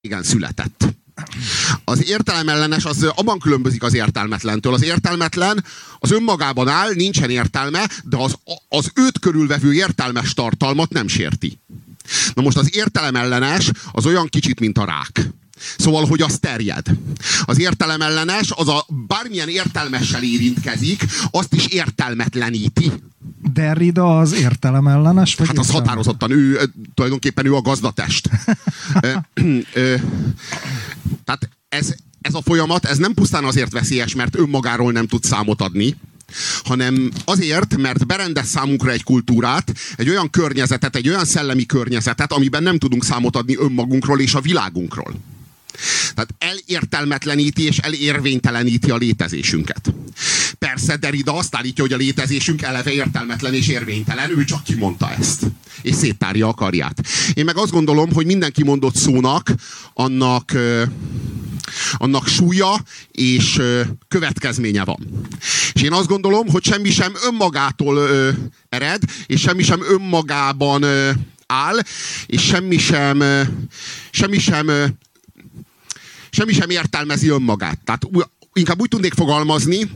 régen született. Az értelemellenes az abban különbözik az értelmetlentől. Az értelmetlen az önmagában áll, nincsen értelme, de az, az őt körülvevő értelmes tartalmat nem sérti. Na most az értelemellenes az olyan kicsit, mint a rák. Szóval, hogy az terjed. Az értelemellenes, az a bármilyen értelmessel érintkezik, azt is értelmetleníti. Derrida az értelemellenes? Vagy hát az határozottan, ő tulajdonképpen ő a gazdatest. ö, ö, tehát ez, ez a folyamat, ez nem pusztán azért veszélyes, mert önmagáról nem tud számot adni, hanem azért, mert berendez számunkra egy kultúrát, egy olyan környezetet, egy olyan szellemi környezetet, amiben nem tudunk számot adni önmagunkról és a világunkról. Tehát elértelmetleníti és elérvényteleníti a létezésünket. Persze Derrida azt állítja, hogy a létezésünk eleve értelmetlen és érvénytelen, ő csak kimondta ezt. És széttárja a karját. Én meg azt gondolom, hogy minden kimondott szónak annak annak súlya és következménye van. És én azt gondolom, hogy semmi sem önmagától ered, és semmi sem önmagában áll, és semmi sem, semmi sem semmi sem értelmezi önmagát. Tehát inkább úgy tudnék fogalmazni,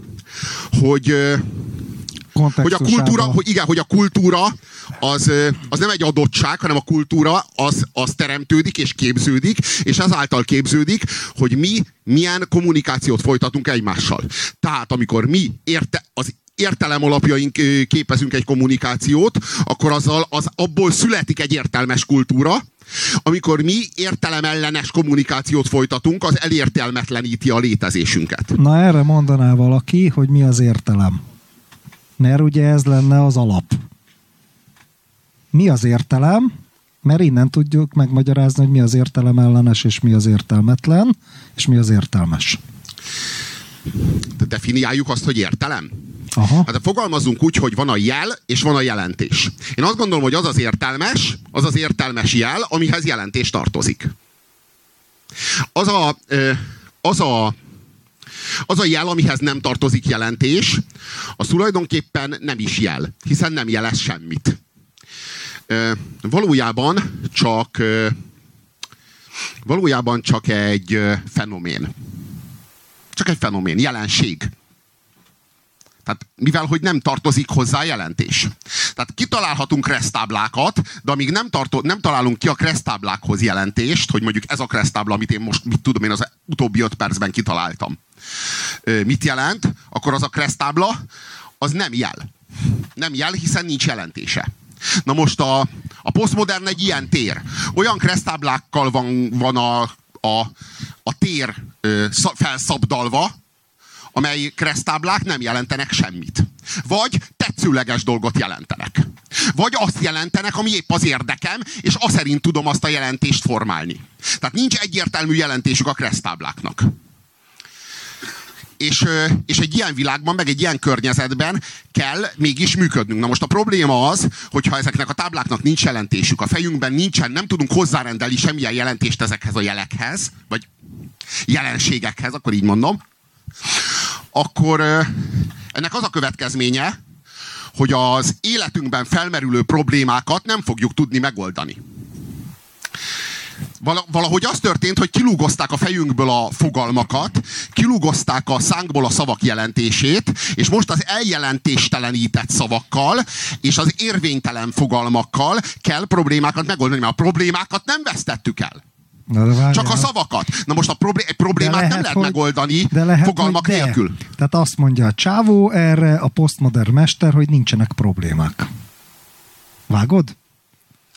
hogy hogy a kultúra, hogy igen, hogy a kultúra az, az nem egy adottság, hanem a kultúra az, az teremtődik és képződik, és ezáltal képződik, hogy mi milyen kommunikációt folytatunk egymással. Tehát amikor mi érte, az értelem alapjaink képezünk egy kommunikációt, akkor azzal, az abból születik egy értelmes kultúra, amikor mi értelemellenes kommunikációt folytatunk, az elértelmetleníti a létezésünket. Na erre mondaná valaki, hogy mi az értelem. Mert ugye ez lenne az alap. Mi az értelem? Mert innen tudjuk megmagyarázni, hogy mi az értelemellenes, és mi az értelmetlen, és mi az értelmes. De definiáljuk azt, hogy értelem? Aha. Hát fogalmazunk úgy, hogy van a jel, és van a jelentés. Én azt gondolom, hogy az az értelmes, az az értelmes jel, amihez jelentés tartozik. Az a, az a az a jel, amihez nem tartozik jelentés, az tulajdonképpen nem is jel, hiszen nem jelez semmit. Valójában csak valójában csak egy fenomén. Csak egy fenomén, jelenség. Tehát mivel, hogy nem tartozik hozzá jelentés. Tehát kitalálhatunk kresztáblákat, de amíg nem, tartó, nem találunk ki a kresztáblákhoz jelentést, hogy mondjuk ez a kresztábla, amit én most, mit tudom én, az utóbbi öt percben kitaláltam. Mit jelent? Akkor az a kresztábla, az nem jel. Nem jel, hiszen nincs jelentése. Na most a, a posztmodern egy ilyen tér. Olyan kresztáblákkal van, van a, a, a tér ö, felszabdalva, amely kresztáblák nem jelentenek semmit. Vagy tetszőleges dolgot jelentenek. Vagy azt jelentenek, ami épp az érdekem, és azt szerint tudom azt a jelentést formálni. Tehát nincs egyértelmű jelentésük a kresztábláknak. És, és egy ilyen világban, meg egy ilyen környezetben kell mégis működnünk. Na most a probléma az, hogyha ezeknek a tábláknak nincs jelentésük, a fejünkben nincsen, nem tudunk hozzárendelni semmilyen jelentést ezekhez a jelekhez, vagy jelenségekhez, akkor így mondom, akkor ennek az a következménye, hogy az életünkben felmerülő problémákat nem fogjuk tudni megoldani. Valahogy az történt, hogy kilúgozták a fejünkből a fogalmakat, kilúgozták a szánkból a szavak jelentését, és most az eljelentéstelenített szavakkal és az érvénytelen fogalmakkal kell problémákat megoldani, mert a problémákat nem vesztettük el. Csak a szavakat. Na most a problé- problémát lehet, nem lehet hogy, megoldani de lehet, fogalmak de. nélkül. Tehát azt mondja a csávó erre, a postmodern mester, hogy nincsenek problémák. Vágod?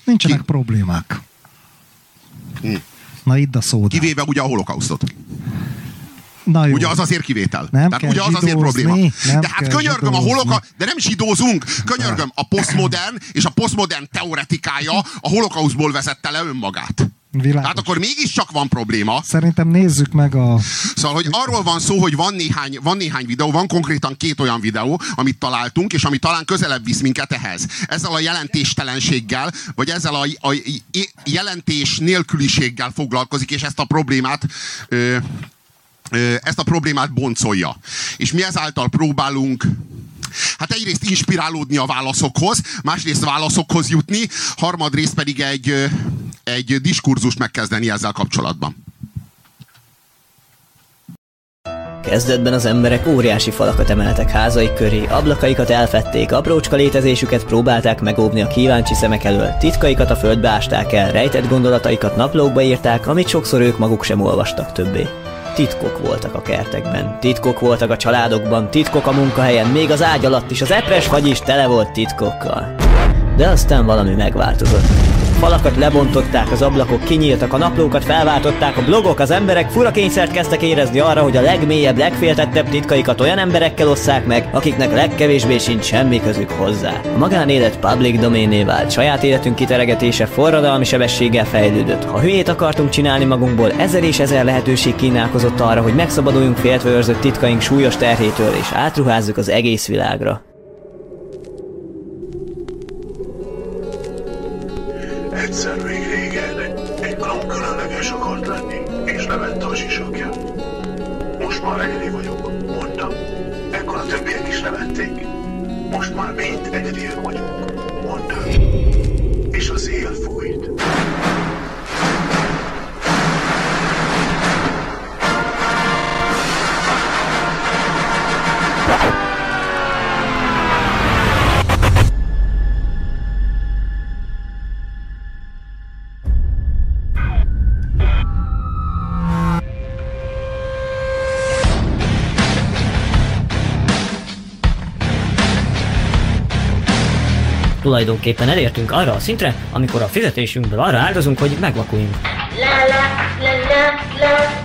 Nincsenek Ki? problémák. Hm. Na itt a szóda. Kivéve ugye a holokausztot. Na jó. Ugye az azért kivétel. Nem Tehát ugye az azért probléma. Nem de hát könyörgöm a holoka, de nem zsidózunk. Könyörgöm, a posztmodern és a posztmodern teoretikája a holokauszból vezette le önmagát. Világos. Hát akkor mégiscsak van probléma. Szerintem nézzük meg a... Szóval, hogy arról van szó, hogy van néhány, van néhány videó, van konkrétan két olyan videó, amit találtunk, és ami talán közelebb visz minket ehhez. Ezzel a jelentéstelenséggel, vagy ezzel a, a jelentés nélküliséggel foglalkozik, és ezt a problémát ö, ö, ezt a problémát boncolja. És mi ezáltal próbálunk Hát egyrészt inspirálódni a válaszokhoz, másrészt válaszokhoz jutni, harmadrészt pedig egy, egy diskurzust megkezdeni ezzel kapcsolatban. Kezdetben az emberek óriási falakat emeltek házaik köré, ablakaikat elfették, aprócska létezésüket próbálták megóvni a kíváncsi szemek elől, titkaikat a földbe ásták el, rejtett gondolataikat naplókba írták, amit sokszor ők maguk sem olvastak többé. Titkok voltak a kertekben, titkok voltak a családokban, titkok a munkahelyen, még az ágy alatt is, az epres fagy is tele volt titkokkal. De aztán valami megváltozott. Falakat lebontották, az ablakok kinyíltak, a naplókat felváltották, a blogok, az emberek furakényszert kezdtek érezni arra, hogy a legmélyebb, legféltettebb titkaikat olyan emberekkel osszák meg, akiknek legkevésbé sincs semmi közük hozzá. A magánélet public doméné vált, saját életünk kiteregetése forradalmi sebességgel fejlődött. Ha hülyét akartunk csinálni magunkból, ezer és ezer lehetőség kínálkozott arra, hogy megszabaduljunk féltve őrzött titkaink súlyos terhétől, és átruházzuk az egész világra. Egyszer még Tulajdonképpen elértünk arra a szintre, amikor a fizetésünkből arra áldozunk, hogy megvakuljunk.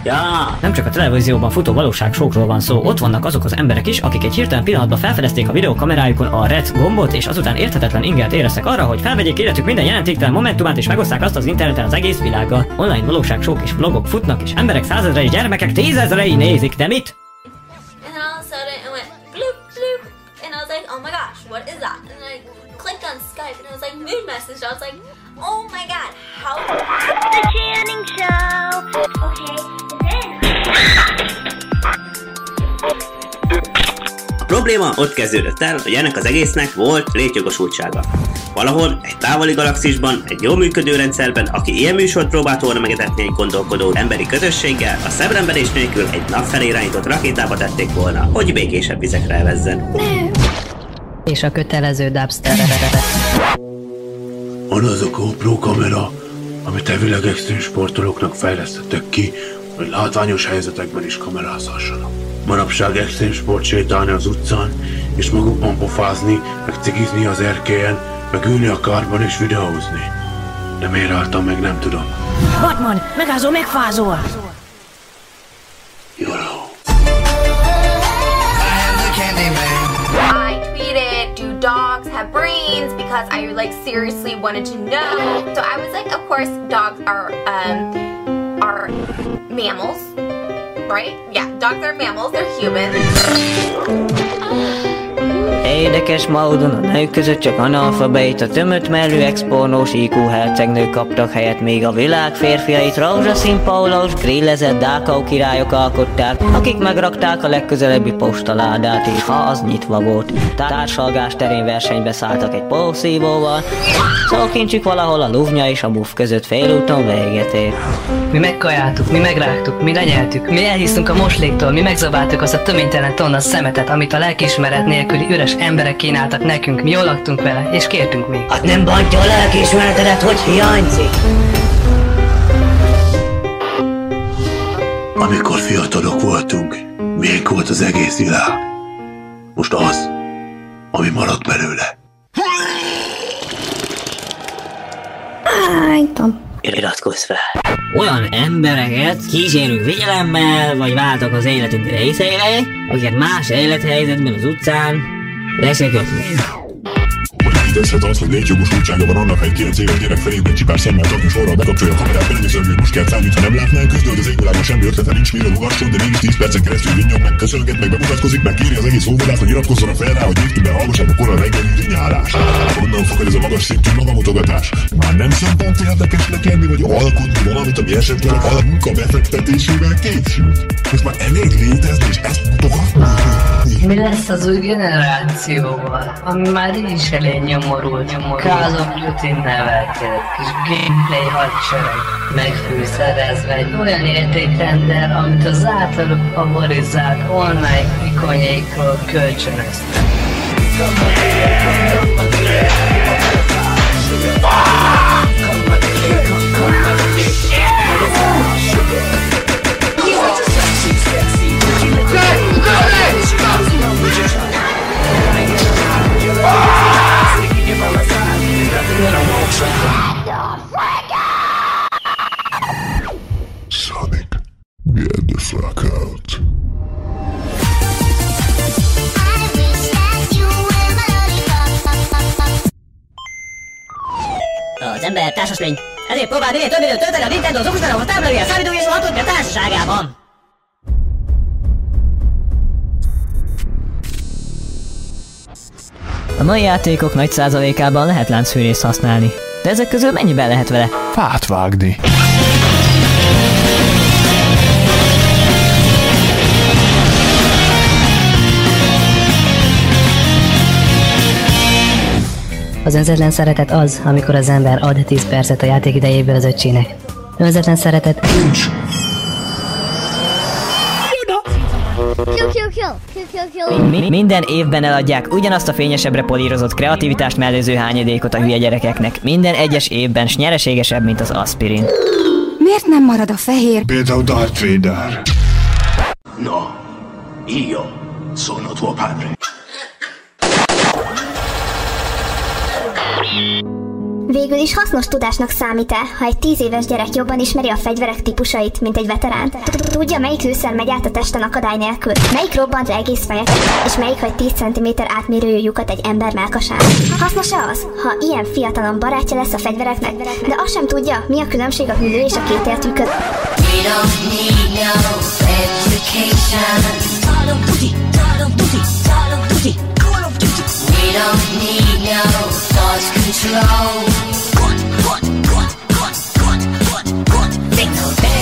Ja, nem csak a televízióban futó valóságsókról van szó, ott vannak azok az emberek is, akik egy hirtelen pillanatban felfedezték a videókamerájukon a red gombot, és azután érthetetlen ingert éreztek arra, hogy felvegyék életük minden jelentéktelen momentumát, és megoszták azt az interneten az egész világgal. Online valóságsók és vlogok futnak, és emberek százezrei, gyermekek tízezrei nézik, de mit? And all of a sudden it went bloop bloop, and I was like, oh my gosh, what is that? Skype, and it was like moon message. I was like, oh my god, how? The Channing Show. Okay. A probléma ott kezdődött el, hogy ennek az egésznek volt létjogosultsága. Valahol, egy távoli galaxisban, egy jól működő rendszerben, aki ilyen műsort próbált volna megetetni egy gondolkodó emberi közösséggel, a szemremberés nélkül egy nap felé irányított rakétába tették volna, hogy békésebb vizekre elvezzen. És a kötelező dubstep. Van az a GoPro kamera, amit elvileg extrém sportolóknak fejlesztettek ki, hogy látványos helyzetekben is kamerázhassanak. Manapság extrém sport sétálni az utcán, és magukban pofázni, meg cigizni az erkélyen, meg ülni a kárban és videózni. De miért álltam meg, nem tudom. Batman, megázó, megfázol! Because I like seriously wanted to know. So I was like, of course, dogs are um are mammals, right? Yeah, dogs are mammals. They're humans. Érdekes módon a nők között csak analfabeta, tömött mellű expornós IQ hercegnők kaptak helyet, míg a világ férfiait rózsaszín pólós, grillezett dákau királyok alkották, akik megrakták a legközelebbi postaládát, és ha az nyitva volt. Társalgás terén versenybe szálltak egy pószívóval, szókincsük valahol a luvnya és a buff között félúton véget ért. Mi megkajáltuk, mi megrágtuk, mi lenyeltük, mi elhisztünk a mosléktól, mi megzabáltuk azt a töménytelen tonna szemetet, amit a lelkiismeret nélküli üres emberek kínáltak nekünk, mi jól laktunk vele, és kértünk még. Hát nem bantja a lelkiismeretedet, hogy hiányzik? Amikor fiatalok voltunk, milyen volt az egész világ. Most az, ami maradt belőle. Iratkozz fel! Olyan embereket kísérünk figyelemmel, vagy váltak az életünk részeivé, akiket más élethelyzetben az utcán le se kötni. Hogy létezhet az, hogy létjogosultsága van annak, ha egy 9 éves gyerek fejében csipás szemmel tartni sorra bekapcsolja a kamerát, belenéző, hogy most kell számít, ha nem látnál, küzdöd az égvilágon semmi ötlete nincs, mire ugasson, de mégis 10 percen keresztül vinnyog, meg köszönget, meg bemutatkozik, meg kéri az egész óvodát, hogy iratkozzon fel rá, hogy évtében hallgassák a korai reggeli nyárás. Honnan fakad ez a magas szintű magamutogatás? Már nem szempont érdekesnek lenni, vagy alkotni valamit, ami esetleg a munka befektetésével készült? Most már elég létezni, és ezt mutogatni. Mi lesz az új generációval, ami már is elég nyomorult, Call of Duty nevelkedett, kis gameplay hadsereg, megfűszerezve egy olyan értékrendel, amit az általuk favorizált online ikonjaikról kölcsönöztek. Sonic, get the fuck out. Az ember társas lény. Ezért próbál minél több időt tölteni a Nintendo az okostelefon tábláján számítógép és a hatódja társaságában. A mai játékok nagy százalékában lehet láncfűrészt használni. De ezek közül mennyiben lehet vele? Fát vágni. Az önzetlen szeretet az, amikor az ember ad 10 percet a játék idejéből az öccsének. Önzetlen szeretet Kill, Mi- minden évben eladják ugyanazt a fényesebbre polírozott kreativitást mellőző hányadékot a hülye gyerekeknek. Minden egyes évben s nyereségesebb, mint az aspirin. Miért nem marad a fehér? Például Darth Vader. No, io sono tuo padre. Végül is hasznos tudásnak számít-e, ha egy tíz éves gyerek jobban ismeri a fegyverek típusait, mint egy veterán? Tudja, melyik lőszer megy át a testen akadály nélkül? Melyik robbant le egész fejeket? És melyik hagy 10 cm átmérőjű lyukat egy ember melkasán? Hasznos-e az, ha ilyen fiatalon barátja lesz a fegyvereknek, de azt sem tudja, mi a különbség a hüllő és a kétértű között? We don't need no education. Call of Duty, Call of Duty, Call of Duty, Call of Duty. We don't need no lost control. Think no thing.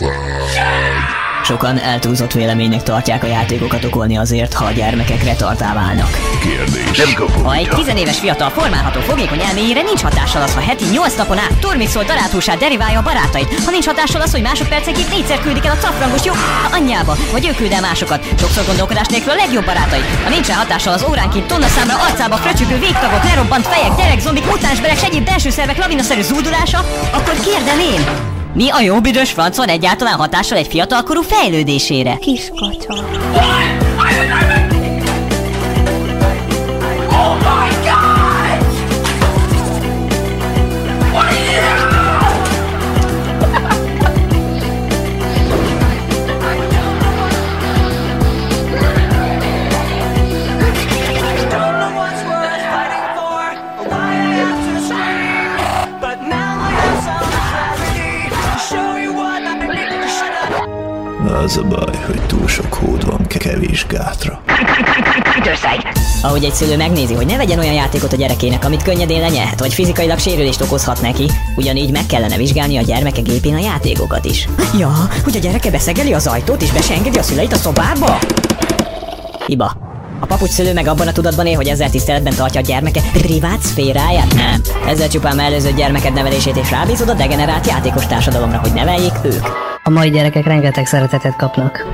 Hold. Sokan eltúlzott véleménynek tartják a játékokat okolni azért, ha a gyermekek retardá válnak. Kérdés. Ha egy tizenéves fiatal formálható fogékony elméjére nincs hatással az, ha heti 8 napon át tormixol darálthúsát deriválja a barátait. Ha nincs hatással az, hogy másodpercenként négyszer küldik el a cafrangos jó anyjába, vagy ő küld el másokat. Sokszor gondolkodás nélkül a legjobb barátai. Ha nincsen hatással az óránként tonna számra arcába fröcsögő végtagok, lerobbant fejek, gyerek, zombik, mutánsberek, egyéb belső szervek lavinaszerű zúdulása, akkor kérdem én, mi a jó büdös franc van egyáltalán hatással egy fiatalkorú fejlődésére? Kiskacsa. Az a baj, hogy túl sok hód van kevés gátra. Ahogy egy szülő megnézi, hogy ne vegyen olyan játékot a gyerekének, amit könnyedén lenyelhet, vagy fizikailag sérülést okozhat neki, ugyanígy meg kellene vizsgálni a gyermeke gépén a játékokat is. Ja, hogy a gyereke beszegeli az ajtót és be se engedi a szüleit a szobába? Hiba. A papucsszülő meg abban a tudatban él, hogy ezzel tiszteletben tartja a gyermeke privát szféráját? Nem. Ezzel csupán mellőzött gyermeked nevelését és rábízod a degenerált játékos társadalomra, hogy neveljék ők. A mai gyerekek rengeteg szeretetet kapnak.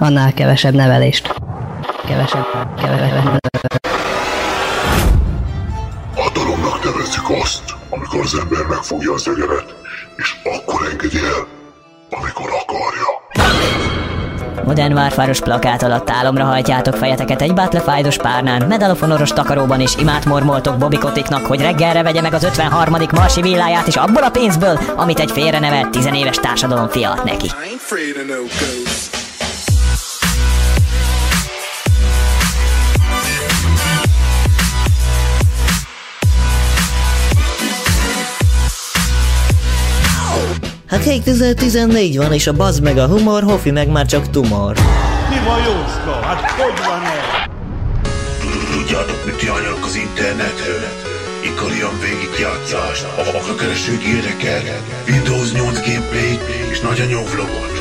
Annál kevesebb nevelést. Kevesebb, kevesebb. A dolognak nevezzük azt, amikor az ember megfogja az egeret, és akkor engedi el, amikor akarja. Modern Warfare-os plakát alatt álomra hajtjátok fejeteket egy Battlefield-os párnán, medalofonoros takaróban és imát mormoltok Bobby Koticknak, hogy reggelre vegye meg az 53. marsi villáját is abból a pénzből, amit egy félrenevelt tizenéves társadalom fiat neki. Hát 2014 van, és a bazd meg a humor, Hofi meg már csak tumor. Mi van, Jóska? Hát hogy van ez? Tudjátok, mit járnak az internetről? Ikarian végigjátszást, a vakakereső géreket, Windows 8 gameplay és nagyanyó vlogot.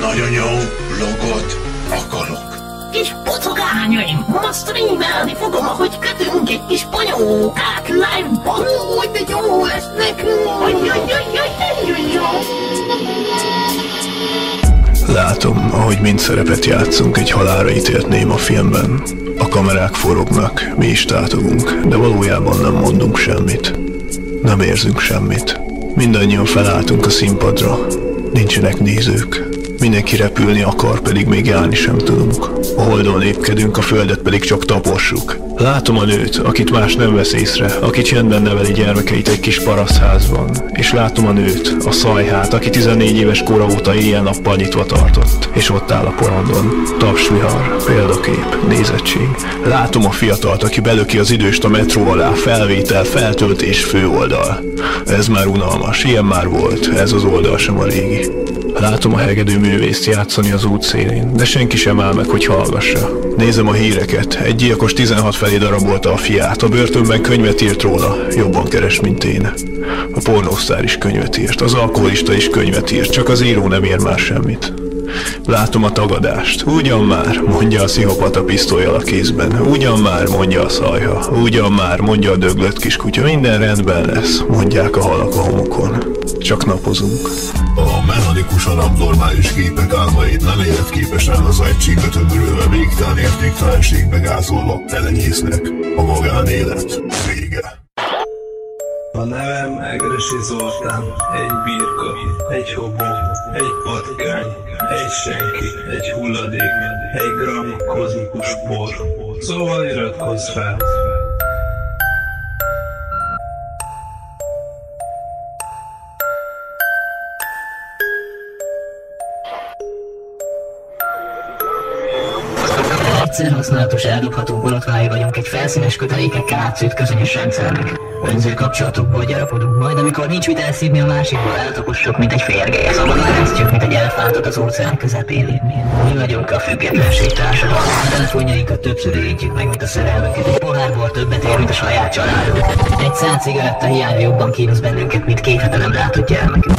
Nagyanyó vlogot akarok. Kis pocogányaim, ma streamelni fogom, ahogy kötünk egy kis panyókát live-ban. Úgy, de jó lesz nekünk. Látom, ahogy mind szerepet játszunk egy halára ítélt néma filmben. A kamerák forognak, mi is tátogunk, de valójában nem mondunk semmit. Nem érzünk semmit. Mindannyian felálltunk a színpadra. Nincsenek nézők. Mindenki repülni akar, pedig még járni sem tudunk. A holdon lépkedünk, a földet pedig csak tapossuk. Látom a nőt, akit más nem vesz észre, aki csendben neveli gyermekeit egy kis parasztházban. És látom a nőt, a szajhát, aki 14 éves kora óta éjjel-nappal nyitva tartott. És ott áll a porondon. Tapsvihar, példakép, nézettség. Látom a fiatalt, aki belöki az időst a metró alá, felvétel, feltöltés, főoldal. Ez már unalmas, ilyen már volt, ez az oldal sem a régi. Látom a hegedű művészt játszani az útszélén, de senki sem áll meg, hogy hallgassa. Nézem a híreket, egy gyilkos 16 felé darabolta a fiát, a börtönben könyvet írt róla, jobban keres, mint én. A pornósztár is könyvet írt, az alkoholista is könyvet írt, csak az író nem ér már semmit. Látom a tagadást. Ugyan már, mondja a pszichopata pisztolyjal a kézben. Ugyan már, mondja a szajha. Ugyan már, mondja a döglött kiskutya. Minden rendben lesz, mondják a halak a homokon. Csak napozunk. A mechanikusan abnormális képek álmait nem életképesen az egységbe tömörülve végtelen értéktelenségbe gázolva elenyésznek. A magánélet vége. A nevem Egresi Zoltán, egy birka, egy hobó, egy patkány, egy senki, egy hulladék, egy gram kozmikus por. Szóval iratkozz fel! Egyszer használatos eldobható borotvái vagyunk egy felszínes kötelékekkel átszőtt közönyös rendszernek. Önző kapcsolatokból gyarapodunk, majd amikor nincs mit elszívni a másikból eltapossuk, mint egy férgely. Szabadon eresztjük, mint egy elfáradt az óceán közepén. Mi vagyunk a függetlenség társadalma. A telefonjainkat többször érintjük meg, mint a szerelmünket. Egy pohárból többet ér, mint a saját családunk. Egy szál cigaretta hiányra jobban kínos bennünket, mint két hete nem látott gyermekünk.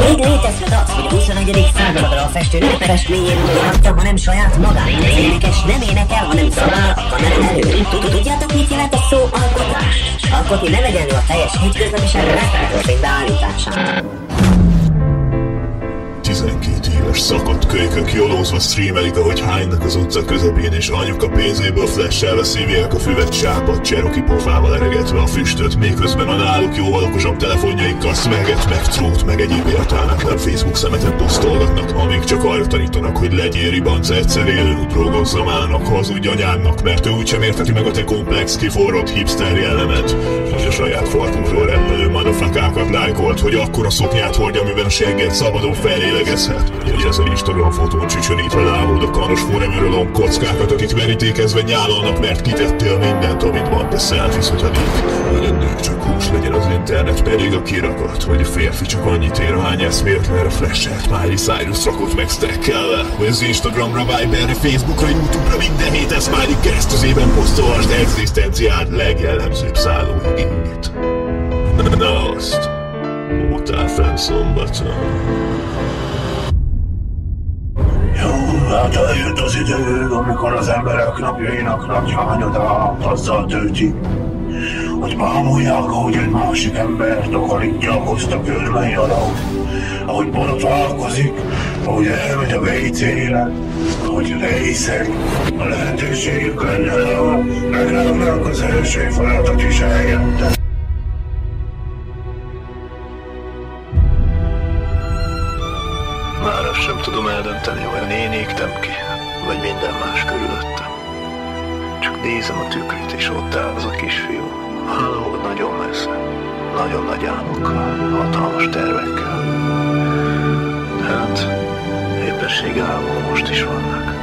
Még létezhet az, 21. századra a festő nem festményén mutatja, hanem saját magát. Az énekes nem énekel, hanem szabál a kamera előtt. Tudjátok, mit jelent a szó alkotás? Alkotni nem egyenlő a teljes hétköznapiságban megtörtént beállításán. 12 éves szakadt kölykök jolózva streamelik, ahogy hánynak az utca közepén, és anyuka pénzéből flashelve szívják a füvet sápat, cseroki pofával eregetve a füstöt, miközben a náluk jóval okosabb telefonjaikkal szmeget, meg trót, meg egyéb értelmetlen Facebook szemetet posztolgatnak, amíg csak arra tanítanak, hogy legyél ribanc, egyszer élő utrógozza mának, hazudj anyádnak, mert ő úgysem érteti meg a te komplex, kiforrott hipster jellemet, és a saját farkunkról madafakákat lájkolt, hogy akkora szoknyát hordja, amiben a segged szabadon felélegezhet. Hogy ez a Instagram fotón csücsörítve lábod a kanos forever kockákat, akik verítékezve nyálalnak, mert kitettél mindent, amit van, de selfizhetedik. Hogy a nő csak hús legyen az internet, pedig a kirakat, hogy a férfi csak annyit ér, hány eszméletlenre flashet, Miley Cyrus rakott meg stackkel hogy az Instagramra, Viberre, Facebookra, Youtube-ra minden héten Smiley keresztüzében posztolhasd egzisztenciád legjellemzőbb szállóigényét. Azt, ótál fenn szombaton. Jó, hát eljött az idő, amikor az emberek napjainak nagy hányadát azzal tölti, hogy bámulják, ahogy egy másik ember takarítja a koszta körmei alatt, ahogy borotválkozik, ahogy elmegy a WC-re, ahogy részeg. A lehetőségük lenne, ha megrágnák az első falatot is eljöttek. Eldönteni, vajon én égtem ki, vagy minden más körülöttem. Csak nézem a tükröt, és ott áll az a kisfiú. Halló, nagyon messze. Nagyon nagy álmokkal, hatalmas tervekkel. Hát, éppenséggel álmom most is vannak.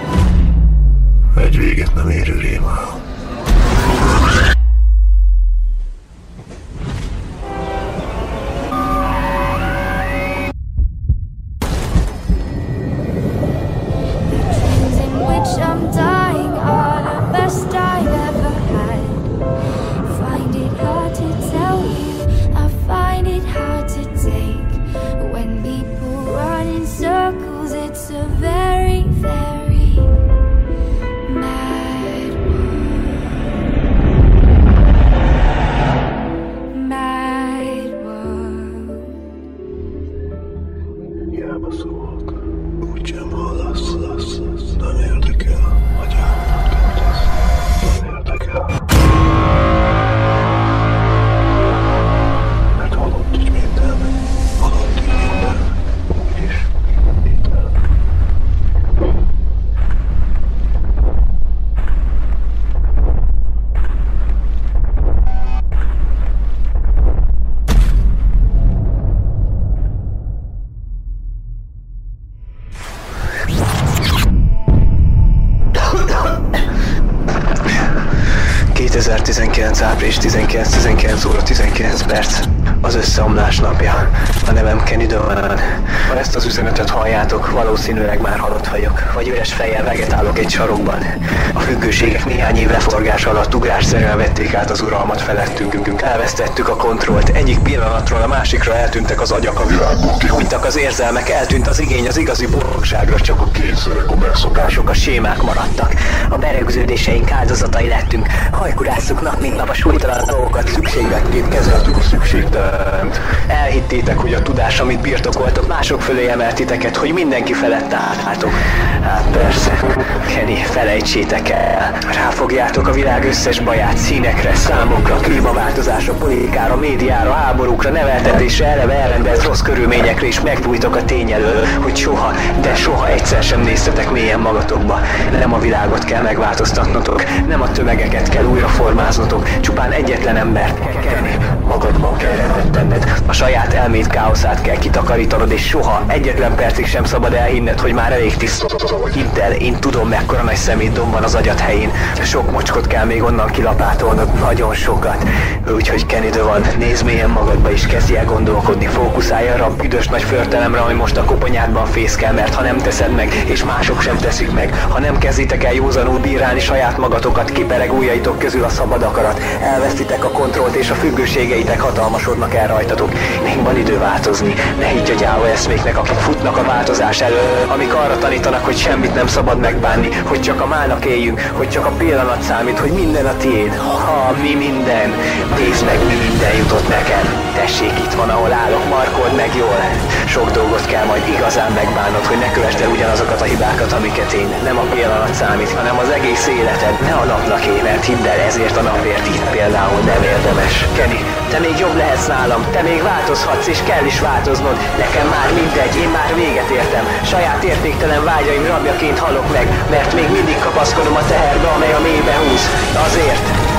Egy véget nem érő rémálom. Április 19, 19 óra 19 perc. Az összeomlás napja. A nevem Kenny Dolan. Ha ezt az üzenetet halljátok, valószínűleg már halott vagyok, vagy üres fejjel vegetálok egy sarokban. A függőségek néhány év leforgás alatt ugrásszerűen vették át az uralmat felettünk. Elvesztettük a kontrollt. Egyik pillanatról a másikra eltűntek az agyak fölé emelt hogy mindenki felett álltok. Hát persze, Kenny, felejtsétek el. Ráfogjátok a világ összes baját színekre, számokra, klímaváltozásra, politikára, médiára, háborúkra, neveltetésre, eleve elrendelt rossz körülményekre, és megbújtok a tény elől, hogy soha, de soha egyszer sem néztetek mélyen magatokba. Nem a világot kell megváltoztatnotok, nem a tömegeket kell újraformáznotok, csupán egyetlen embert kell kenni. Magadban kell rendet. A saját elmét káoszát kell kitakarítanod, és soha egyetlen percig sem szabad elhinned, hogy már elég tiszta. Hidd el, én tudom, mekkora nagy szemétdom van az agyad helyén. Sok mocskot kell még onnan kilapátolnod, nagyon sokat. Úgyhogy Kenny van, nézd mélyen magadba és kezdj el gondolkodni, fókuszálj arra a büdös nagy förtelemre, ami most a koponyádban fészkel, mert ha nem teszed meg, és mások sem teszik meg, ha nem kezditek el józanul bírálni saját magatokat, kipereg ujjaitok közül a szabad akarat, elvesztitek a kontrollt és a függőségeitek hatalmasodnak el rajtatok. Még van idő változni, ne higgy a gyáva eszméknek, akik futnak a változás elől, amik arra tanítanak, hogy semmit nem szabad megbánni, hogy csak a málnak éljünk, hogy csak a pillanat számít, hogy minden a tiéd. Ha, mi minden. Nézd meg, mi minden jutott nekem. Tessék, itt van, ahol állok, markold meg jól. Sok dolgot kell majd igazán megbánnod, hogy ne kövesd el ugyanazokat a hibákat, amiket én. Nem a pillanat számít, hanem az egész életed. Ne a napnak éj, mert hidd el, ezért a napért itt például nem érdemes. Kenny, te még jobb lehetsz nálam, te még változhatsz, és kell is változnod. Nekem már mindegy, én már véget értem. Saját értéktelen vágyaim rabjaként halok meg, mert még mindig kapaszkodom a teherbe, amely a mélybe húz. Azért.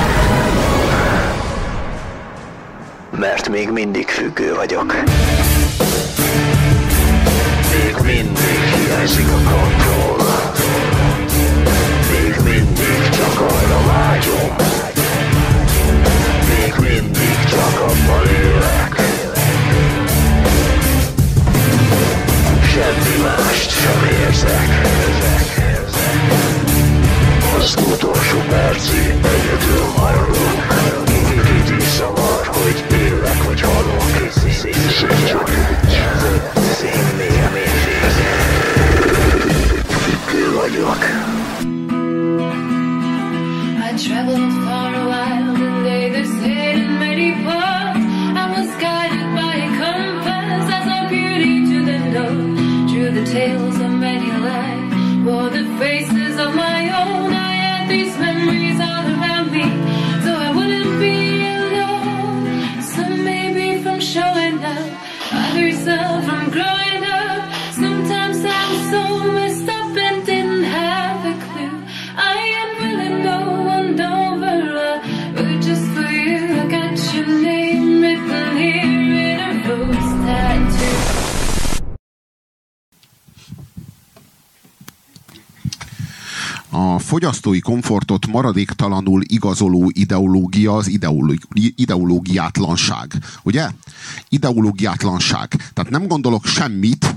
Mert még mindig függő vagyok. Még mindig hiányzik a kontroll. Még mindig csak arra vágyom. Még mindig csak abban élek. Semmi mást sem érzek. Az utolsó percig egyedül maradok. Traveled for a while and lay this head in many parts. I was guided by a compass as I peered into the north. Drew the tales fogyasztói komfortot maradéktalanul igazoló ideológia az ideológi, ideológiátlanság. Ugye? Ideológiátlanság. Tehát nem gondolok semmit,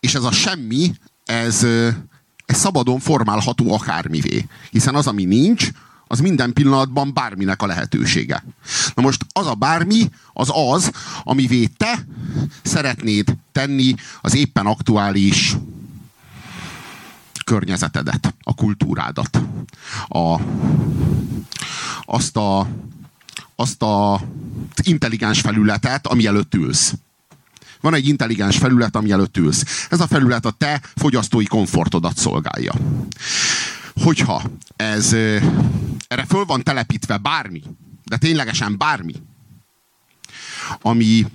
és ez a semmi, ez, ez szabadon formálható akármivé. Hiszen az, ami nincs, az minden pillanatban bárminek a lehetősége. Na most az a bármi, az az, amivé te szeretnéd tenni az éppen aktuális környezetedet, a kultúrádat, a, azt a, azt a intelligens felületet, ami előtt ülsz. Van egy intelligens felület, ami előtt ülsz. Ez a felület a te fogyasztói komfortodat szolgálja. Hogyha ez erre föl van telepítve bármi, de ténylegesen bármi, ami,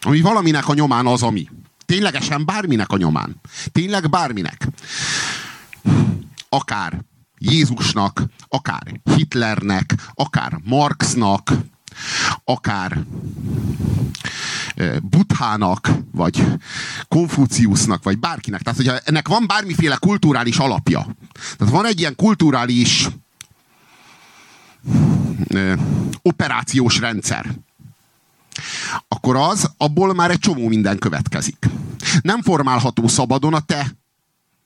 ami valaminek a nyomán az, ami. Ténylegesen bárminek a nyomán. Tényleg bárminek. Akár Jézusnak, akár Hitlernek, akár Marxnak, akár Buthának, vagy Konfuciusnak, vagy bárkinek. Tehát, hogyha ennek van bármiféle kulturális alapja. Tehát van egy ilyen kulturális operációs rendszer, akkor az, abból már egy csomó minden következik. Nem formálható szabadon a te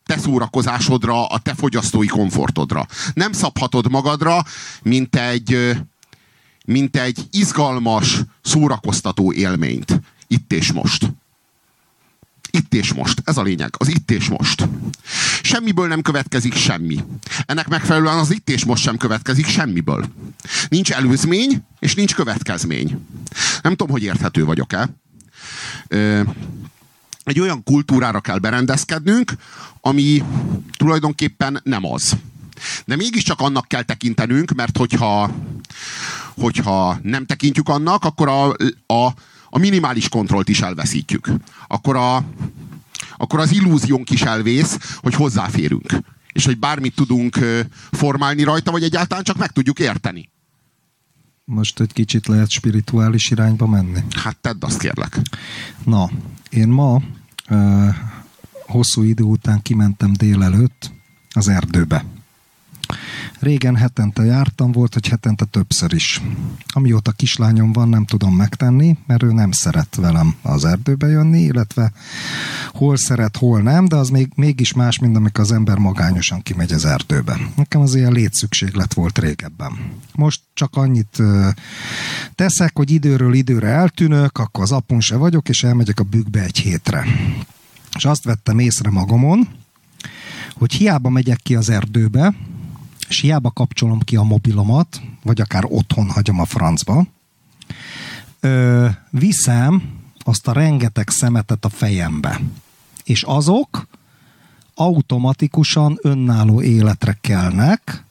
te szórakozásodra, a te fogyasztói komfortodra. Nem szabhatod magadra, mint egy, mint egy izgalmas, szórakoztató élményt. Itt és most. Itt és most. Ez a lényeg. Az itt és most. Semmiből nem következik semmi. Ennek megfelelően az itt és most sem következik semmiből. Nincs előzmény, és nincs következmény. Nem tudom, hogy érthető vagyok-e. Egy olyan kultúrára kell berendezkednünk, ami tulajdonképpen nem az. De mégiscsak annak kell tekintenünk, mert hogyha, hogyha nem tekintjük annak, akkor a, a, a minimális kontrollt is elveszítjük. Akkor, a, akkor az illúziónk is elvész, hogy hozzáférünk. És hogy bármit tudunk formálni rajta, vagy egyáltalán csak meg tudjuk érteni. Most egy kicsit lehet spirituális irányba menni? Hát tedd azt kérlek. Na, én ma hosszú idő után kimentem délelőtt az erdőbe. Régen hetente jártam, volt, hogy hetente többször is. Amióta kislányom van, nem tudom megtenni, mert ő nem szeret velem az erdőbe jönni, illetve hol szeret, hol nem, de az még, mégis más, mint amikor az ember magányosan kimegy az erdőbe. Nekem az ilyen létszükséglet volt régebben. Most csak annyit teszek, hogy időről időre eltűnök, akkor az apun se vagyok, és elmegyek a bükkbe egy hétre. És azt vettem észre magamon, hogy hiába megyek ki az erdőbe, és hiába kapcsolom ki a mobilomat, vagy akár otthon hagyom a francba, ö, viszem azt a rengeteg szemetet a fejembe. És azok automatikusan önálló életre kelnek,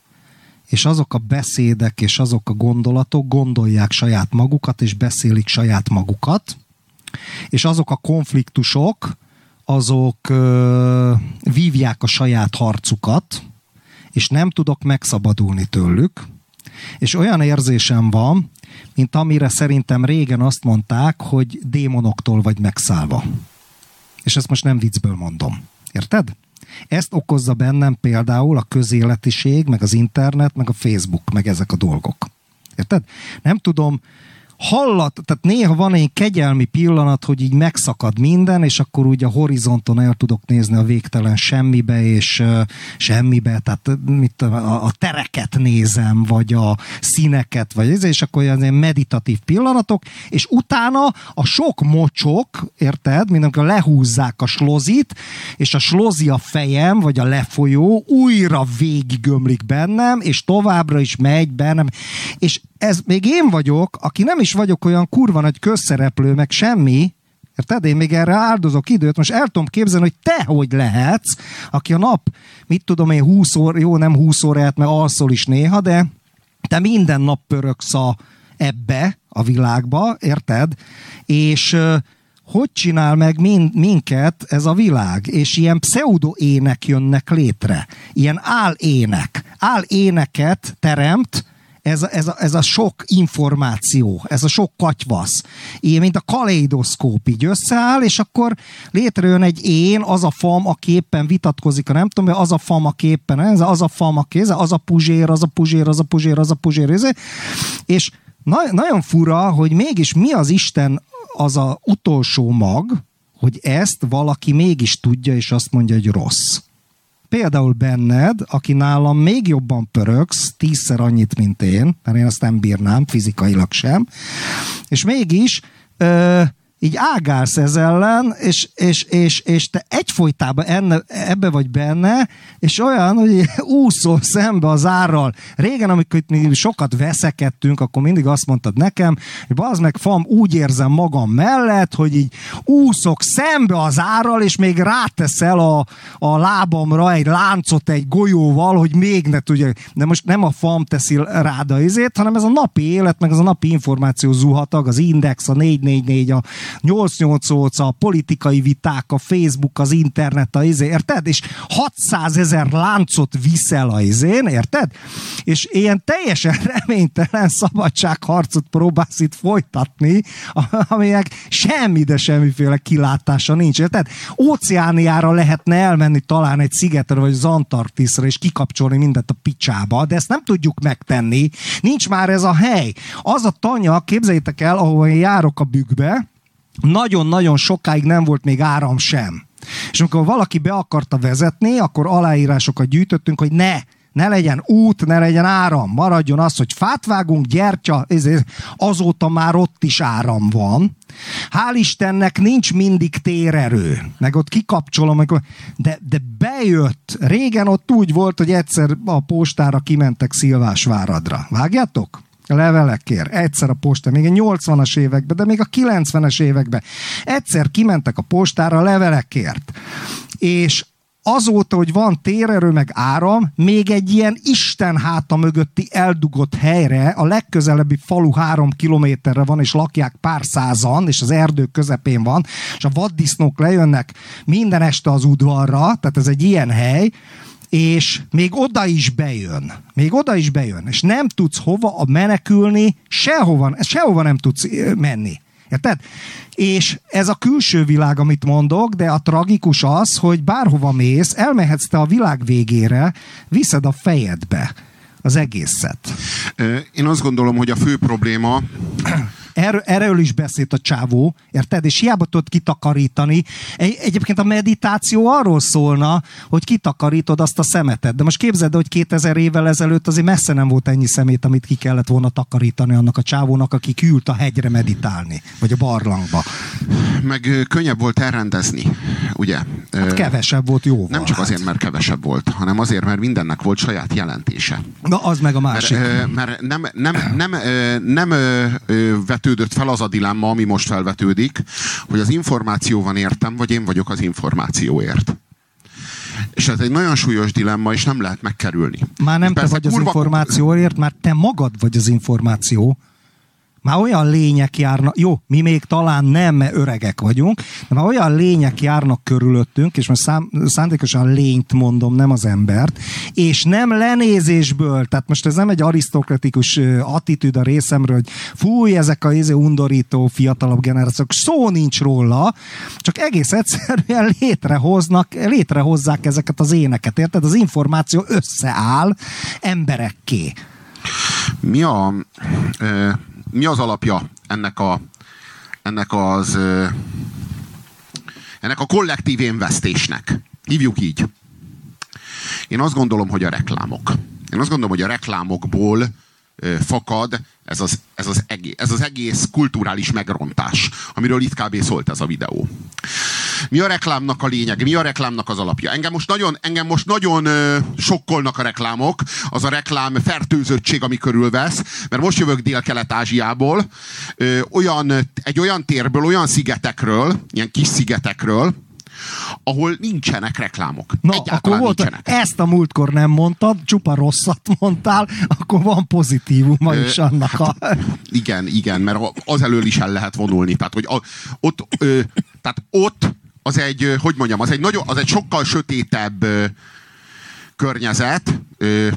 és azok a beszédek és azok a gondolatok gondolják saját magukat, és beszélik saját magukat, és azok a konfliktusok, azok ö, vívják a saját harcukat, és nem tudok megszabadulni tőlük, és olyan érzésem van, mint amire szerintem régen azt mondták, hogy démonoktól vagy megszállva. És ezt most nem viccből mondom. Érted? Ezt okozza bennem például a közéletiség, meg az internet, meg a Facebook, meg ezek a dolgok. Érted? Nem tudom, hallat, tehát néha van egy kegyelmi pillanat, hogy így megszakad minden, és akkor úgy a horizonton el tudok nézni a végtelen semmibe, és uh, semmibe, tehát mit, a, a tereket nézem, vagy a színeket, vagy ez, és akkor ilyen meditatív pillanatok, és utána a sok mocsok, érted, amikor lehúzzák a slozit, és a slozi a fejem, vagy a lefolyó újra végigömlik bennem, és továbbra is megy bennem, és ez még én vagyok, aki nem is vagyok olyan kurva nagy közszereplő, meg semmi, Érted? Én még erre áldozok időt, most el tudom képzelni, hogy te hogy lehetsz, aki a nap, mit tudom én, 20 óra, jó, nem 20 órát, mert alszol is néha, de te minden nap pöröksz a, ebbe, a világba, érted? És hogy csinál meg min, minket ez a világ, és ilyen pseudo ének jönnek létre, ilyen álének, áléneket teremt, ez, ez, a, ez a sok információ, ez a sok katyvasz, ilyen, mint a kaleidoszkóp így összeáll, és akkor létrejön egy én, az a fam, aki éppen vitatkozik, a nem tudom, az a fam, aki éppen, az a fam, aki ez, az a puzsér, az a puzsér, az a puzsér, az a puzsér, ez, és na, nagyon fura, hogy mégis mi az Isten az a utolsó mag, hogy ezt valaki mégis tudja, és azt mondja, hogy rossz például benned, aki nálam még jobban pöröksz, tízszer annyit, mint én, mert én azt nem bírnám, fizikailag sem, és mégis ö, így ágálsz ez ellen, és, és, és, és te egyfolytában enne, ebbe vagy benne, és olyan, hogy úszol szembe az árral. Régen, amikor mi sokat veszekedtünk, akkor mindig azt mondtad nekem, hogy az meg fam, úgy érzem magam mellett, hogy így úszok szembe az árral, és még ráteszel a, a lábamra egy láncot egy golyóval, hogy még ne tudja. De most nem a fam teszi rád a izét, hanem ez a napi élet, meg ez a napi információ zuhatag, az index, a 444, a 888 a politikai viták, a Facebook, az internet, a izé, érted? És 600 ezer láncot viszel a izén, érted? És ilyen teljesen reménytelen szabadságharcot próbálsz itt folytatni, aminek semmi, de semmiféle kilátása nincs, érted? Óceániára lehetne elmenni talán egy szigetre, vagy az Antarktiszra, és kikapcsolni mindent a picsába, de ezt nem tudjuk megtenni. Nincs már ez a hely. Az a tanya, képzeljétek el, ahol én járok a bükkbe, nagyon-nagyon sokáig nem volt még áram sem. És amikor valaki be akarta vezetni, akkor aláírásokat gyűjtöttünk, hogy ne, ne legyen út, ne legyen áram, maradjon az, hogy fát vágunk, gyertya, ezért azóta már ott is áram van. Hál' Istennek nincs mindig térerő, meg ott kikapcsolom, meg, de, de bejött. Régen ott úgy volt, hogy egyszer a postára kimentek Szilvásváradra. Vágjátok? Levelekért, egyszer a posta, még a 80-as években, de még a 90-es években, egyszer kimentek a postára levelekért. És azóta, hogy van térerő meg áram, még egy ilyen Isten háta mögötti eldugott helyre, a legközelebbi falu három kilométerre van, és lakják pár százan, és az erdő közepén van, és a vaddisznók lejönnek minden este az udvarra, tehát ez egy ilyen hely, és még oda is bejön. Még oda is bejön. És nem tudsz hova a menekülni, sehova, sehova nem tudsz menni. Érted? És ez a külső világ, amit mondok, de a tragikus az, hogy bárhova mész, elmehetsz te a világ végére, viszed a fejedbe az egészet. Én azt gondolom, hogy a fő probléma Erről, erről is beszélt a csávó, érted? És hiába tudod kitakarítani. Egy, egyébként a meditáció arról szólna, hogy kitakarítod azt a szemetet. De most képzeld, hogy 2000 évvel ezelőtt azért messze nem volt ennyi szemét, amit ki kellett volna takarítani annak a csávónak, aki kiült a hegyre meditálni, vagy a barlangba. Meg könnyebb volt elrendezni, ugye? Hát kevesebb volt jó. Nem csak azért, mert kevesebb volt, hanem azért, mert mindennek volt saját jelentése. Na, az meg a másik. Mert, mert nem, nem, nem, nem ö, vetődött fel az a dilemma, ami most felvetődik, hogy az információ van értem, vagy én vagyok az információért. És ez egy nagyon súlyos dilemma, és nem lehet megkerülni. Már nem te vagy az kurva- információért, már te magad vagy az információ. Már olyan lények járnak, jó, mi még talán nem, mert öregek vagyunk, de már olyan lények járnak körülöttünk, és most szám, szándékosan lényt mondom, nem az embert, és nem lenézésből, tehát most ez nem egy arisztokratikus attitűd a részemről, hogy fúj, ezek a izé undorító fiatalabb generációk, szó nincs róla, csak egész egyszerűen létrehoznak, létrehozzák ezeket az éneket, érted? Az információ összeáll emberekké. Mi, a, mi az alapja ennek a ennek az ennek a kollektív énvesztésnek? Hívjuk így. Én azt gondolom, hogy a reklámok. Én azt gondolom, hogy a reklámokból fakad ez az, ez, az egész, ez az egész kulturális megrontás, amiről itt kb. szólt ez a videó. Mi a reklámnak a lényeg? Mi a reklámnak az alapja? Engem most nagyon, engem most nagyon ö, sokkolnak a reklámok, az a reklám fertőzöttség, ami körülvesz, mert most jövök Dél-Kelet-Ázsiából, olyan, egy olyan térből, olyan szigetekről, ilyen kis szigetekről, ahol nincsenek reklámok. Na, Egyáltalán akkor volt, nincsenek. ezt a múltkor nem mondtad, csupa rosszat mondtál, akkor van pozitívuma is Ö, annak a... Igen, igen, mert az elől is el lehet vonulni. Tehát, hogy a, ott, ö, tehát ott az egy, hogy mondjam, az egy, nagyon, az egy sokkal sötétebb ö, környezet, ö,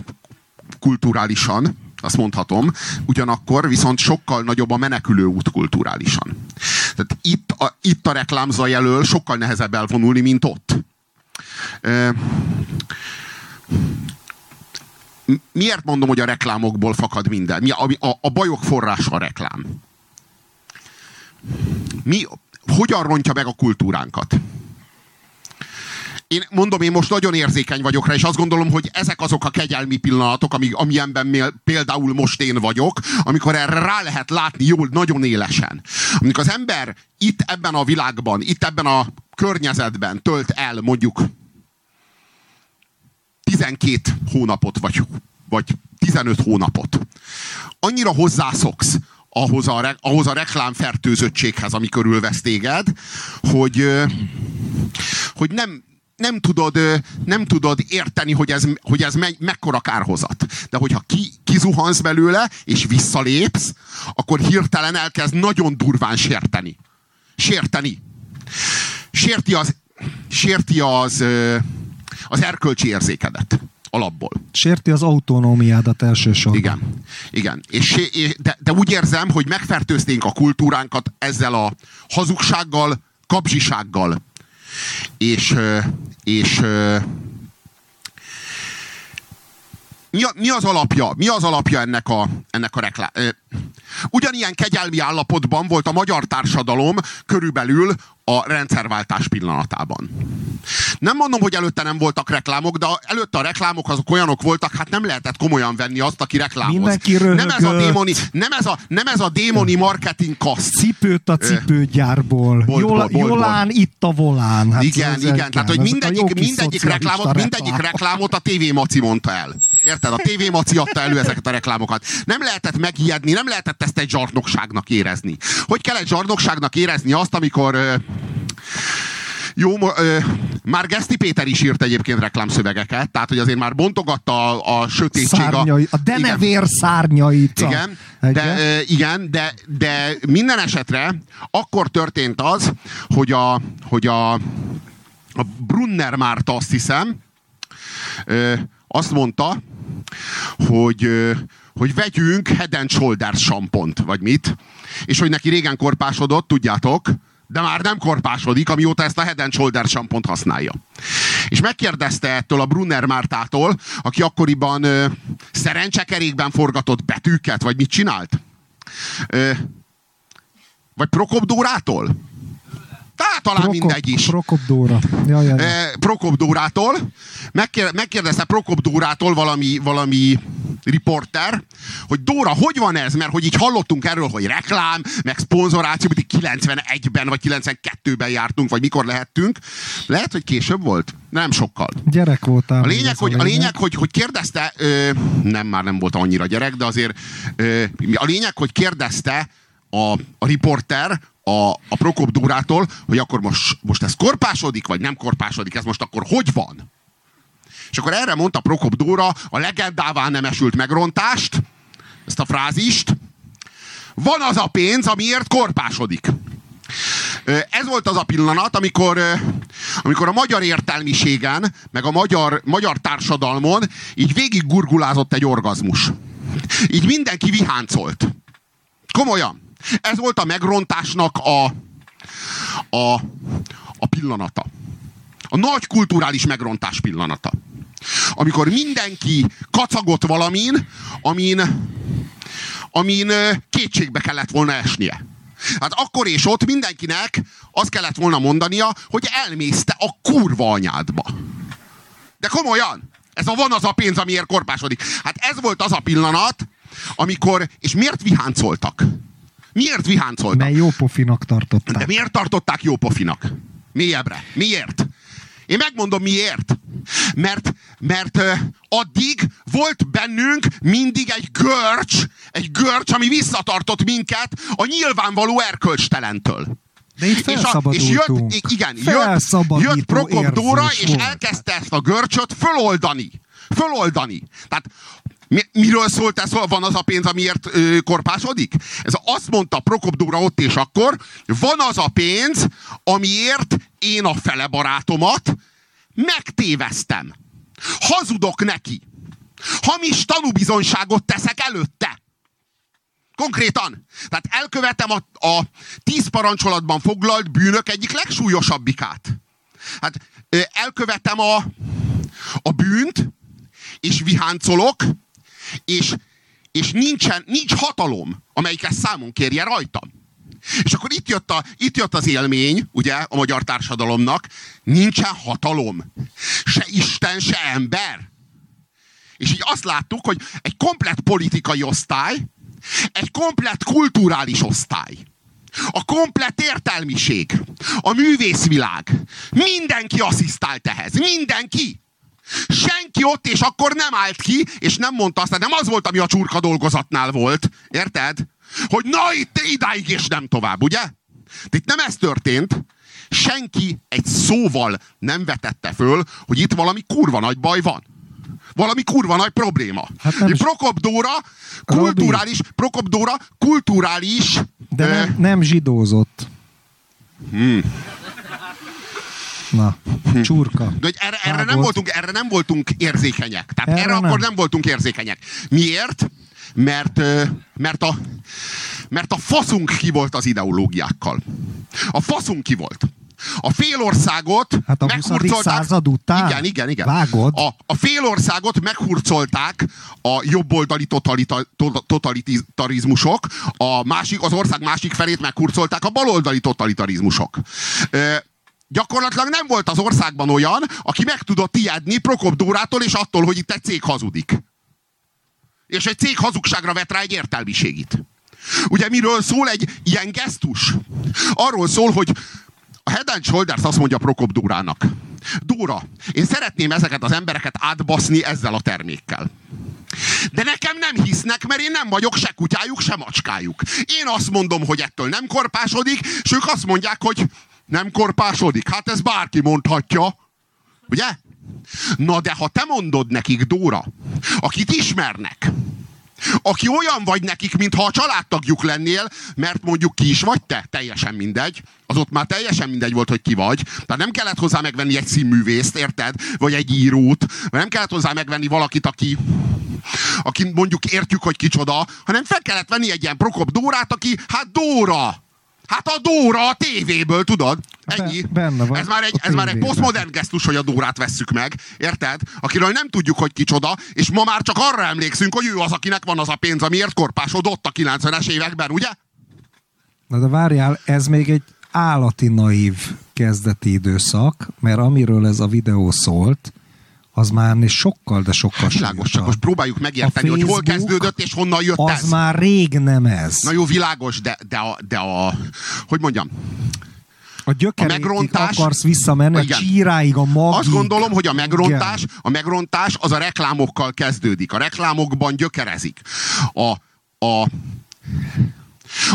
kulturálisan, azt mondhatom, ugyanakkor viszont sokkal nagyobb a menekülő út kulturálisan. Tehát itt a, itt a reklámzaj elől sokkal nehezebb elvonulni, mint ott. Miért mondom, hogy a reklámokból fakad minden? Mi a, a, a bajok forrása a reklám. Mi, hogyan rontja meg a kultúránkat? Én mondom, én most nagyon érzékeny vagyok rá, és azt gondolom, hogy ezek azok a kegyelmi pillanatok, ami, amilyenben például most én vagyok, amikor erre rá lehet látni jól, nagyon élesen. Amikor az ember itt ebben a világban, itt ebben a környezetben tölt el mondjuk 12 hónapot, vagy, vagy 15 hónapot. Annyira hozzászoksz ahhoz a, re, ahhoz a reklámfertőzöttséghez, ami körülvesz téged, hogy, hogy nem, nem tudod, nem tudod érteni, hogy ez, hogy ez me, mekkora kárhozat. De hogyha ki, kizuhansz belőle, és visszalépsz, akkor hirtelen elkezd nagyon durván sérteni. sérteni. Sérti az, sérti az, az erkölcsi érzékedet alapból. Sérti az autonómiádat elsősorban. Igen. Igen. És- de, de úgy érzem, hogy megfertőznénk a kultúránkat ezzel a hazugsággal, kapzsisággal. És, és mi, a, mi az alapja? Mi az alapja ennek a, ennek a reklám? Ugyanilyen kegyelmi állapotban volt a magyar társadalom körülbelül a rendszerváltás pillanatában. Nem mondom, hogy előtte nem voltak reklámok, de előtte a reklámok azok olyanok voltak, hát nem lehetett komolyan venni azt, aki reklámoz. Mindenki nem ez a démoni, nem ez a, nem ez a démoni marketing kaszt. Cipőt a cipőgyárból. Bolt, Jol, bolt, bolt, Jolán itt a volán. Hát igen, igen. Tehát, hogy mindegyik, mindegyik, reklámot, mindegyik reklám. reklámot a TV Maci mondta el. Érted? A TV Maci adta elő ezeket a reklámokat. Nem lehetett megijedni, nem lehetett ezt egy zsarnokságnak érezni. Hogy kell egy zsarnokságnak érezni azt, amikor... Ö, jó, ö, már Geszti Péter is írt egyébként reklámszövegeket, tehát hogy azért már bontogatta a, a sötétség. Szárnyai, a Igen. denevér szárnyait. Igen, de, ö, igen de, de minden esetre akkor történt az, hogy a, hogy a, a Brunner Márta azt hiszem, ö, azt mondta, hogy, hogy vegyünk Head and Shoulders sampont, vagy mit, és hogy neki régen korpásodott, tudjátok, de már nem korpásodik, amióta ezt a Head and Shoulders sampont használja. És megkérdezte ettől a Brunner Mártától, aki akkoriban ö, szerencsekerékben forgatott betűket, vagy mit csinált? Ö, vagy Prokop Dórától? Tehát talán Prokop- mindegy is. Prokop Dóra. Ja, ja, ja. Eh, Prokop Dórától. Megkér, megkérdezte Prokop Dórától valami, valami riporter, hogy Dóra, hogy van ez? Mert hogy így hallottunk erről, hogy reklám, meg szponzoráció, mint 91-ben vagy 92-ben jártunk, vagy mikor lehettünk. Lehet, hogy később volt? Nem sokkal. Gyerek voltál. A lényeg, hogy, a lényeg hogy, hogy kérdezte, ö, nem, már nem volt annyira gyerek, de azért ö, a lényeg, hogy kérdezte a, a riporter a, a Prokop Dórától, hogy akkor most, most ez korpásodik, vagy nem korpásodik, ez most akkor hogy van? És akkor erre mondta Prokop Dóra a legendává nem esült megrontást, ezt a frázist, van az a pénz, amiért korpásodik. Ez volt az a pillanat, amikor, amikor a magyar értelmiségen, meg a magyar, magyar társadalmon így végig gurgulázott egy orgazmus. Így mindenki viháncolt. Komolyan. Ez volt a megrontásnak a, a, a pillanata. A nagy kulturális megrontás pillanata. Amikor mindenki kacagott valamin, amin, amin kétségbe kellett volna esnie. Hát akkor és ott mindenkinek azt kellett volna mondania, hogy elmészte a kurva anyádba. De komolyan! Ez a van az a pénz, amiért korpásodik. Hát ez volt az a pillanat, amikor, és miért viháncoltak? Miért viháncoltak? Mert jó pofinak tartották. De miért tartották jó pofinak? Mélyebbre. Miért? Én megmondom miért. Mert, mert ö, addig volt bennünk mindig egy görcs, egy görcs, ami visszatartott minket a nyilvánvaló erkölcstelentől. De itt és, a, és jött, igen, jött, jött Prokop Dóra, és elkezdte ezt a görcsöt föloldani. Föloldani. Tehát mi, miről szólt ez, van az a pénz, amiért ö, korpásodik? Ez azt mondta Prokop Dóra ott és akkor, van az a pénz, amiért én a fele barátomat megtévesztem. Hazudok neki. Hamis tanúbizonyságot teszek előtte. Konkrétan. Tehát elkövetem a, a tíz parancsolatban foglalt bűnök egyik legsúlyosabbikát. Hát elkövetem a, a bűnt, és viháncolok, és, és nincsen, nincs hatalom, amelyik ezt számon kérje rajtam. És akkor itt jött, a, itt jött az élmény, ugye, a magyar társadalomnak, nincsen hatalom. Se Isten, se ember. És így azt láttuk, hogy egy komplett politikai osztály, egy komplett kulturális osztály, a komplett értelmiség, a művészvilág, mindenki asszisztált ehhez, mindenki. Senki ott és akkor nem állt ki, és nem mondta azt, nem az volt, ami a csurka dolgozatnál volt, érted? Hogy na itt idáig és nem tovább, ugye? De itt nem ez történt, senki egy szóval nem vetette föl, hogy itt valami kurva nagy baj van. Valami kurva nagy probléma. Hát nem is- Prokop Dóra, kulturális, Prokop Dóra, kulturális, De ö, nem, nem zsidózott. Hmm. Na, csurka. De hogy erre, erre, nem voltunk, erre nem voltunk érzékenyek. Tehát Erre erre, nem. akkor nem voltunk érzékenyek. Miért? Mert, mert, a, mert a faszunk ki volt az ideológiákkal. A faszunk ki volt. A félországot Hát a 20. század után? Igen, igen, igen. Vágod? A, a félországot meghurcolták a jobboldali totalita, to- totalitarizmusok, a másik, az ország másik felét meghurcolták a baloldali totalitarizmusok. Gyakorlatilag nem volt az országban olyan, aki meg tudott ijedni Prokop Dórától és attól, hogy itt egy cég hazudik. És egy cég hazugságra vet rá egy értelmiségit. Ugye miről szól egy ilyen gesztus? Arról szól, hogy a Head and Shoulders azt mondja Prokop Dórának. Dóra, én szeretném ezeket az embereket átbaszni ezzel a termékkel. De nekem nem hisznek, mert én nem vagyok se kutyájuk, se macskájuk. Én azt mondom, hogy ettől nem korpásodik, és ők azt mondják, hogy nem korpásodik. Hát ez bárki mondhatja. Ugye? Na de ha te mondod nekik, Dóra, akit ismernek, aki olyan vagy nekik, mintha a családtagjuk lennél, mert mondjuk ki is vagy te, teljesen mindegy. Az ott már teljesen mindegy volt, hogy ki vagy. Tehát nem kellett hozzá megvenni egy színművészt, érted? Vagy egy írót. Vagy nem kellett hozzá megvenni valakit, aki, aki mondjuk értjük, hogy kicsoda, hanem fel kellett venni egy ilyen Prokop Dórát, aki, hát Dóra! Hát a Dóra a tévéből, tudod? Ennyi. benne van ez már egy, ez már egy posztmodern gesztus, hogy a Dórát vesszük meg, érted? Akiről nem tudjuk, hogy kicsoda, és ma már csak arra emlékszünk, hogy ő az, akinek van az a pénz, amiért korpásodott a 90-es években, ugye? Na de várjál, ez még egy állati naív kezdeti időszak, mert amiről ez a videó szólt, az már sokkal, de sokkal Világos, csak most próbáljuk megérteni, hogy hol kezdődött és honnan jött Az ez. már rég nem ez. Na jó, világos, de, de, a, de a, hogy mondjam, A gyökeréig megrontás- akarsz visszamenni, Igen. a csíráig, a magig. Azt gondolom, hogy a megrontás, Igen. a megrontás az a reklámokkal kezdődik. A reklámokban gyökerezik. A, a,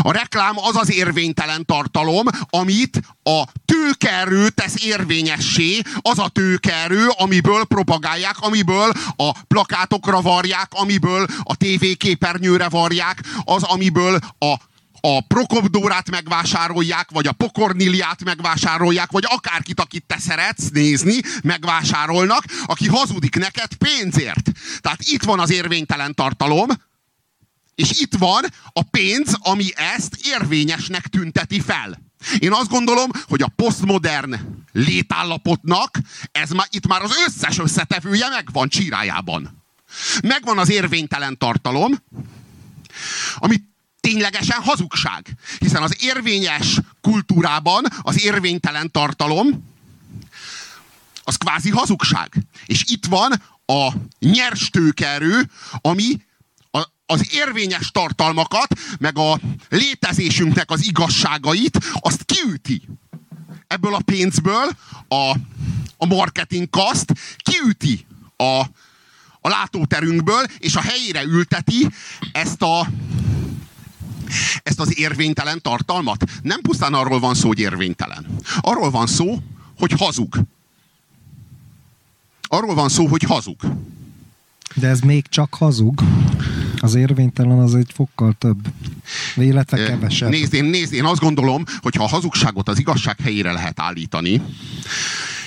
a reklám az az érvénytelen tartalom, amit a tőkerő tesz érvényessé, az a tőkerő, amiből propagálják, amiből a plakátokra varják, amiből a tévéképernyőre varják, az, amiből a a Prokop Dórát megvásárolják, vagy a Pokorniliát megvásárolják, vagy akárkit, akit te szeretsz nézni, megvásárolnak, aki hazudik neked pénzért. Tehát itt van az érvénytelen tartalom, és itt van a pénz, ami ezt érvényesnek tünteti fel. Én azt gondolom, hogy a posztmodern létállapotnak ez már, itt már az összes összetevője megvan csírájában. Megvan az érvénytelen tartalom, ami ténylegesen hazugság. Hiszen az érvényes kultúrában az érvénytelen tartalom az kvázi hazugság. És itt van a nyers tőkerő, ami az érvényes tartalmakat, meg a létezésünknek az igazságait, azt kiüti. Ebből a pénzből a, a marketing kaszt kiüti a, a látóterünkből, és a helyére ülteti ezt a, ezt az érvénytelen tartalmat. Nem pusztán arról van szó, hogy érvénytelen. Arról van szó, hogy hazug. Arról van szó, hogy hazug. De ez még csak hazug. Az érvénytelen az egy fokkal több. Illetve kevesebb. Nézd, én, nézd, én azt gondolom, hogy ha a hazugságot az igazság helyére lehet állítani,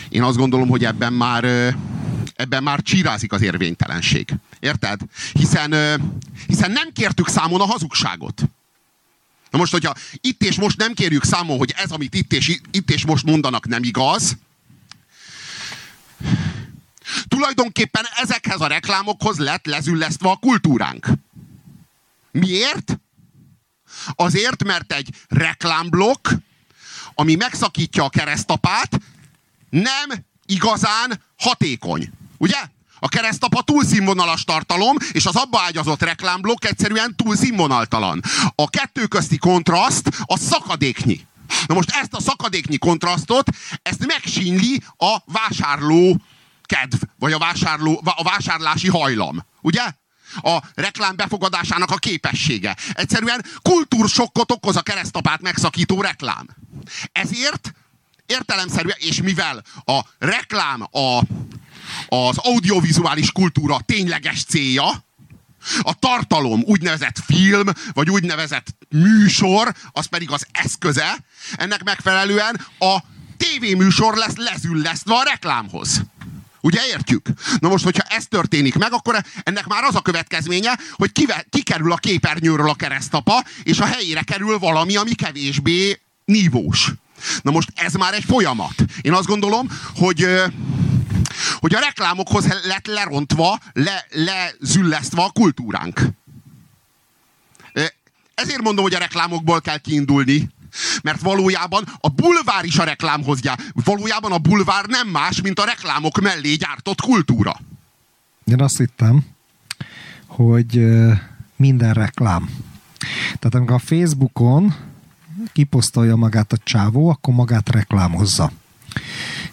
én azt gondolom, hogy ebben már ebben már csírázik az érvénytelenség. Érted? Hiszen, hiszen nem kértük számon a hazugságot. Na most, hogyha itt és most nem kérjük számon, hogy ez, amit itt és, itt és most mondanak, nem igaz, tulajdonképpen ezekhez a reklámokhoz lett lezüllesztve a kultúránk. Miért? Azért, mert egy reklámblokk, ami megszakítja a keresztapát, nem igazán hatékony. Ugye? A keresztapa túlszínvonalas tartalom, és az abba ágyazott reklámblokk egyszerűen túlszínvonaltalan. A kettő közti kontraszt a szakadéknyi. Na most ezt a szakadéknyi kontrasztot, ezt megsínli a vásárló kedv, vagy a, vásárló, a vásárlási hajlam. Ugye? A reklám befogadásának a képessége. Egyszerűen kultúrsokkot okoz a keresztapát megszakító reklám. Ezért értelemszerűen, és mivel a reklám a, az audiovizuális kultúra tényleges célja, a tartalom úgynevezett film, vagy úgynevezett műsor, az pedig az eszköze, ennek megfelelően a tévéműsor lesz lezüllesztve a reklámhoz. Ugye értjük? Na most, hogyha ez történik meg, akkor ennek már az a következménye, hogy kive, kikerül a képernyőről a keresztapa, és a helyére kerül valami, ami kevésbé nívós. Na most ez már egy folyamat. Én azt gondolom, hogy hogy a reklámokhoz lett lerontva, le, lezüllesztve a kultúránk. Ezért mondom, hogy a reklámokból kell kiindulni. Mert valójában a bulvár is a reklámhoz jár. Valójában a bulvár nem más, mint a reklámok mellé gyártott kultúra. Én azt hittem, hogy minden reklám. Tehát amikor a Facebookon kiposztolja magát a csávó, akkor magát reklámozza.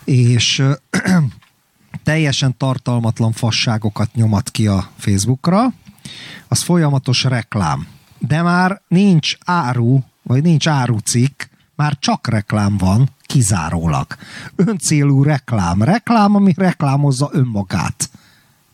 És teljesen tartalmatlan fasságokat nyomat ki a Facebookra, az folyamatos reklám. De már nincs áru, vagy nincs árucikk, már csak reklám van, kizárólag. Öncélú reklám. Reklám, ami reklámozza önmagát.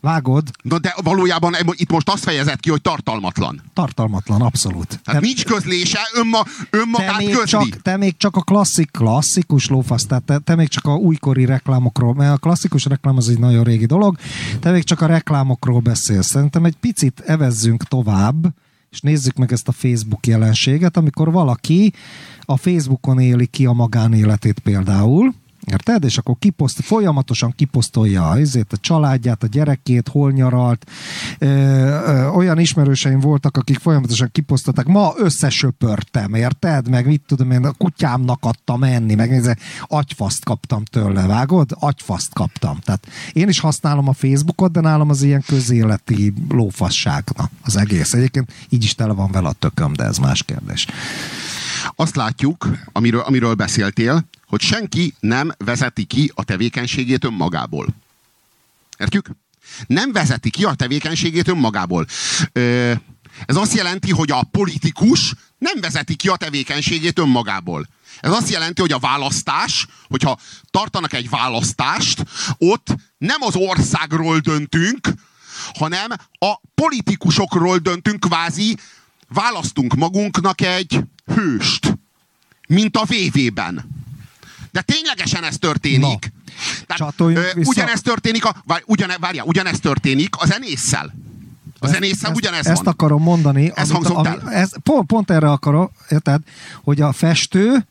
Vágod? Na de valójában itt most azt fejezett ki, hogy tartalmatlan. Tartalmatlan, abszolút. Tehát nincs közlése, önma, önmagát te még, közli. csak, te még csak a klasszik, klasszikus lófasz, tehát te, te még csak a újkori reklámokról, mert a klasszikus reklám az egy nagyon régi dolog, te még csak a reklámokról beszélsz. Szerintem egy picit evezzünk tovább, és nézzük meg ezt a Facebook jelenséget, amikor valaki a Facebookon éli ki a magánéletét például, Érted? És akkor kiposzt, folyamatosan kiposztolja azért a családját, a gyerekét, hol nyaralt. Ö, ö, olyan ismerőseim voltak, akik folyamatosan kiposztolták, ma összesöpörtem, érted? Meg mit tudom én, a kutyámnak adtam enni, meg ez, agyfaszt kaptam tőle, vágod? Agyfaszt kaptam. Tehát én is használom a Facebookot, de nálam az ilyen közéleti lófasság na, az egész. Egyébként így is tele van vele a tököm, de ez más kérdés. Azt látjuk, amiről, amiről beszéltél, hogy senki nem vezeti ki a tevékenységét önmagából. Értjük? Nem vezeti ki a tevékenységét önmagából. Ez azt jelenti, hogy a politikus nem vezeti ki a tevékenységét önmagából. Ez azt jelenti, hogy a választás, hogyha tartanak egy választást, ott nem az országról döntünk, hanem a politikusokról döntünk, kvázi választunk magunknak egy hőst, mint a VV-ben. De ténylegesen ez történik. Tehát, ö, vissza. ugyanez történik, a, várj, ugyane, várjál, ugyanez történik a zenésszel. A zenésszel ugyanez ezt van. akarom mondani. Ez amit- ami, ez, pont, pont erre akarom, érted, hogy a festő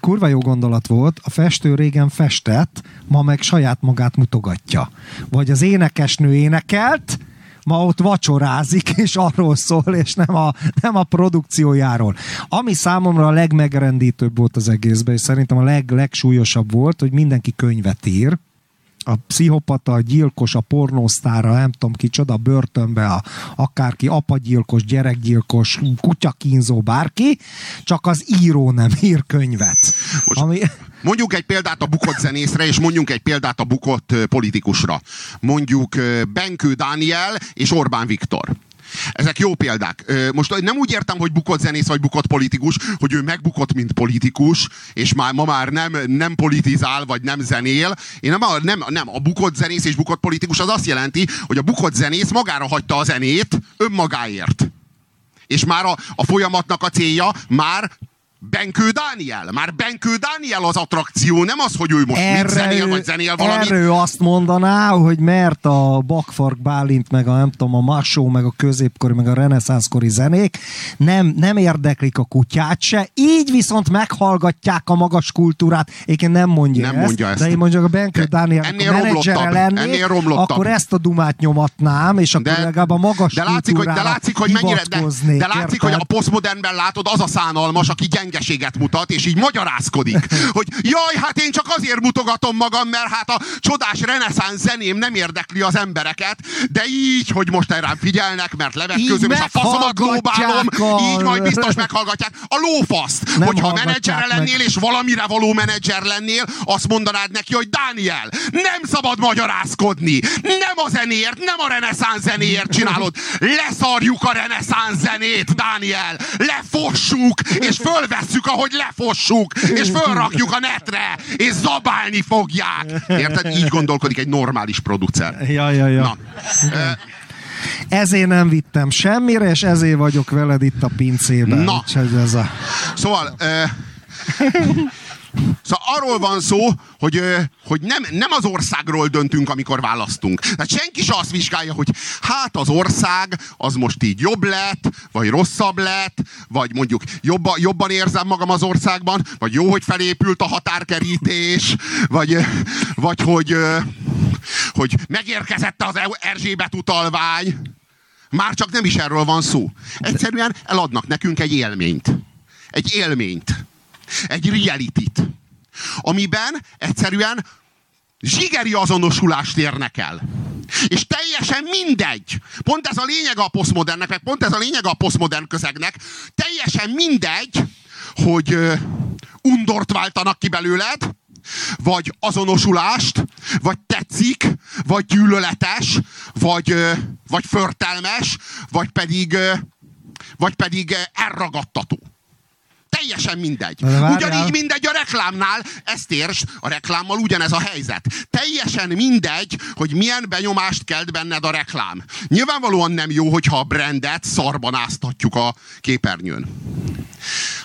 kurva jó gondolat volt, a festő régen festett, ma meg saját magát mutogatja. Vagy az énekesnő énekelt, ma ott vacsorázik, és arról szól, és nem a, nem a produkciójáról. Ami számomra a legmegrendítőbb volt az egészben, és szerintem a leg, legsúlyosabb volt, hogy mindenki könyvet ír, a pszichopata, a gyilkos, a pornósztára, nem tudom kicsoda, a börtönbe, a, akárki, apagyilkos, gyerekgyilkos, kutyakínzó, bárki, csak az író nem ír könyvet. Most Ami, Mondjuk egy példát a bukott zenészre, és mondjunk egy példát a bukott politikusra. Mondjuk Benkő Dániel és Orbán Viktor. Ezek jó példák. Most nem úgy értem, hogy bukott zenész vagy bukott politikus, hogy ő megbukott, mint politikus, és már ma már nem, nem politizál, vagy nem zenél. Én nem, nem, nem, a bukott zenész és bukott politikus az azt jelenti, hogy a bukott zenész magára hagyta a zenét önmagáért. És már a, a folyamatnak a célja már Benkő Dániel. Már Benkő Dániel az attrakció, nem az, hogy ő most mit zenél, vagy zenél valamit. erre ő azt mondaná, hogy mert a Bakfark Bálint, meg a nem tudom, a Massó, meg a középkori, meg a reneszánszkori zenék nem, nem érdeklik a kutyát se, így viszont meghallgatják a magas kultúrát. Egyébként nem mondja, Nem ezt, mondja ezt. de én mondjuk a Benkő Dániel ennél a menedzsere lennék, ennél romlottabb. akkor ezt a dumát nyomatnám, és akkor legalább a magas de látszik, hogy, de látszik, hogy mennyire, de, de látszik, hogy érted? a posztmodernben látod, az a szánalmas, aki gyengeséget mutat, és így magyarázkodik. Hogy jaj, hát én csak azért mutogatom magam, mert hát a csodás reneszánsz zeném nem érdekli az embereket, de így, hogy most rám figyelnek, mert levetkőzöm, és a faszomat a- így majd biztos meghallgatják. A lófaszt, Nem hogyha menedzsere meg. lennél, és valamire való menedzser lennél, azt mondanád neki, hogy Dániel, nem szabad magyarázkodni. Nem a zenéért, nem a reneszánsz zenéért csinálod. Leszarjuk a reneszánsz zenét, Dániel. Lefossuk, és fölvesszük, ahogy lefossuk, és fölrakjuk a netre, és zabálni fogják. Érted? Így gondolkodik egy normális producer. Ja, ja, ja. Na, Ezért nem vittem semmire, és ezért vagyok veled itt a pincében. Na. Úgyhogy ez a... Szóval, ö, Szóval arról van szó, hogy, hogy nem, nem az országról döntünk, amikor választunk. Tehát senki se azt vizsgálja, hogy hát az ország az most így jobb lett, vagy rosszabb lett, vagy mondjuk jobba, jobban érzem magam az országban, vagy jó, hogy felépült a határkerítés, vagy, vagy hogy, hogy megérkezett az Erzsébet utalvány. Már csak nem is erről van szó. Egyszerűen eladnak nekünk egy élményt. Egy élményt. Egy reality-t. Amiben egyszerűen zsigeri azonosulást érnek el. És teljesen mindegy. Pont ez a lényeg a posztmodernnek, meg pont ez a lényeg a posztmodern közegnek. Teljesen mindegy, hogy undort váltanak ki belőled, vagy azonosulást, vagy tetszik, vagy gyűlöletes, vagy, vagy förtelmes, vagy pedig, vagy pedig elragadtató. Teljesen mindegy. Ugyanígy mindegy a reklámnál, ezt értsd, a reklámmal ugyanez a helyzet. Teljesen mindegy, hogy milyen benyomást kelt benned a reklám. Nyilvánvalóan nem jó, hogyha a brandet szarban áztatjuk a képernyőn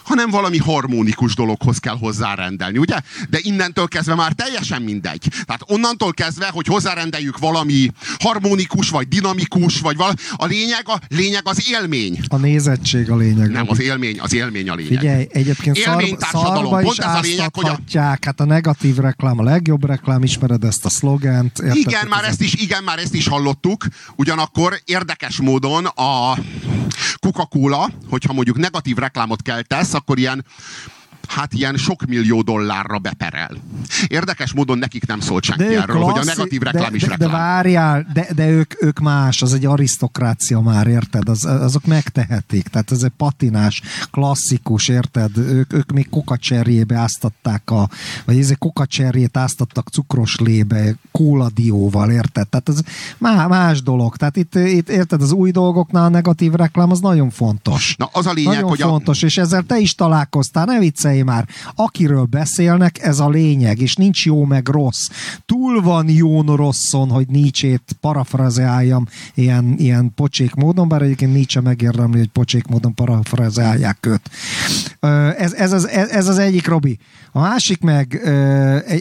hanem valami harmonikus dologhoz kell hozzárendelni, ugye? De innentől kezdve már teljesen mindegy. Tehát onnantól kezdve, hogy hozzárendeljük valami harmonikus, vagy dinamikus, vagy valami, a lényeg, a lényeg az élmény. A nézettség a lényeg. Nem, az élmény, az élmény a lényeg. Figyelj, egyébként szar, Élménytársadalom. szarba Pont is ez a lényeg, hogy a. Hát a negatív reklám a legjobb reklám, ismered ezt a szlogent. érted? Igen, már ez ezt is, igen, már ezt is hallottuk. Ugyanakkor érdekes módon a Coca-Cola, hogyha mondjuk negatív reklámot keltesz, akkor ilyen hát ilyen sok millió dollárra beperel. Érdekes módon nekik nem szólt senki erről, hogy a negatív reklám de, is de, reklám. De várjál, de, de ők, ők más, az egy arisztokrácia már, érted? Az, azok megtehetik, tehát ez egy patinás, klasszikus, érted? Ők, ők még kokacserjébe áztatták a, vagy ez egy kokacserjét áztattak cukros lébe, kóladióval, érted? Tehát ez má, más dolog. Tehát itt, itt, érted, az új dolgoknál a negatív reklám az nagyon fontos. Na az a lényeg, nagyon hogy a, fontos, és ezzel te is találkoztál, ne viccelj már. Akiről beszélnek, ez a lényeg, és nincs jó meg rossz. Túl van jón rosszon, hogy Nietzsét parafrazeáljam ilyen, ilyen pocsék módon, bár egyébként Nietzsche megérdemli, hogy pocsék módon parafrazeálják őt. Ez, ez, az, ez, ez az egyik, Robi. A másik meg,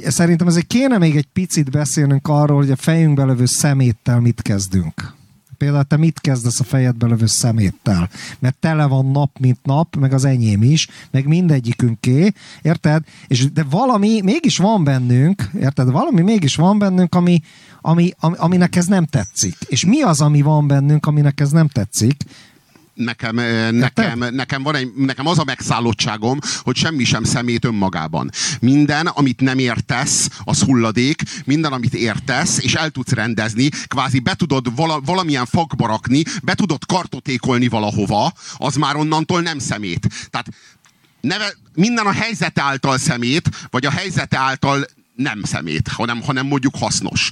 szerintem ezért kéne még egy picit beszélnünk arról, hogy a fejünkbe lövő szeméttel mit kezdünk. Például te mit kezdesz a fejedbe lövő szeméttel? Mert tele van nap, mint nap, meg az enyém is, meg mindegyikünké, érted? És de valami mégis van bennünk, érted? Valami mégis van bennünk, ami, ami, ami, aminek ez nem tetszik. És mi az, ami van bennünk, aminek ez nem tetszik? Nekem, nekem, nekem, van egy, nekem az a megszállottságom, hogy semmi sem szemét önmagában. Minden, amit nem értesz, az hulladék, minden, amit értesz, és el tudsz rendezni, kvázi be tudod vala, valamilyen fakba rakni, be tudod kartotékolni valahova, az már onnantól nem szemét. Tehát neve, minden a helyzete által szemét, vagy a helyzete által nem szemét, hanem, hanem mondjuk hasznos.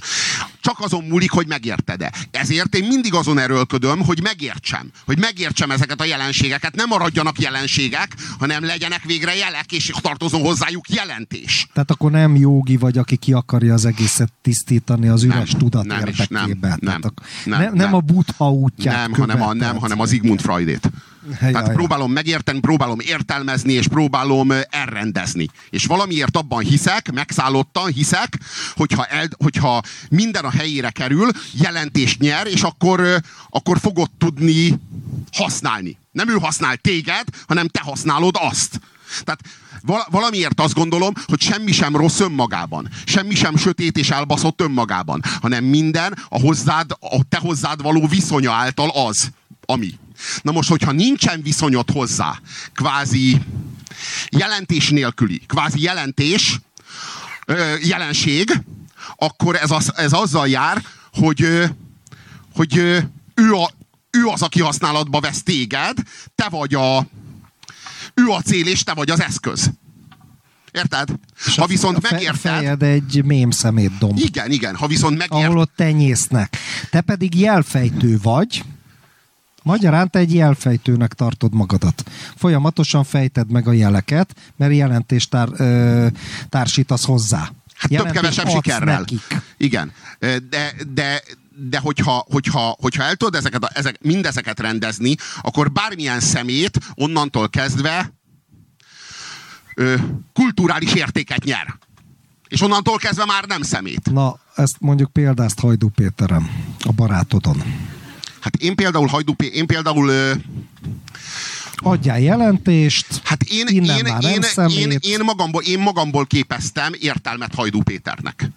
Csak azon múlik, hogy megérted-e. Ezért én mindig azon erőlködöm, hogy megértsem. Hogy megértsem ezeket a jelenségeket. Nem maradjanak jelenségek, hanem legyenek végre jelek, és tartozom hozzájuk jelentés. Tehát akkor nem jogi vagy, aki ki akarja az egészet tisztítani az üres Nem, tudat nem érdekében. nem, nem, nem, nem, nem nem. a buddha útját Nem, hanem a, nem, hanem az Igmund Freudét. Jaj, Tehát jaj. próbálom megérteni, próbálom értelmezni, és próbálom elrendezni. És valamiért abban hiszek, megszállottan hiszek, hogyha, el, hogyha minden a helyére kerül, jelentést nyer, és akkor, akkor fogod tudni használni. Nem ő használ téged, hanem te használod azt. Tehát val- valamiért azt gondolom, hogy semmi sem rossz önmagában. Semmi sem sötét és elbaszott önmagában. Hanem minden a, hozzád, a te hozzád való viszonya által az, ami. Na most, hogyha nincsen viszonyod hozzá, kvázi jelentés nélküli, kvázi jelentés, jelenség, akkor ez, az, ez azzal jár, hogy, hogy ő, a, ő az, aki használatba vesz téged, te vagy a, ő a cél, és te vagy az eszköz. Érted? És Ha viszont a fe- megérted... fejed egy mém szemét domb. Igen, igen, ha viszont megérted... ahol ott tenyésznek. Te pedig jelfejtő vagy, Magyarán te egy jelfejtőnek tartod magadat. Folyamatosan fejted meg a jeleket, mert jelentést tár, ö, társítasz hozzá. Hát több-kevesebb sikerrel. Nekik. Igen. De, de, de hogyha, hogyha, hogyha el tudod ezeket, a- ezek, mindezeket rendezni, akkor bármilyen szemét onnantól kezdve ö, kulturális értéket nyer. És onnantól kezdve már nem szemét. Na, ezt mondjuk példázt Hajdú Péterem, a barátodon. Hát én például Hajdú Pé- én például ö, Adjál jelentést, hát én, innen én, már nem én, szemét. én, én, magamból, én magamból képeztem értelmet Hajdú Péternek.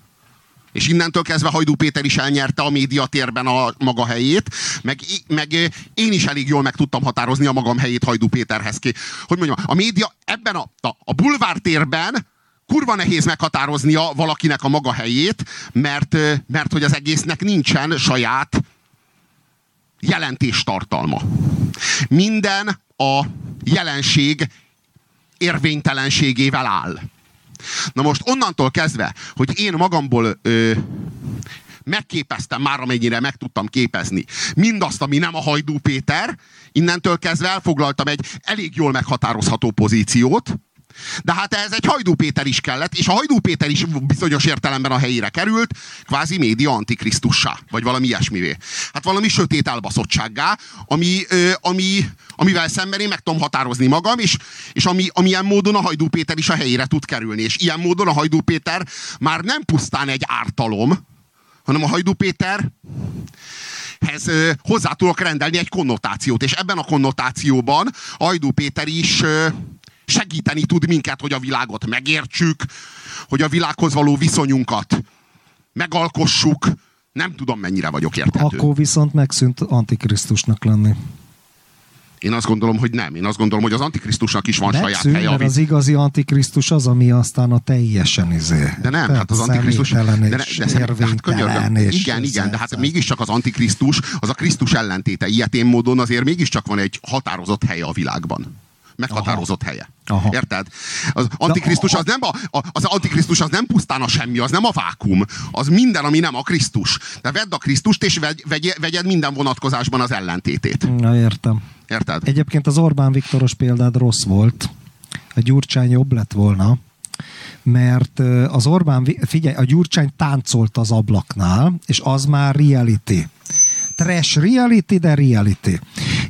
És innentől kezdve Hajdú Péter is elnyerte a médiatérben a maga helyét, meg, meg én is elég jól meg tudtam határozni a magam helyét Hajdú Péterhez. Ki. Hogy mondjam, a média ebben a, a, a bulvártérben kurva nehéz meghatároznia valakinek a maga helyét, mert, mert hogy az egésznek nincsen saját jelentéstartalma. Minden a jelenség érvénytelenségével áll. Na most onnantól kezdve, hogy én magamból ö, megképeztem már, amennyire meg tudtam képezni mindazt, ami nem a Hajdú Péter, innentől kezdve elfoglaltam egy elég jól meghatározható pozíciót, de hát ehhez egy Hajdú Péter is kellett, és a Hajdú Péter is bizonyos értelemben a helyére került, kvázi média antikrisztussá, vagy valami ilyesmivé. Hát valami sötét elbaszottsággá, ami, ö, ami, amivel szemben én meg tudom határozni magam, és, és ami, amilyen módon a Hajdú Péter is a helyére tud kerülni. És ilyen módon a Hajdú Péter már nem pusztán egy ártalom, hanem a Hajdú Péter hez hozzá tudok rendelni egy konnotációt, és ebben a konnotációban Hajdú Péter is ö, segíteni tud minket, hogy a világot megértsük, hogy a világhoz való viszonyunkat megalkossuk. Nem tudom, mennyire vagyok érthető. Akkor viszont megszűnt antikrisztusnak lenni. Én azt gondolom, hogy nem. Én azt gondolom, hogy az antikrisztusnak is van saját Megszűnt, helye. mert az igazi antikrisztus az, ami aztán a teljesen izé. De nem, hát az antikrisztus... De, személytelen de, de, hát érvénytelen könyörgöm, igen, igen, de hát mégiscsak az antikrisztus, az a Krisztus ellentéte. Ilyetén módon azért mégiscsak van egy határozott helye a világban. Meghatározott Aha. helye. Aha. Érted? Az antikrisztus az nem, a, az antikrisztus az nem pusztán a semmi, az nem a vákum. Az minden, ami nem a Krisztus. De vedd a Krisztust, és vegy, vegy, vegyed minden vonatkozásban az ellentétét. Na értem. Érted? Egyébként az Orbán Viktoros példád rossz volt. A Gyurcsány jobb lett volna, mert az Orbán, figyelj, a Gyurcsány táncolt az ablaknál, és az már reality. Trash reality, de reality.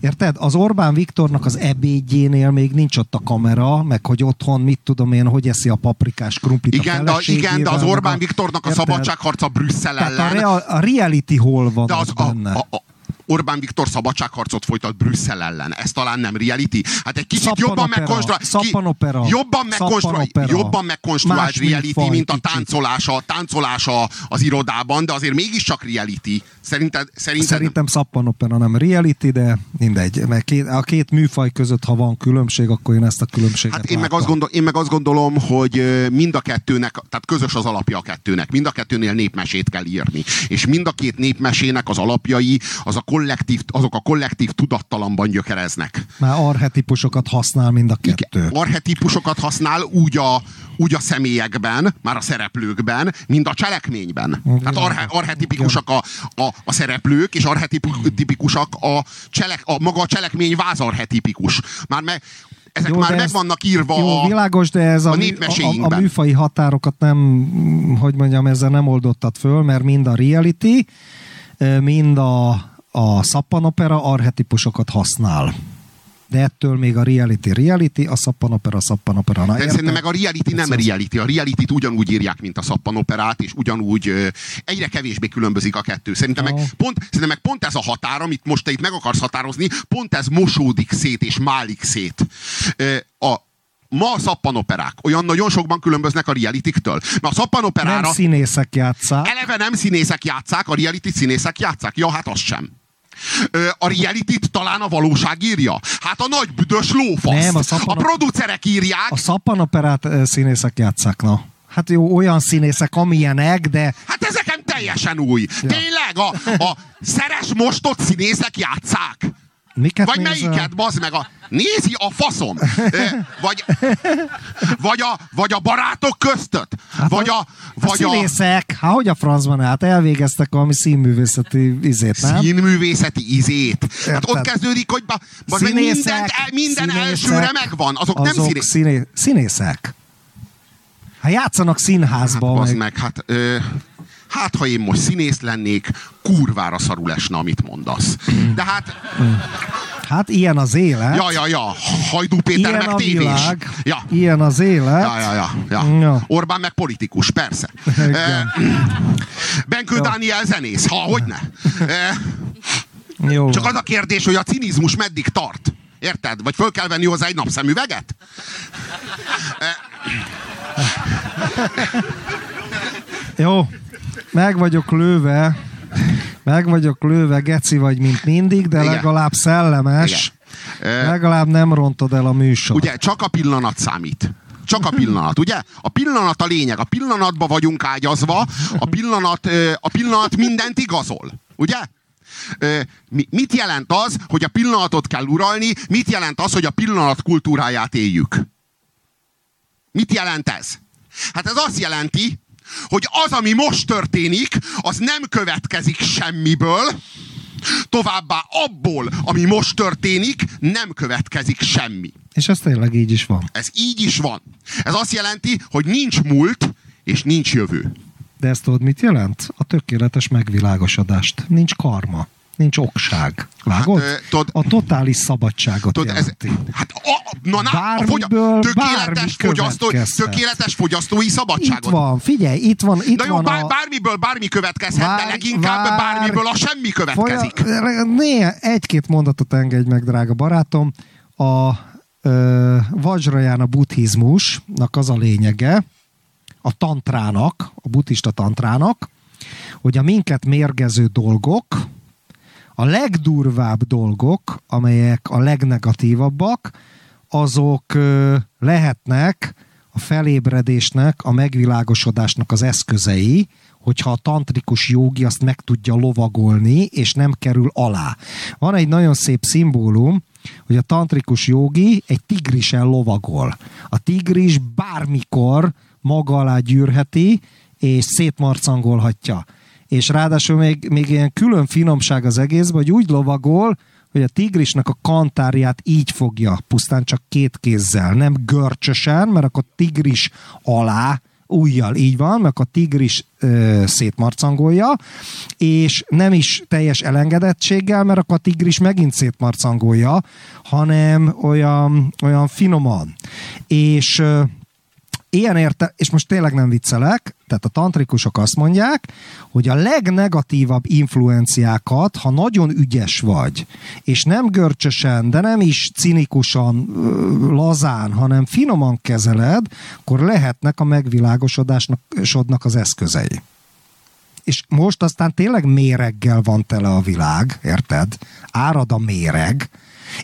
Érted? Az Orbán Viktornak az ebédjénél még nincs ott a kamera, meg hogy otthon, mit tudom én, hogy eszi a paprikás krumplit Igen, a de, igen, de az Orbán Viktornak a Érted? szabadságharca Brüsszel Tehát a, ellen. real, a reality hol van De az, benne? a, a Orbán Viktor szabadságharcot folytat Brüsszel ellen. Ez talán nem reality? Hát egy kicsit jobban Szappanopera, megkonstruált, szappanopera, jobban, megkonstruált, szappanopera. jobban megkonstruált reality, műfaj mint a táncolása, táncolása az irodában, de azért mégiscsak reality. Szerinted, szerinted Szerintem szappanopera nem reality, de mindegy. Mert két, a két műfaj között, ha van különbség, akkor én ezt a különbséget Hát én meg, azt gondol, én meg azt gondolom, hogy mind a kettőnek, tehát közös az alapja a kettőnek. Mind a kettőnél népmesét kell írni. És mind a két népmesének az alapjai, az a kollektív, azok a kollektív tudattalamban gyökereznek. Már arhetipusokat használ mind a kettő. Arhetípusokat használ úgy a, úgy a személyekben, már a szereplőkben, mint a cselekményben. Tehát arhe, arhetipikusak a, a, a szereplők, és arhetipikusak a, cselek, a maga a cselekmény vázarhetipikus. Már meg, ezek Jó, már meg vannak írva Jó, a, világos, de ez a, a a, a, műfai határokat nem, hogy mondjam, ezzel nem oldottad föl, mert mind a reality, mind a, a szappanopera arhetipusokat használ. De ettől még a reality reality, a szappanopera szappanopera. Na, De szerintem meg a reality nem az- reality. A reality ugyanúgy írják, mint a szappanoperát, és ugyanúgy ö, egyre kevésbé különbözik a kettő. Szerintem meg, pont, szerintem meg pont ez a határ, amit most te itt meg akarsz határozni, pont ez mosódik szét és málik szét. Ö, A, ma a szappanoperák olyan nagyon sokban különböznek a realityktől. Mert a szappanoperára Nem színészek játszák. eleve nem színészek játszák, a reality színészek játszák. Ja, hát az sem. A reality talán a valóság írja. Hát a nagy büdös lófasz. Nem, a szappanop- a producerek írják, A szappanoperát színészek játszák, na. Hát jó, olyan színészek, amilyenek, de Hát ez nekem teljesen új. Ja. Tényleg, a, a szeres mostott színészek játszák. Miket Vagy nézel? melyiket, bazd meg a... Nézi a faszom! Vagy, vagy, a, vagy a barátok köztöt? Vagy a... A Vagy a színészek, hát hogy a francban hát elvégeztek valami színművészeti izét, nem? színművészeti izét. Hát ott Érted. kezdődik, hogy ba, bazd meg minden, minden elsőre megvan. Azok, nem színé... színé... színészek. Hát játszanak színházba, Hát, meg... meg, hát, ö, hát, ha én most színész lennék, kurvára szarul esne, amit mondasz. De hát, Hát ilyen az élet. Ja, ja, ja. Hajdú Péter Ilyen meg a tévés. világ. Ja. Ilyen az élet. Ja, ja, ja, ja. Ja. Orbán meg politikus, persze. Igen. Benkő Ja. Dániel zenész, ha, hogy ne. Jó. Csak az a kérdés, hogy a cinizmus meddig tart. Érted? Vagy föl kell venni hozzá egy napszemüveget? Jó, meg vagyok lőve, meg vagyok lőve, geci vagy, mint mindig, de Igen. legalább szellemes, Igen. Legalább nem rontod el a műsor. Ugye, csak a pillanat számít. Csak a pillanat, ugye? A pillanat a lényeg. A pillanatba vagyunk ágyazva, a pillanat, a pillanat mindent igazol. Ugye? Mit jelent az, hogy a pillanatot kell uralni? Mit jelent az, hogy a pillanat kultúráját éljük? Mit jelent ez? Hát ez azt jelenti, hogy az, ami most történik, az nem következik semmiből, továbbá abból, ami most történik, nem következik semmi. És ez tényleg így is van. Ez így is van. Ez azt jelenti, hogy nincs múlt, és nincs jövő. De ezt tudod, mit jelent? A tökéletes megvilágosodást. Nincs karma. Nincs okság. Vágod? Hát, ö, tudod- a totális szabadságot ez, jelenti. hát a, na, na, a fogya, Bármiből tökéletes, fogyasztó, tökéletes fogyasztói Itt szabadságot. van, figyelj, itt van, itt Na jó, van bár, a... bármiből bármi következhet, de Várj, leginkább várj. bármiből a semmi következik. Folya, egy-két mondatot engedj meg, drága barátom. A ö, Vajrayana buddhizmusnak az a lényege, a tantrának, a buddhista tantrának, hogy a minket mérgező dolgok, a legdurvább dolgok, amelyek a legnegatívabbak, azok lehetnek a felébredésnek, a megvilágosodásnak az eszközei, hogyha a tantrikus jogi azt meg tudja lovagolni, és nem kerül alá. Van egy nagyon szép szimbólum, hogy a tantrikus jogi egy tigrisen lovagol. A tigris bármikor maga alá gyűrheti, és szétmarcangolhatja. És ráadásul még, még ilyen külön finomság az egészben, hogy úgy lovagol, hogy a tigrisnek a kantárját így fogja, pusztán csak két kézzel, nem görcsösen, mert akkor tigris alá, ujjal így van, mert a tigris ö, szétmarcangolja, és nem is teljes elengedettséggel, mert akkor a tigris megint szétmarcangolja, hanem olyan, olyan finoman. És ö, ilyen érte, és most tényleg nem viccelek, tehát a tantrikusok azt mondják, hogy a legnegatívabb influenciákat, ha nagyon ügyes vagy, és nem görcsösen, de nem is cinikusan, lazán, hanem finoman kezeled, akkor lehetnek a megvilágosodásnak az eszközei. És most aztán tényleg méreggel van tele a világ, érted? Árad a méreg,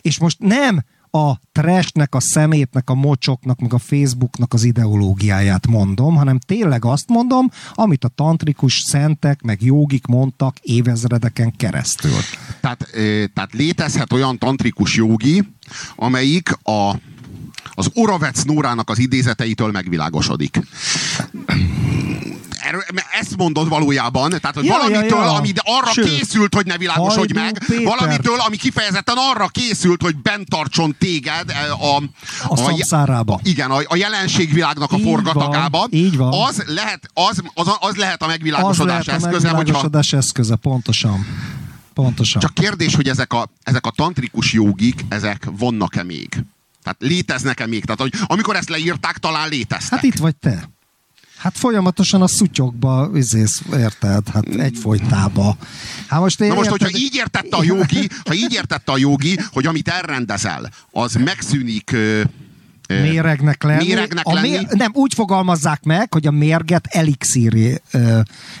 és most nem a trashnek, a szemétnek, a mocsoknak, meg a Facebooknak az ideológiáját mondom, hanem tényleg azt mondom, amit a tantrikus szentek, meg jogik mondtak évezredeken keresztül. Tehát, tehát létezhet olyan tantrikus jogi, amelyik a, az Oravec Nórának az idézeteitől megvilágosodik. Ezt mondod valójában, tehát hogy Ja, valamitől, ja, ja. ami arra Sőt, készült, hogy ne világosodj Hajdú meg, Péter. valamitől, ami kifejezetten arra készült, hogy bent tartson téged eh, a, A szamszárába. igen, a, a jelenségvilágnak a Így forgatagába, van, így van. Az, lehet, az, az, az lehet a Az megvilágosodás lehet a eszköze, hogyha megvilágosodás eszköze, pontosan. Pontosan. csak kérdés, hogy ezek a, ezek a tantrikus jogik, ezek vannak-e még? Tehát léteznek-e még? Tehát, hogy amikor ezt leírták, talán léteztek. Hát itt vagy te. Hát folyamatosan a szutyokba, izész, érted? Hát egyfolytába. Hát most én Na most, érted- hogyha így értette a jogi, ha így értette a jogi, hogy amit elrendezel, az megszűnik ö, ö, méregnek lenni. méregnek lenni. nem, úgy fogalmazzák meg, hogy a mérget elixíré,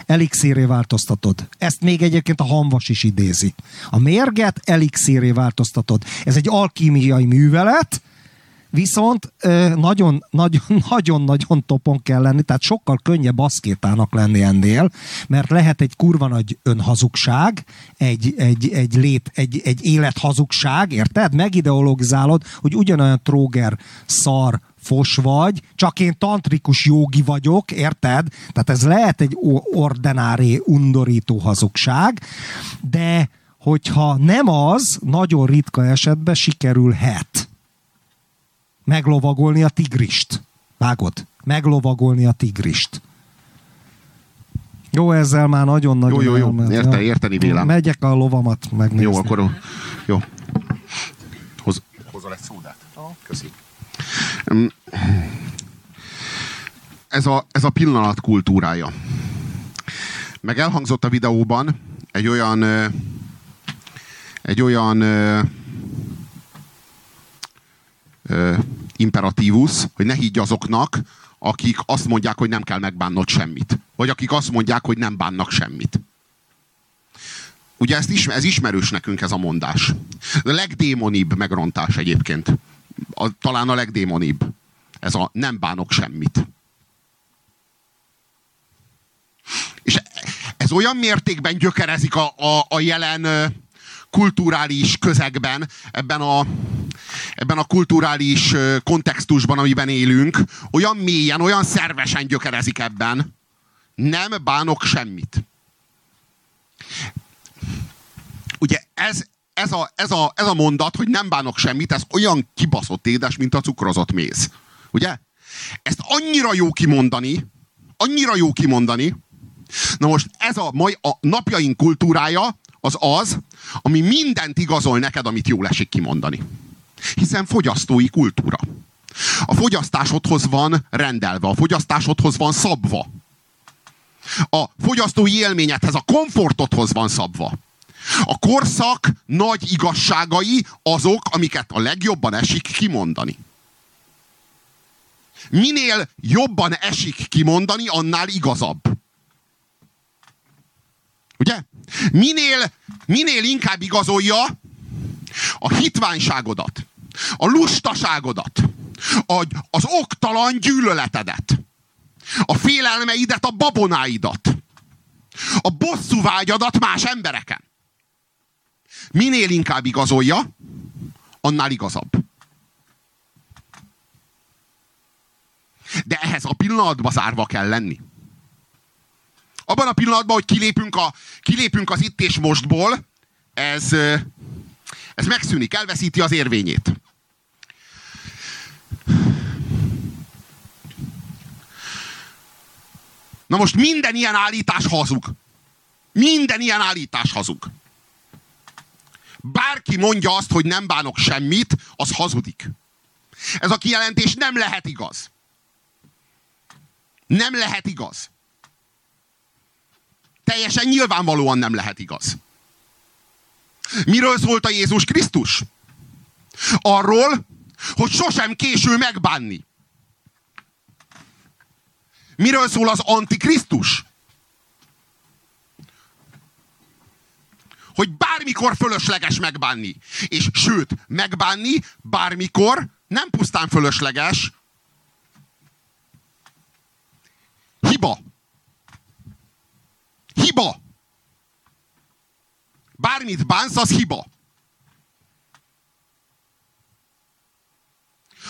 elixíré változtatod. Ezt még egyébként a hamvas is idézi. A mérget elixíré változtatod. Ez egy alkímiai művelet, Viszont nagyon-nagyon topon kell lenni, tehát sokkal könnyebb aszkétának lenni ennél, mert lehet egy kurva nagy önhazugság, egy, egy, egy, lét, egy, egy élethazugság, érted? Megideologizálod, hogy ugyanolyan tróger szar fos vagy, csak én tantrikus jogi vagyok, érted? Tehát ez lehet egy ordinári, undorító hazugság, de hogyha nem az, nagyon ritka esetben sikerülhet meglovagolni a tigrist. Vágod? Meglovagolni a tigrist. Jó, ezzel már nagyon-nagyon... Jó, jó, jó. Érte, érteni vélem. Megyek a lovamat megnézni. Jó, akkor jó. egy szódát? Köszi. Mm. Ez a, ez a pillanat kultúrája. Meg elhangzott a videóban egy olyan egy olyan imperatívus, hogy ne higgy azoknak, akik azt mondják, hogy nem kell megbánnod semmit. Vagy akik azt mondják, hogy nem bánnak semmit. Ugye ezt ismer, ez ismerős nekünk ez a mondás. A legdémonibb megrontás egyébként. A, talán a legdémonibb. Ez a nem bánok semmit. És ez olyan mértékben gyökerezik a, a, a jelen kulturális közegben, ebben a, ebben a kulturális kontextusban, amiben élünk, olyan mélyen, olyan szervesen gyökerezik ebben. Nem bánok semmit. Ugye ez, ez, a, ez, a, ez a mondat, hogy nem bánok semmit, ez olyan kibaszott édes, mint a cukrozott méz. Ugye? Ezt annyira jó kimondani, annyira jó kimondani, Na most ez a, mai, a napjaink kultúrája az az, ami mindent igazol neked, amit jól esik kimondani. Hiszen fogyasztói kultúra. A fogyasztásodhoz van rendelve, a fogyasztásodhoz van szabva. A fogyasztói élményedhez, a komfortodhoz van szabva. A korszak nagy igazságai azok, amiket a legjobban esik kimondani. Minél jobban esik kimondani, annál igazabb. Ugye? Minél, minél inkább igazolja a hitványságodat, a lustaságodat, a, az oktalan gyűlöletedet, a félelmeidet, a babonáidat, a bosszúvágyadat más embereken. Minél inkább igazolja, annál igazabb. De ehhez a pillanatban zárva kell lenni. Abban a pillanatban, hogy kilépünk, a, kilépünk az itt és mostból, ez, ez megszűnik, elveszíti az érvényét. Na most minden ilyen állítás hazug. Minden ilyen állítás hazug. Bárki mondja azt, hogy nem bánok semmit, az hazudik. Ez a kijelentés nem lehet igaz. Nem lehet igaz. Teljesen nyilvánvalóan nem lehet igaz. Miről szólt a Jézus Krisztus? Arról, hogy sosem késő megbánni. Miről szól az Antikrisztus? Hogy bármikor fölösleges megbánni. És sőt, megbánni bármikor nem pusztán fölösleges, hiba. Hiba. Bármit bánsz, az hiba.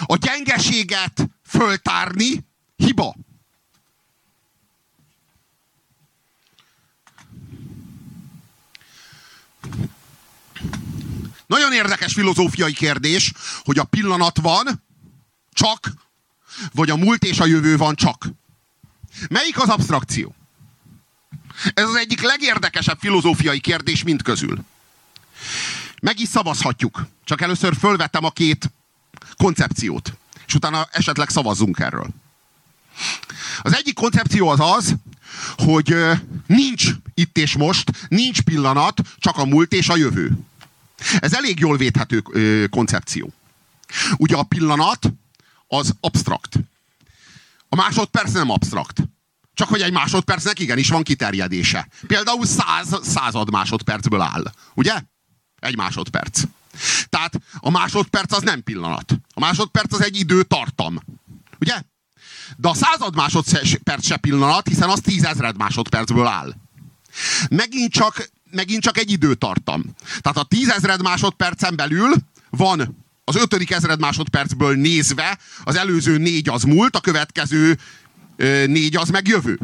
A gyengeséget föltárni hiba. Nagyon érdekes filozófiai kérdés, hogy a pillanat van csak, vagy a múlt és a jövő van csak. Melyik az abstrakció? Ez az egyik legérdekesebb filozófiai kérdés mind közül. Meg is szavazhatjuk. Csak először fölvettem a két koncepciót. És utána esetleg szavazzunk erről. Az egyik koncepció az az, hogy nincs itt és most, nincs pillanat, csak a múlt és a jövő. Ez elég jól védhető koncepció. Ugye a pillanat az abstrakt. A másodperc nem abstrakt. Csak hogy egy másodpercnek igenis van kiterjedése. Például száz, század másodpercből áll. Ugye? Egy másodperc. Tehát a másodperc az nem pillanat. A másodperc az egy időtartam. Ugye? De a század másodperc se pillanat, hiszen az tízezred másodpercből áll. Megint csak, megint csak egy időtartam. Tehát a tízezred másodpercen belül van az ötödik ezred másodpercből nézve, az előző négy az múlt, a következő négy az meg jövő.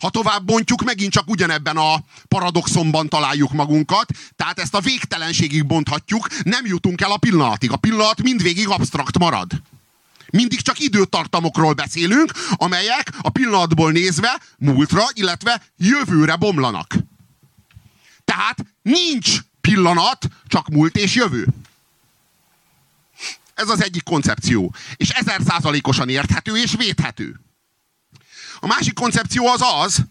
Ha tovább bontjuk, megint csak ugyanebben a paradoxonban találjuk magunkat, tehát ezt a végtelenségig bonthatjuk, nem jutunk el a pillanatig. A pillanat mindvégig absztrakt marad. Mindig csak időtartamokról beszélünk, amelyek a pillanatból nézve múltra, illetve jövőre bomlanak. Tehát nincs pillanat, csak múlt és jövő. Ez az egyik koncepció. És ezer százalékosan érthető és védhető. A másik koncepció az az,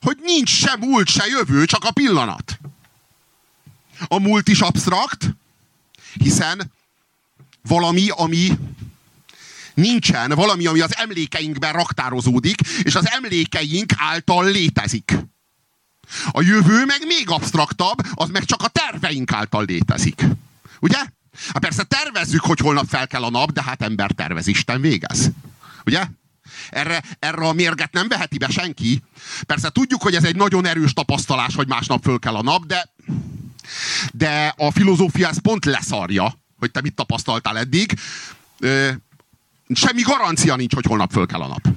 hogy nincs se múlt, se jövő, csak a pillanat. A múlt is absztrakt, hiszen valami, ami nincsen, valami, ami az emlékeinkben raktározódik, és az emlékeink által létezik. A jövő meg még absztraktabb, az meg csak a terveink által létezik. Ugye? Hát persze tervezzük, hogy holnap fel kell a nap, de hát ember tervez, Isten végez. Ugye? Erre, erre a mérget nem veheti be senki. Persze tudjuk, hogy ez egy nagyon erős tapasztalás, hogy másnap föl kell a nap, de, de a filozófia ezt pont leszarja, hogy te mit tapasztaltál eddig. Ö, semmi garancia nincs, hogy holnap föl kell a nap.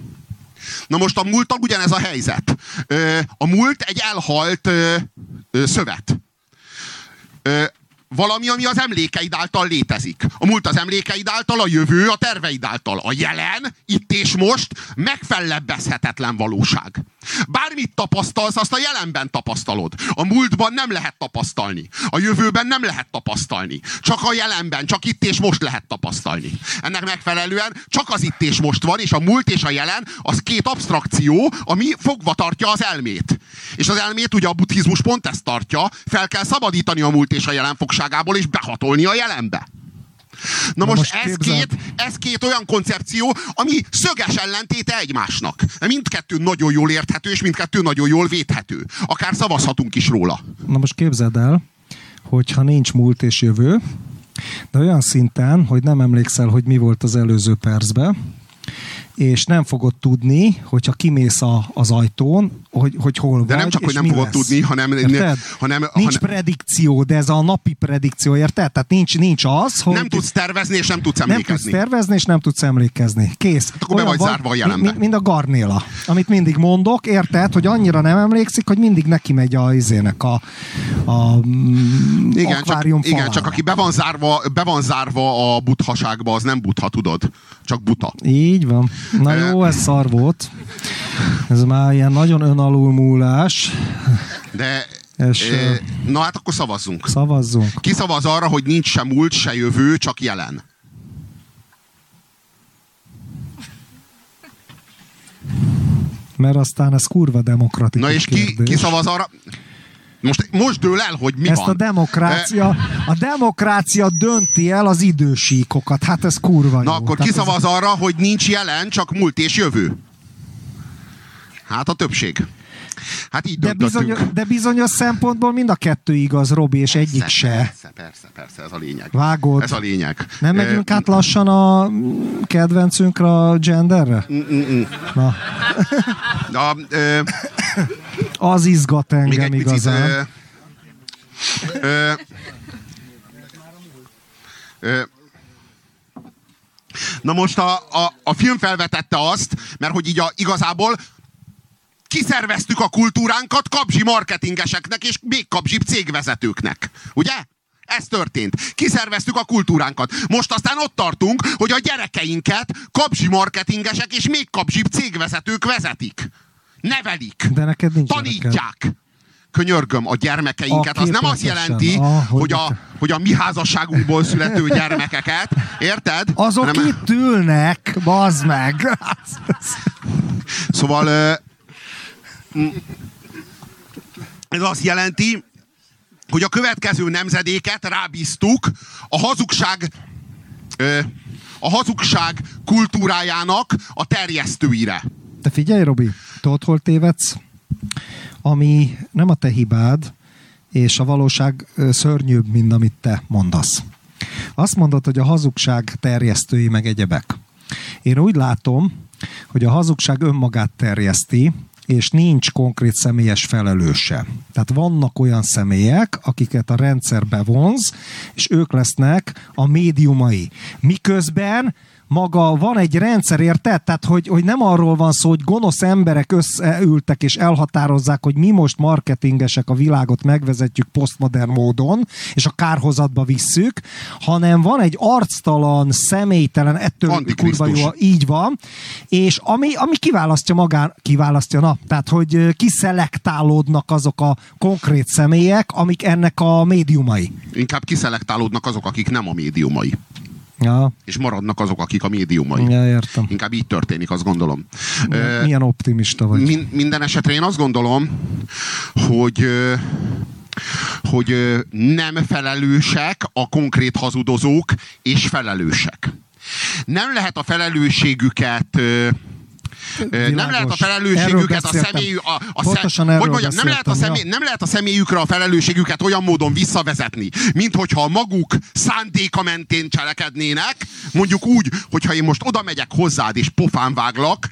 Na most a múlttal ugyanez a helyzet. Ö, a múlt egy elhalt ö, ö, szövet. Ö, valami, ami az emlékeid által létezik. A múlt az emlékeid által, a jövő a terveid által. A jelen, itt és most megfellebbezhetetlen valóság. Bármit tapasztalsz, azt a jelenben tapasztalod. A múltban nem lehet tapasztalni. A jövőben nem lehet tapasztalni. Csak a jelenben, csak itt és most lehet tapasztalni. Ennek megfelelően csak az itt és most van, és a múlt és a jelen az két abstrakció, ami fogva tartja az elmét. És az elmét ugye a buddhizmus pont ezt tartja, fel kell szabadítani a múlt és a jelen fogságából, és behatolni a jelenbe. Na, Na most, most ez, képzeld... két, ez két olyan koncepció, ami szöges ellentéte egymásnak. Mindkettő nagyon jól érthető, és mindkettő nagyon jól védhető. Akár szavazhatunk is róla. Na most képzeld el, hogyha nincs múlt és jövő, de olyan szinten, hogy nem emlékszel, hogy mi volt az előző percben, és nem fogod tudni, hogyha kimész a, az ajtón, hogy, hogy hol de vagy, nem csak, hogy nem fogod lesz. tudni, hanem, Érted? hanem, nincs hanem predikció, de ez a napi predikció, érted? Tehát nincs, nincs az, hogy... nem tudsz tervezni, és nem tudsz nem emlékezni. tudsz tervezni, és nem tudsz emlékezni. Kész. Hát akkor be Olyan vagy zárva a jelenbe. Mint, mint a Garnéla, amit mindig mondok, érted, hogy annyira nem emlékszik, hogy mindig neki megy a izének a, a mm, igen, csak, akvárium igen, falára. csak aki be van, zárva, be van zárva a buthaságba, az nem butha, tudod? Csak buta. Így van. Na jó, ez szar volt. Ez már ilyen nagyon önalulmúlás. De És, e, na hát akkor szavazzunk. Szavazzunk. Ki szavaz arra, hogy nincs se múlt, se jövő, csak jelen? Mert aztán ez kurva demokratikus Na és ki, kérdés. ki szavaz arra? Most, most dől el, hogy mi Ezt van. a demokrácia, a demokrácia dönti el az idősíkokat. Hát ez kurva Na jó. akkor Tehát ki szavaz arra, hogy nincs jelen, csak múlt és jövő? Hát a többség. Hát így de, döntöttünk. bizony, de bizonyos szempontból mind a kettő igaz, Robi, és egyik persze, se. Persze, persze, persze, ez a lényeg. Vágod. Ez a lényeg. Nem megyünk át lassan a kedvencünkre, a genderre? Mm-mm. Na, Na, ö, az izgat még engem picit... igazán. Ö, ö, ö, Na most a, a, a film felvetette azt, mert hogy így a, igazából kiszerveztük a kultúránkat kapzsi marketingeseknek és még kapzsibb cégvezetőknek. Ugye? Ez történt. Kiszerveztük a kultúránkat. Most aztán ott tartunk, hogy a gyerekeinket kapzsi marketingesek és még kapzsibb cégvezetők vezetik. Nevelik. De neked nincs Tanítják. Könyörgöm, a gyermekeinket. A Az nem azt jelenti, Ah, hogy hogy, a, hogy a mi házasságunkból születő gyermekeket, érted? Azok Hanem- itt ülnek, bazd meg! Szóval ez azt jelenti, hogy a következő nemzedéket rábíztuk a hazugság a hazugság kultúrájának a terjesztőire. Te figyelj, Robi, tudod, hol tévedsz? Ami nem a te hibád, és a valóság szörnyűbb, mint amit te mondasz. Azt mondod, hogy a hazugság terjesztői meg egyebek. Én úgy látom, hogy a hazugság önmagát terjeszti, és nincs konkrét személyes felelőse. Tehát vannak olyan személyek, akiket a rendszer bevonz, és ők lesznek a médiumai. Miközben maga van egy rendszer, érted? Tehát, hogy, hogy nem arról van szó, hogy gonosz emberek összeültek és elhatározzák, hogy mi most marketingesek a világot megvezetjük posztmodern módon, és a kárhozatba visszük, hanem van egy arctalan, személytelen, ettől kurva jó, így van, és ami, ami kiválasztja magán, kiválasztja, na, tehát, hogy kiszelektálódnak azok a konkrét személyek, amik ennek a médiumai. Inkább kiszelektálódnak azok, akik nem a médiumai. Ja. És maradnak azok, akik a médiumai. Ja, értem. Inkább így történik, azt gondolom. Milyen optimista vagy. Min, minden esetre én azt gondolom, hogy hogy nem felelősek a konkrét hazudozók, és felelősek. Nem lehet a felelősségüket Nem lehet a felelősségüket a beszéltem. személy, a, a Pontosan szem, hogy mondjam, nem lehet, a személy, ja. nem lehet a személyükre a felelősségüket olyan módon visszavezetni, mint hogyha a maguk szándéka mentén cselekednének, mondjuk úgy, hogyha én most oda megyek hozzád és pofán váglak,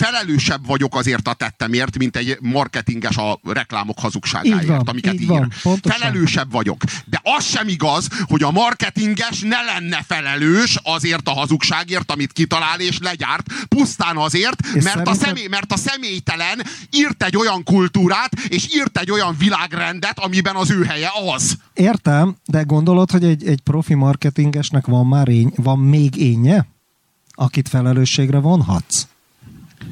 felelősebb vagyok azért a tettemért, mint egy marketinges a reklámok Így hazugságáért, van, amiket így ír. van, pontosan. felelősebb vagyok. De az sem igaz, hogy a marketinges ne lenne felelős azért a hazugságért, amit kitalál és legyárt, pusztán azért, És mert, a személy, mert a személytelen írt egy olyan kultúrát, és írt egy olyan világrendet, amiben az ő helye az. Értem, de gondolod, hogy egy, egy profi marketingesnek van már ény, van még énje, akit felelősségre vonhatsz?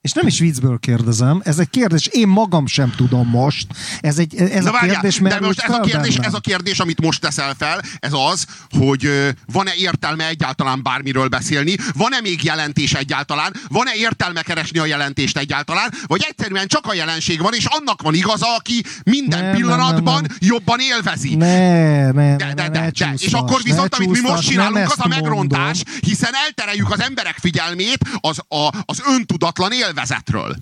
és nem is viccből kérdezem, ez egy kérdés, én magam sem tudom most. Ez, egy, ez Na a várjál, kérdés de merült most ez a, kérdés, bennem. ez a kérdés, amit most teszel fel, ez az, hogy van-e értelme egyáltalán bármiről beszélni, van-e még jelentés egyáltalán, van-e értelme keresni a jelentést egyáltalán, vagy egyszerűen csak a jelenség van, és annak van igaza, aki minden Nem, nem, pillanatban nem, nem. jobban élvezi. Ne, ne, De, de, de, de. És akkor viszont, amit mi most csinálunk, nem az a megrontás, mondom. hiszen eltereljük az emberek figyelmét az, a, az öntudatlan élvezetről.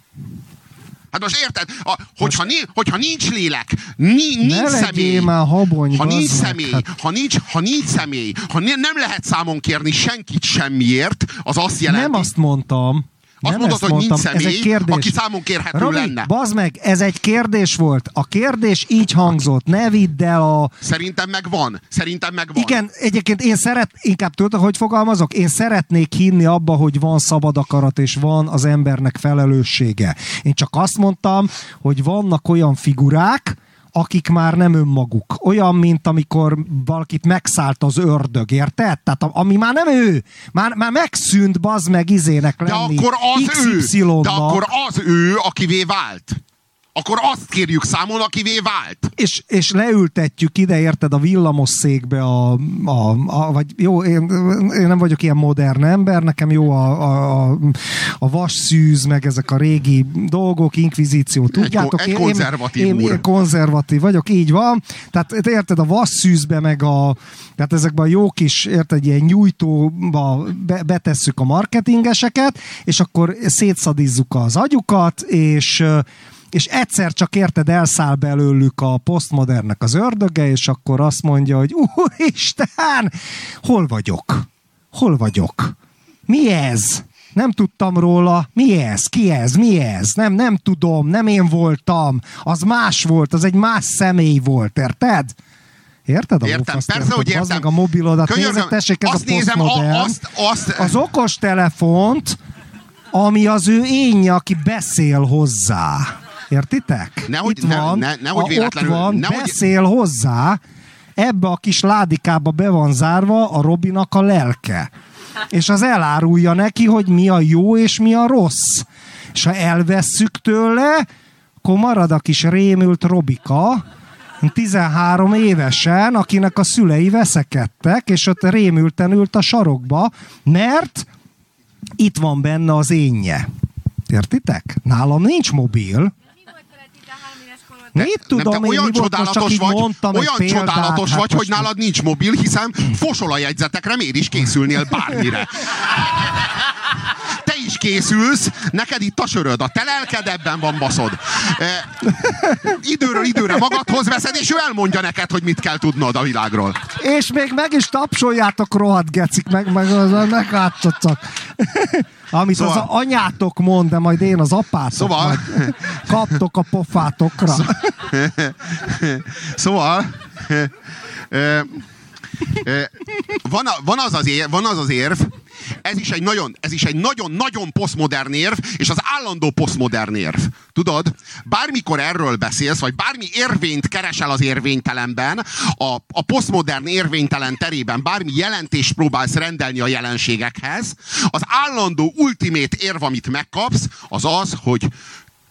Hát most érted, a, hogyha, ni, hogyha nincs lélek, ni, nincs személy, már habony, ha nincs személy, hát. ha nincs, ha nincs személy, ha ne, nem lehet számon kérni senkit semmiért, az azt jelenti... Nem azt mondtam. Azt nem mondod, hogy nincs mondtam. Ez egy személy, kérdés. aki számon kérhető Robi, lenne. bazd meg, ez egy kérdés volt. A kérdés így hangzott. Ne vidd el a... Szerintem meg van. Szerintem meg van. Igen, egyébként én szeret, inkább tudod, hogy fogalmazok? Én szeretnék hinni abba, hogy van szabad akarat, és van az embernek felelőssége. Én csak azt mondtam, hogy vannak olyan figurák, akik már nem önmaguk. Olyan, mint amikor valakit megszállt az ördög, érted? Tehát ami már nem ő. Már, már megszűnt bazd meg izének De lenni. akkor az ő, XY-nak. de akkor az ő, akivé vált. Akkor azt kérjük számon, akivé vált. és, és leültetjük ide, érted, a villamos székbe a, a, a vagy jó, én, én nem vagyok ilyen modern ember, nekem jó a, a, a, a vasszűz, meg ezek a régi dolgok, inkvizíció, tudjátok? egy én, konzervatív én, úr. én konzervatív vagyok, így van. Tehát érted, a vasszűzbe, meg a, tehát ezekben a jó kis, érted, ilyen nyújtóba be, betesszük a marketingeseket, és akkor szétszadizzuk az agyukat, és és egyszer csak érted, elszáll belőlük a posztmodernnek az ördöge, és akkor azt mondja, hogy úristen, hol vagyok? Hol vagyok? Mi ez? Nem tudtam róla. Mi ez? Ki ez? Mi ez? Nem, nem tudom, nem én voltam. Az más volt, az egy más személy volt, érted? Érted a Értem, persze, érted? hogy értem. a mobilodat, Könyörgöm, nézed, tessék, ez azt a nézem, a- azt- azt- Az okos telefont, ami az ő énje, aki beszél hozzá. Értitek? Nehogy- Itt ne- van, ne- nehogy a, véletlenül- ott van, nehogy- beszél hozzá, ebbe a kis ládikába be van zárva a Robinak a lelke. És az elárulja neki, hogy mi a jó és mi a rossz. És ha elvesszük tőle, akkor marad a kis rémült Robika, 13 évesen, akinek a szülei veszekedtek, és ott rémülten ült a sarokba, mert itt van benne az énje. Értitek? Nálam nincs mobil. Mit tudom nem, te én, olyan mi csodálatos vagy, mondtam olyan példát, csodálatos hát vagy, hogy nálad nincs mobil, hiszen fosol jegyzetekre miért is készülnél bármire. Te is készülsz, neked itt a söröd, a te lelked ebben van baszod. E, időről időre magadhoz veszed, és ő elmondja neked, hogy mit kell tudnod a világról. És még meg is tapsoljátok rohadt gecik, meg, meg, meg, meglátszatok. Amit Szóval- az anyátok mond, de majd én az apátok. Szóval- kaptok a pofátokra. Szóval ö, van, a, van, az az érv, van az az érv, ez is egy nagyon, ez is egy nagyon-nagyon posztmodern érv, és az állandó posztmodern érv. Tudod, bármikor erről beszélsz, vagy bármi érvényt keresel az érvénytelenben, a, a posztmodern érvénytelen terében bármi jelentést próbálsz rendelni a jelenségekhez, az állandó ultimét érv, amit megkapsz, az az, hogy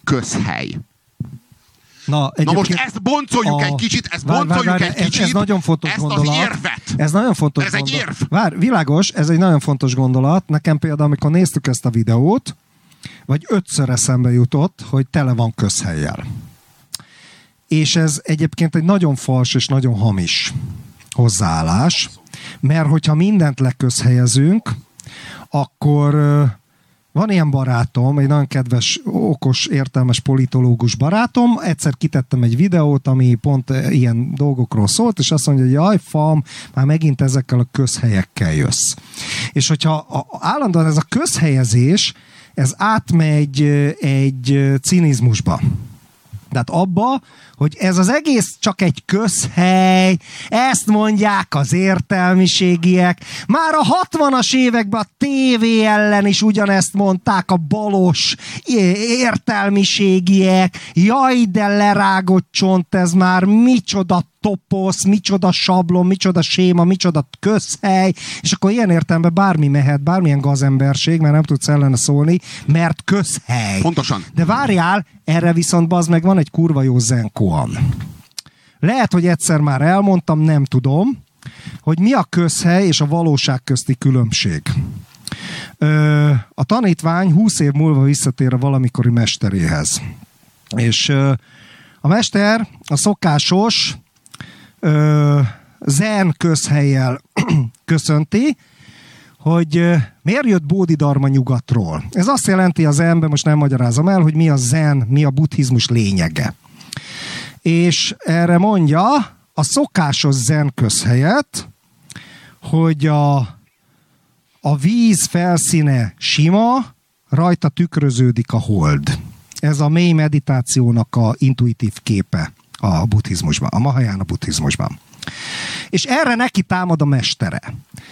közhely. Na, Na most ezt boncoljuk a- egy kicsit, ezt Várj, boncoljuk várj, egy várj, ez- kicsit. Ez nagyon fontos ezt gondolat. az érvet. Ez nagyon fontos Ez egy gondolat. érv. Vár, világos, ez egy nagyon fontos gondolat. Nekem például, amikor néztük ezt a videót, vagy ötször eszembe jutott, hogy tele van közhelyjel. És ez egyébként egy nagyon fals és nagyon hamis hozzáállás, mert hogyha mindent leközhelyezünk, akkor van ilyen barátom, egy nagyon kedves, okos, értelmes politológus barátom, egyszer kitettem egy videót, ami pont eh, ilyen dolgokról szólt, és azt mondja, hogy jaj, fam, már megint ezekkel a közhelyekkel jössz. És hogyha a, állandóan ez a közhelyezés, ez átmegy eh, egy eh, cinizmusba. Tehát abba, hogy ez az egész csak egy közhely, ezt mondják az értelmiségiek. Már a 60-as években a tévé ellen is ugyanezt mondták a balos értelmiségiek. Jaj, de lerágott csont ez már, micsoda toposz, micsoda sablon, micsoda séma, micsoda közhely, és akkor ilyen értelemben bármi mehet, bármilyen gazemberség, mert nem tudsz ellene szólni, mert közhely. Pontosan. De várjál, erre viszont az meg van egy kurva jó zenkoan. Lehet, hogy egyszer már elmondtam, nem tudom, hogy mi a közhely és a valóság közti különbség. Ö, a tanítvány 20 év múlva visszatér a valamikori mesteréhez. És ö, a mester a szokásos ö, zen közhelyjel köszönti, hogy miért jött Bódidarma nyugatról. Ez azt jelenti az zenben, most nem magyarázom el, hogy mi a zen, mi a buddhizmus lényege. És erre mondja a szokásos zen közhelyet, hogy a, a víz felszíne sima, rajta tükröződik a hold. Ez a mély meditációnak a intuitív képe a buddhizmusban, a Mahayana buddhizmusban. És erre neki támad a mestere.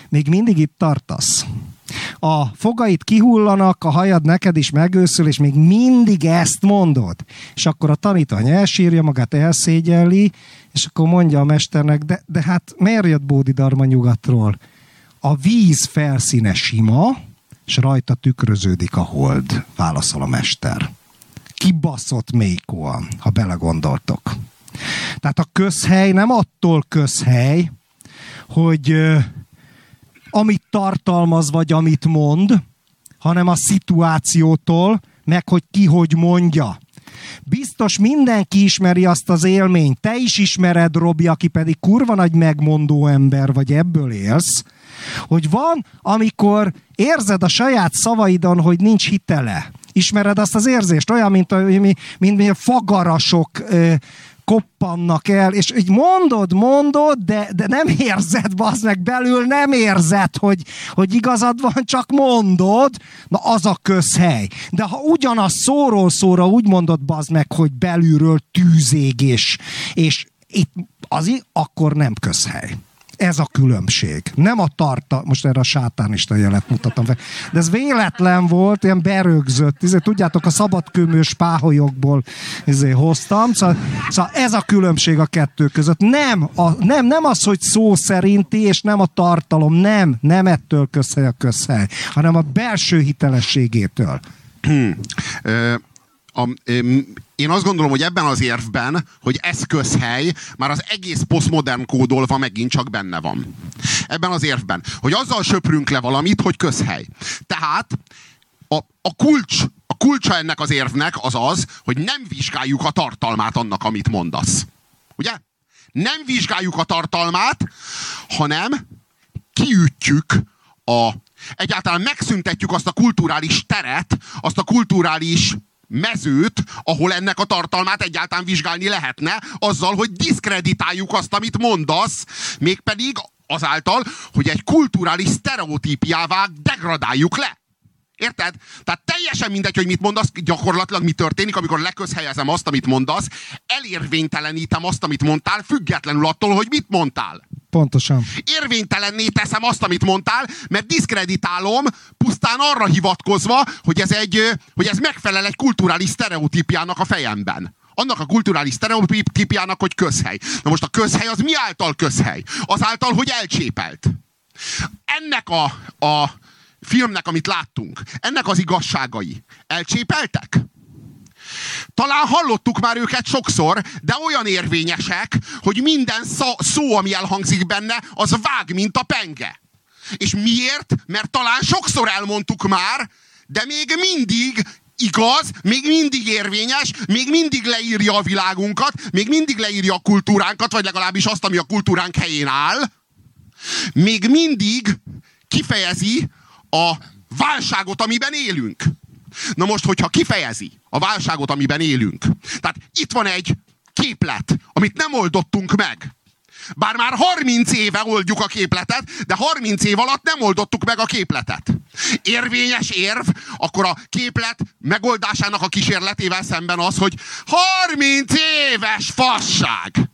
Még mindig itt tartasz. A fogaid kihullanak, a hajad neked is megőszül, és még mindig ezt mondod. És akkor a tanítvány elsírja magát, elszégyelli, és akkor mondja a mesternek, de, de hát miért jött Bódidarma nyugatról? A víz felszíne sima, és rajta tükröződik a hold, válaszol a mester. Kibaszott mélykoan, ha belegondoltok. Tehát a közhely nem attól közhely, hogy amit tartalmaz, vagy amit mond, hanem a szituációtól, meg hogy ki hogy mondja. Biztos mindenki ismeri azt az élményt. Te is ismered, Robi, aki pedig kurva nagy megmondó ember, vagy ebből élsz, hogy van, amikor érzed a saját szavaidon, hogy nincs hitele. Ismered azt az érzést? Olyan, mint a, mint, mint a fagarasok ö, koppannak el, és így mondod, mondod, de, de nem érzed, bazd meg belül, nem érzed, hogy, hogy igazad van, csak mondod, na az a közhely. De ha ugyanaz szóról szóra úgy mondod, bazd meg, hogy belülről tűzég, és, és itt az, akkor nem közhely. Ez a különbség. Nem a tarta, most erre a sátánista jelet mutattam fel, de ez véletlen volt, ilyen berögzött. Izé, tudjátok, a szabadkőmős páholyokból izé, hoztam. Szóval, szóval, ez a különbség a kettő között. Nem, a, nem, nem az, hogy szó szerinti, és nem a tartalom. Nem, nem ettől közhely a közhely, hanem a belső hitelességétől. A, én azt gondolom, hogy ebben az érvben, hogy ez közhely, már az egész posztmodern kódolva megint csak benne van. Ebben az érvben, hogy azzal söprünk le valamit, hogy közhely. Tehát a, a kulcs, a kulcsa ennek az érvnek az az, hogy nem vizsgáljuk a tartalmát annak, amit mondasz. Ugye? Nem vizsgáljuk a tartalmát, hanem kiütjük a... Egyáltalán megszüntetjük azt a kulturális teret, azt a kulturális mezőt, ahol ennek a tartalmát egyáltalán vizsgálni lehetne, azzal, hogy diszkreditáljuk azt, amit mondasz, mégpedig azáltal, hogy egy kulturális sztereotípiává degradáljuk le. Érted? Tehát teljesen mindegy, hogy mit mondasz, gyakorlatilag mi történik, amikor leközhelyezem azt, amit mondasz, elérvénytelenítem azt, amit mondtál, függetlenül attól, hogy mit mondtál. Pontosan. Érvénytelenné teszem azt, amit mondtál, mert diszkreditálom pusztán arra hivatkozva, hogy ez, egy, hogy ez megfelel egy kulturális sztereotípiának a fejemben. Annak a kulturális sztereotípiának, hogy közhely. Na most a közhely az mi által közhely? Azáltal, hogy elcsépelt. Ennek a, a filmnek, amit láttunk, ennek az igazságai elcsépeltek? Talán hallottuk már őket sokszor, de olyan érvényesek, hogy minden szó, ami elhangzik benne, az vág, mint a penge. És miért? Mert talán sokszor elmondtuk már, de még mindig igaz, még mindig érvényes, még mindig leírja a világunkat, még mindig leírja a kultúránkat, vagy legalábbis azt, ami a kultúránk helyén áll. Még mindig kifejezi a válságot, amiben élünk. Na most, hogyha kifejezi a válságot, amiben élünk, tehát itt van egy képlet, amit nem oldottunk meg. Bár már 30 éve oldjuk a képletet, de 30 év alatt nem oldottuk meg a képletet. Érvényes érv, akkor a képlet megoldásának a kísérletével szemben az, hogy 30 éves fasság!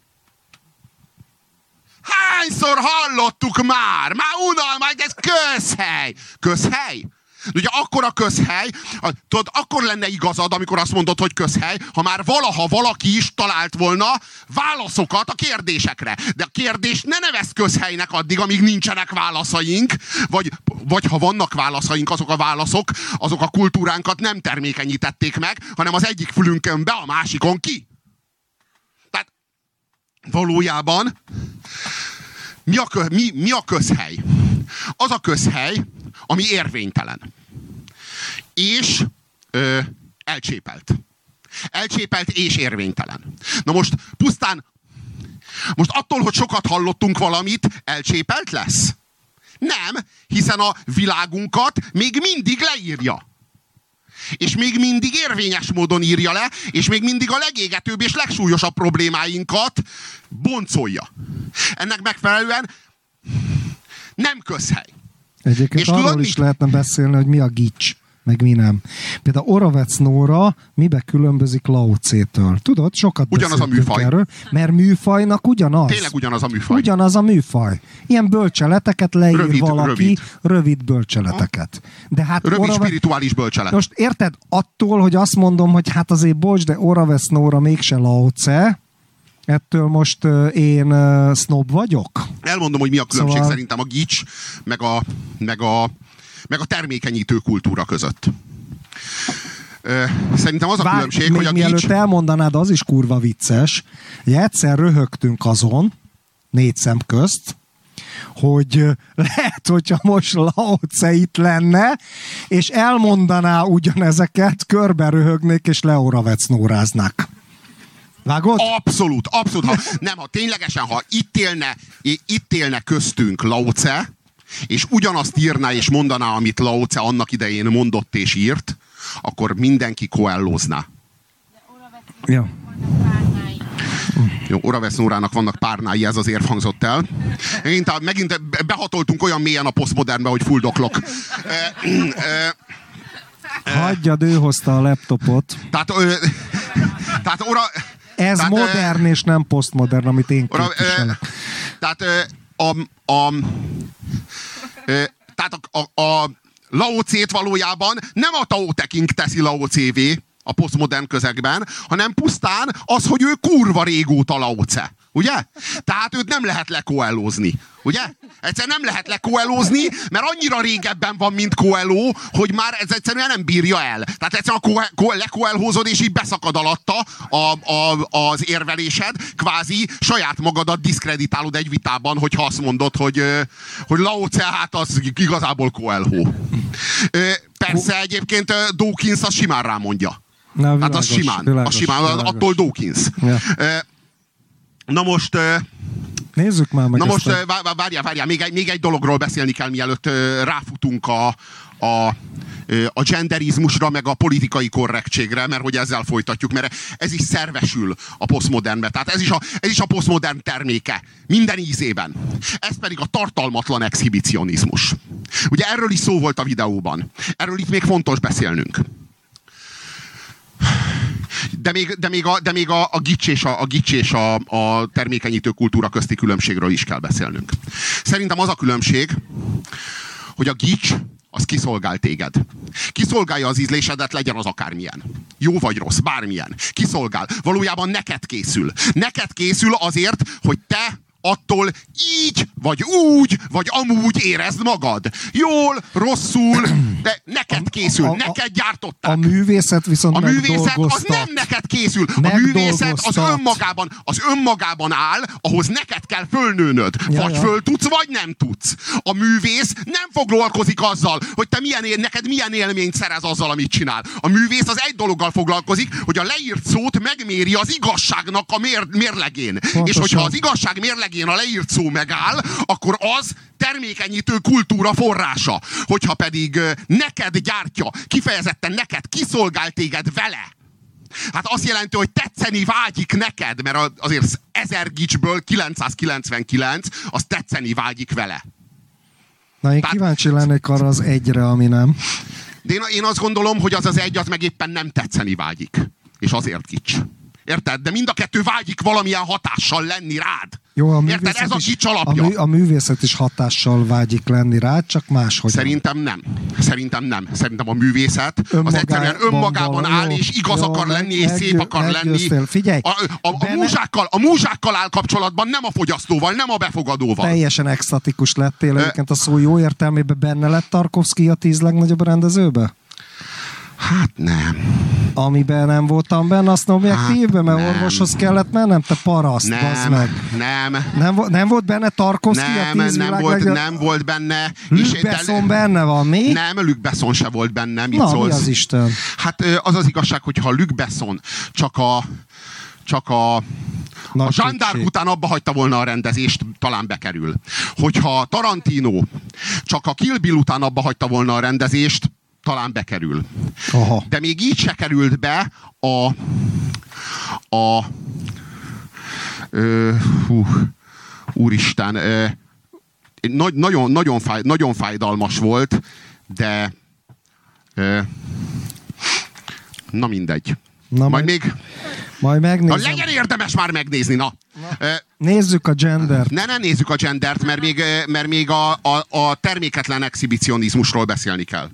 Hányszor hallottuk már? Már unalmas, ez közhely. Közhely? Ugye akkor a közhely, tudod, akkor lenne igazad, amikor azt mondod, hogy közhely, ha már valaha valaki is talált volna válaszokat a kérdésekre. De a kérdés ne nevez közhelynek addig, amíg nincsenek válaszaink, vagy, vagy ha vannak válaszaink, azok a válaszok, azok a kultúránkat nem termékenyítették meg, hanem az egyik fülünkön be, a másikon ki. Tehát valójában mi a, kö, mi, mi a közhely? Az a közhely, ami érvénytelen. És ö, elcsépelt. Elcsépelt és érvénytelen. Na most pusztán, most attól, hogy sokat hallottunk valamit, elcsépelt lesz? Nem, hiszen a világunkat még mindig leírja. És még mindig érvényes módon írja le, és még mindig a legégetőbb és legsúlyosabb problémáinkat boncolja. Ennek megfelelően nem közhely. Egyébként És arról tudod is mit? lehetne beszélni, hogy mi a gics, meg mi nem. Például Oravec Nóra mibe különbözik Lao Tse-től? Tudod, sokat Ugyanaz a műfaj. Erről, mert műfajnak ugyanaz. Tényleg ugyanaz a műfaj. Ugyanaz a műfaj. Ilyen bölcseleteket leír Rövid, valaki, rövid. rövid bölcseleteket. De hát Rövid Orave- spirituális bölcselet. Most érted, attól, hogy azt mondom, hogy hát azért bocs, de Oravec Nóra mégse Lao Tse, ettől most uh, snob vagyok? Elmondom, hogy mi a különbség Szóval- szerintem a gics, meg a, meg a, meg a termékenyítő kultúra között. Szerintem az a Várj, különbség, még hogy a mielőtt gics... elmondanád, az is kurva vicces, hogy egyszer röhögtünk azon, négy szem közt, hogy lehet, hogyha most Lao Tse itt lenne, és elmondaná ugyanezeket, körbe röhögnék, és Leoravec nóráznák. Vágod? Abszolút, abszolút. Ha, nem, ha ténylegesen, ha itt élne, itt élne köztünk Lao Tse, és ugyanazt írná és mondaná, amit Lao Tse annak idején mondott és írt, akkor mindenki koellózná. Ja. Jó, Oravesz Nórának vannak párnái, ez az érv hangzott el. Megint, megint behatoltunk olyan mélyen a posztmodernbe, hogy fuldoklok. E, e, Hagyjad, ő hozta a laptopot. tehát, ö, tehát ora, Ez tehát, ö, modern és nem posztmodern, amit én ora, ö, képviselek. tehát ö, a, a, ö, tehát a, a, a Lao Tse-t valójában nem a Tao teszi Lao Tse-vé a posztmodern közegben, hanem pusztán az, hogy ő kurva régóta Lao Tse. Ugye? Tehát őt nem lehet lekoelózni. Ugye? Egyszer nem lehet lekoelózni, mert annyira régebben van, mint Coelho, hogy már ez egyszerűen nem bírja el. Tehát egyszerűen lekoelhózod, és így beszakad alatta a, a, az érvelésed, kvázi saját magadat diszkreditálod egy vitában, hogyha azt mondod, hogy, hogy Lao Tse, hát az igazából Coelho. Ö, Persze egyébként Dawkins az simán rámondja. Na, Hát világos, az simán, világos, az simán, világos. attól Dawkins. Ja. Na most, Nézzük már meg na most a... várjál, várjál, még egy, még egy dologról beszélni kell, mielőtt ráfutunk a, a, a genderizmusra, meg a politikai korrektségre, mert hogy ezzel folytatjuk, mert ez is szervesül a posztmodernbe. Tehát ez is a, ez is a posztmodern terméke. Minden ízében. Ez pedig a tartalmatlan exhibicionizmus. Ugye erről is szó volt a videóban. Erről itt még fontos beszélnünk. De még, de még, a, de még a, a gics és, a, a, gics és a, a termékenyítő kultúra közti különbségről is kell beszélnünk. Szerintem az a különbség, hogy a gics az kiszolgál téged. Kiszolgálja az ízlésedet, legyen az akármilyen. Jó vagy rossz, bármilyen. Kiszolgál. Valójában neked készül. Neked készül azért, hogy te attól így, vagy úgy, vagy amúgy érezd magad. Jól, rosszul, de neked készül, a- a- neked gyártották. A művészet viszont A művészet az nem neked készül. A művészet az önmagában, az önmagában áll, ahhoz neked kell fölnőnöd. Ja, vagy ja. föl tudsz, vagy nem tudsz. A művész nem foglalkozik azzal, hogy te milyen, él- neked milyen élményt szerez azzal, amit csinál. A művész az egy dologgal foglalkozik, hogy a leírt szót megméri az igazságnak a mér, mérlegén. Pontosan. És hogyha az igazság mérlegén a leírt szó megáll, akkor az termékenyítő kultúra forrása. Hogyha pedig neked gyártja, kifejezetten neked, kiszolgál téged vele, Hát azt jelenti, hogy tetszeni vágyik neked, mert azért 1000 gicsből 999, az tetszeni vágyik vele. Na, én kíváncsi lennék arra az egyre, ami nem. De én, én azt gondolom, hogy az az egy, az meg éppen nem tetszeni vágyik. És azért kics. Érted? De mind a kettő vágyik valamilyen hatással lenni rád. Jó, a Érted? Ez a is, gics a, alapja. mű, a művészet is hatással vágyik lenni rá, csak máshogy. Szerintem nem. Szerintem nem. Szerintem a művészet az Önmagában egyszerűen önmagában van, áll, jó, és igaz jó, akar lenni, és szép akar lenni. Figyelj, A, a, a, benne- múzsákkal, a múzsákkal áll kapcsolatban, nem a fogyasztóval, nem a befogadóval. Teljesen extatikus lettél, egyébként a szó jó értelmében benne lett Tarkovsky a tíz legnagyobb rendezőbe? Hát nem. Amiben nem voltam benne, azt objektívben, mert nem. orvoshoz kellett mennem, te paraszt, bazd Nem, meg. nem. Nem, nem volt benne Tarkovsky a Nem, tíz nem volt, legjobb- nem volt benne. De- Besson benne van, mi? Nem, Luc Besson se volt benne. Mit Na, mi szólsz? az Isten? Hát az az igazság, hogy ha Luc Besson csak a csak a Nagy a kétség. után abba hagyta volna a rendezést, talán bekerül. Hogyha Tarantino csak a Kill Bill után abba hagyta volna a rendezést, talán bekerül. Aha. De még így se került be a a ö, hú, úristen, ö, nagy, nagyon, nagyon, fáj, nagyon fájdalmas volt, de ö, na mindegy. Na, Majd majd, még, majd na megnézem. legyen érdemes már megnézni, na. Ö, Nézzük a gender. ne, ne nézzük a gendert, mert még, mert még a, a, a terméketlen exhibicionizmusról beszélni kell.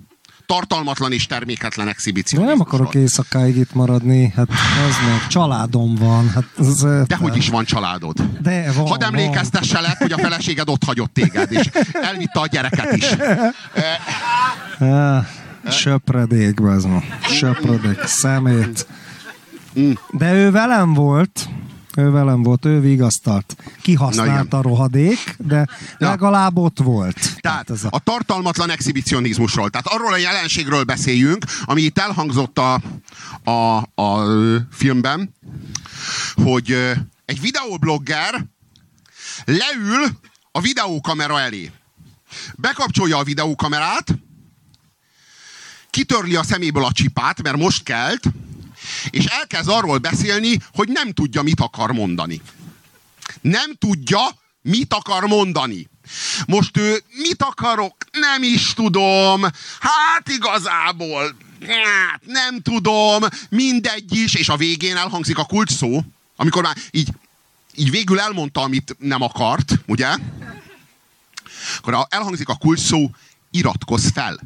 Tartalmatlan és terméketlen De exhibicionizmus. nem akarok éjszakáig itt maradni, hát az meg, családom van. Hát az, Dehogy is van családod. De van, Hadd emlékeztesselek, hogy a feleséged ott hagyott téged, és elvitte a gyereket is. van. Söpredék, az ma. Söpredék, szemét. Mm. De ő velem volt, ő velem volt, ő vigasztalt. Igen. a rohadék, de legalább ott volt. Tehát a tartalmatlan exhibicionizmusról, tehát arról a jelenségről beszéljünk, ami itt elhangzott a, a, a filmben, hogy egy videoblogger leül a videókamera elé. Bekapcsolja a videókamerát, kitörli a szeméből a csipát, mert most kelt, és elkezd arról beszélni, hogy nem tudja, mit akar mondani. Nem tudja, mit akar mondani. Most ő, mit akarok? Nem is tudom. Hát igazából, hát nem tudom, mindegy is, és a végén elhangzik a kulcs szó, amikor már így, így végül elmondta, amit nem akart, ugye? Akkor elhangzik a kulcs szó, iratkozz fel.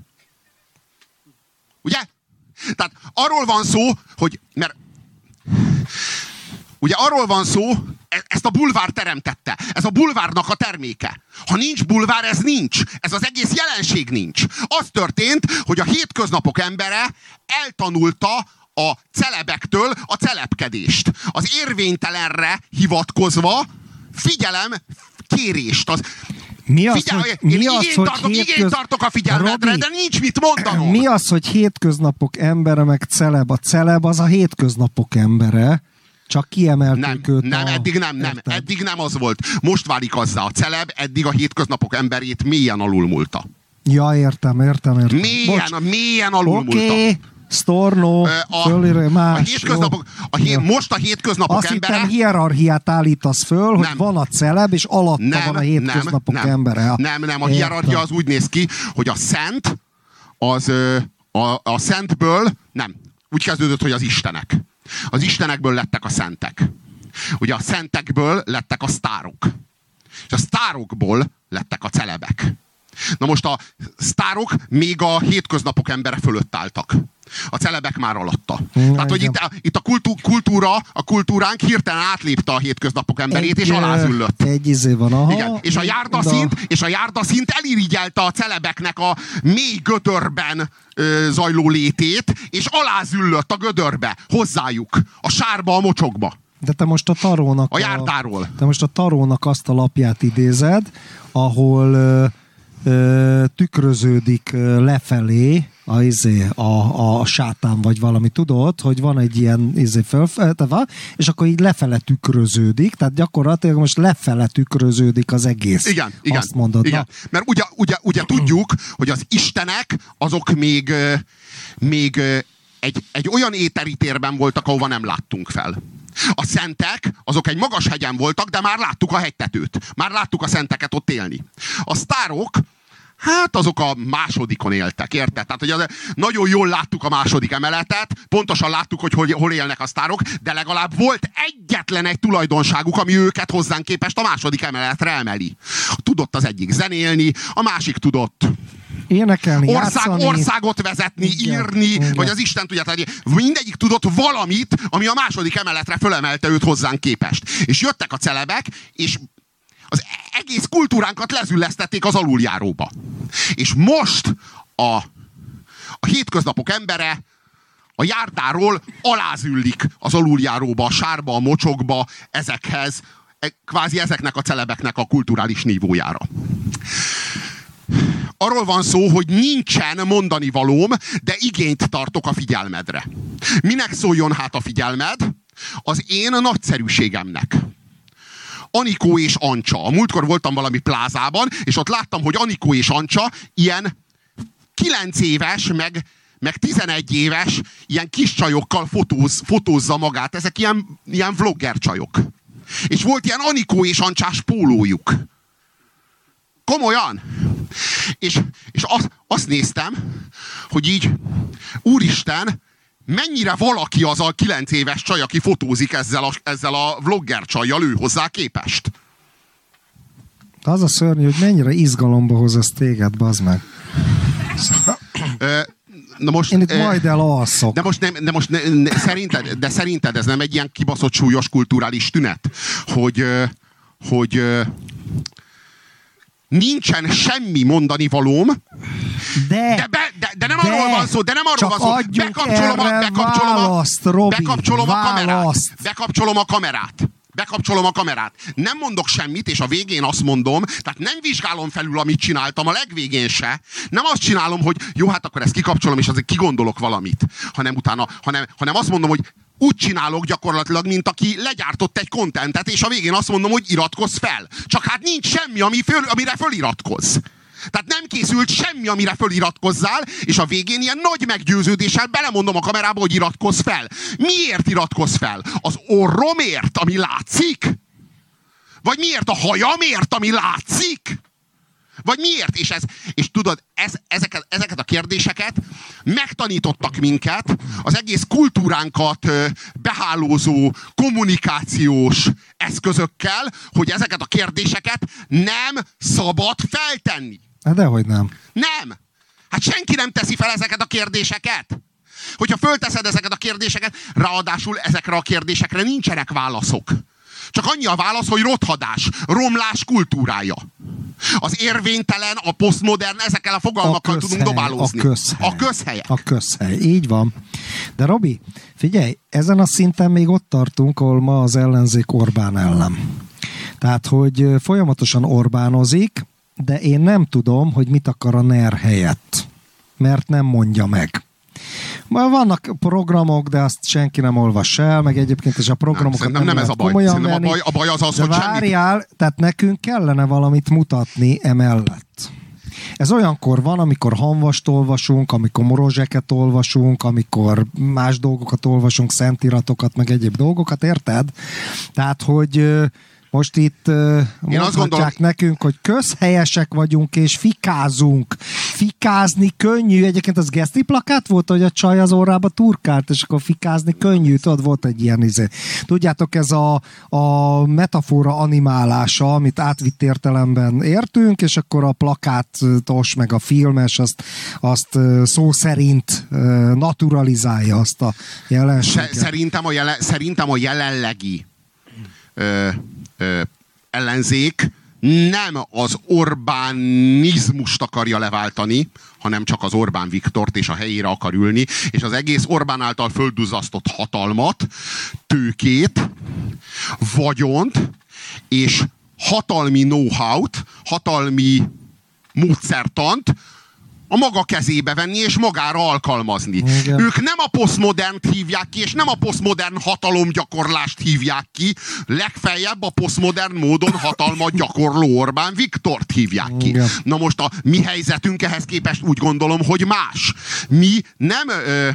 Ugye? Tehát arról van szó, hogy, mert Ugye arról van szó, e- ezt a bulvár teremtette. Ez a bulvárnak a terméke. Ha nincs bulvár, ez nincs. Ez az egész jelenség nincs. Az történt, hogy a hétköznapok embere eltanulta a celebektől a celebkedést. Az érvénytelenre hivatkozva figyelem kérést. Az, Mi az, Figyelj, hogy, mi az, igényt hogy tartok, igényt hétköz... tartok a figyelmedre, Robi, de nincs mit mondanom. Mi az, hogy hétköznapok embere, meg celeb? A celeb az a hétköznapok embere, csak kiemeltük Nem, őt nem, a... eddig nem, nem. Eddig nem az volt. Most válik azzá a celeb, eddig a hétköznapok emberét mélyen alulmúlta. Ja, értem, értem, értem. Mélyen, mélyen alulmúlta. Oké, okay. Storno, a- fölírja, más. a hétköznapok- a hé- most a hétköznapok Azt embere- hittem hierarchiát állítasz föl, hogy Nem. van a celeb, és alatta Nem, van a hétköznapok nem, nem, embere. Nem, nem, a Értem. hierarchia az úgy néz ki, hogy a szent, az a, a szentből, nem, úgy kezdődött, hogy az istenek. Az istenekből lettek a szentek. Ugye a szentekből lettek a sztárok. És a sztárokból lettek a celebek. Na most a sztárok még a hétköznapok embere fölött álltak. A celebek már alatta. Tehát, hogy itt, itt a kultú, kultúra, a kultúránk hirtelen átlépte a hétköznapok emberét, és ö, alázüllött. Egy izé van, aha. Igen, és a járdaszint, és a járdaszint elirigyelte a celebeknek a mély gödörben ö, zajló létét, és alázüllött a gödörbe, hozzájuk, a sárba, a mocsokba. De te most a tarónak... A járdáról. Te most a tarónak azt a lapját idézed, ahol ö, ö, tükröződik ö, lefelé a, izé, a, a sátán vagy valami, tudod, hogy van egy ilyen izé fölfelteve, és akkor így lefele tükröződik, tehát gyakorlatilag most lefele tükröződik az egész. Igen, igen. Azt mondod. igen. Mert ugye, ugye, ugye tudjuk, hogy az istenek azok még, még egy, egy olyan éteri térben voltak, ahova nem láttunk fel. A szentek, azok egy magas hegyen voltak, de már láttuk a hegytetőt. Már láttuk a szenteket ott élni. A sztárok, Hát azok a másodikon éltek, érted? Tehát, hogy az, nagyon jól láttuk a második emeletet, pontosan láttuk, hogy hol, hol élnek a sztárok, de legalább volt egyetlen egy tulajdonságuk, ami őket hozzánk képest a második emeletre emeli. Tudott az egyik zenélni, a másik tudott Énekelni, ország, játszani. országot vezetni, Igen, írni, igen. vagy az Isten tudja, tehát mindegyik tudott valamit, ami a második emeletre fölemelte őt hozzánk képest. És jöttek a celebek, és az egész kultúránkat lezüllesztették az aluljáróba. És most a, a hétköznapok embere a járdáról alázüllik az aluljáróba, a sárba, a mocsokba, ezekhez, e- kvázi ezeknek a celebeknek a kulturális nívójára. Arról van szó, hogy nincsen mondani valóm, de igényt tartok a figyelmedre. Minek szóljon hát a figyelmed? Az én nagyszerűségemnek. Anikó és Ancsa. A múltkor voltam valami plázában, és ott láttam, hogy Anikó és Ancsa ilyen 9 éves, meg, meg 11 éves ilyen kis csajokkal fotóz, fotózza magát. Ezek ilyen, ilyen vlogger csajok. És volt ilyen Anikó és Ancsás pólójuk. Komolyan? És, és azt, azt néztem, hogy így, úristen, mennyire valaki az a 9 éves csaj, aki fotózik ezzel a, ezzel a vlogger csajjal ő hozzá képest. De az a szörnyű, hogy mennyire izgalomba hoz ez téged, bazd meg. Na most, Én itt majd elalszok. De most, nem, de most ne, ne, szerinted, de szerinted ez nem egy ilyen kibaszott súlyos kulturális tünet, hogy, hogy nincsen semmi mondani valóm, de, de, be, de, de nem de, arról van szó, de nem arról van szó. Bekapcsolom a, bekapcsolom a, választ, Robi, bekapcsolom a kamerát. Bekapcsolom a kamerát. Bekapcsolom a kamerát. Nem mondok semmit, és a végén azt mondom, tehát nem vizsgálom felül, amit csináltam, a legvégén se. Nem azt csinálom, hogy jó, hát akkor ezt kikapcsolom, és azért kigondolok valamit, hanem utána, hanem, hanem azt mondom, hogy úgy csinálok gyakorlatilag, mint aki legyártott egy kontentet, és a végén azt mondom, hogy iratkozz fel. Csak hát nincs semmi, ami föl, amire föliratkozz. Tehát nem készült semmi, amire föliratkozzál, és a végén ilyen nagy meggyőződéssel belemondom a kamerába, hogy iratkozz fel. Miért iratkozz fel? Az orromért, ami látszik? Vagy miért a hajamért, ami látszik? Vagy miért? És, ez, és tudod, ez, ezeket, ezeket a kérdéseket megtanítottak minket az egész kultúránkat behálózó kommunikációs eszközökkel, hogy ezeket a kérdéseket nem szabad feltenni. Hát dehogy nem. Nem! Hát senki nem teszi fel ezeket a kérdéseket. Hogyha fölteszed ezeket a kérdéseket, ráadásul ezekre a kérdésekre nincsenek válaszok. Csak annyi a válasz, hogy rothadás, romlás kultúrája. Az érvénytelen, a posztmodern, ezekkel a fogalmakkal tudunk dobálózni. A közhely. A közhely. A közhely, így van. De Robi, figyelj, ezen a szinten még ott tartunk, ahol ma az ellenzék Orbán ellen. Tehát, hogy folyamatosan Orbánozik, de én nem tudom, hogy mit akar a NER helyett. Mert nem mondja meg. Vannak programok, de azt senki nem olvas el, meg egyébként is a programokat szerintem nem ez lehet a baj. komolyan a baj- a baj az az, de hogy semmit- várjál, tehát nekünk kellene valamit mutatni emellett. Ez olyankor van, amikor hanvast olvasunk, amikor morozseket olvasunk, amikor más dolgokat olvasunk, szentiratokat, meg egyéb dolgokat, érted? Tehát, hogy Most itt uh, gondolom- mondhatják nekünk, hogy közhelyesek vagyunk és fikázunk. Fikázni könnyű. Egyébként az geszti plakát volt, hogy a csaj az órába turkált, és akkor fikázni könnyű. Tudod, volt egy ilyen izé. Tudjátok, ez a, a metafora animálása, amit átvitt értelemben értünk, és akkor a plakátos, meg a filmes, azt, azt szó szerint naturalizálja azt a jelenséget. szerintem, a jelen, szerintem a jelenlegi ö, ellenzék nem az Orbánizmust akarja leváltani, hanem csak az Orbán Viktort és a helyére akar ülni, és az egész Orbán által földuzasztott hatalmat, tőkét, vagyont és hatalmi know-how-t, hatalmi módszertant a maga kezébe venni és magára alkalmazni. Igen. Ők nem a posztmodernt hívják ki, és nem a posztmodern hatalomgyakorlást hívják ki, legfeljebb a posztmodern módon hatalmat gyakorló Orbán Viktort hívják ki. Igen. Na most a mi helyzetünk ehhez képest úgy gondolom, hogy más. Mi nem... Ö,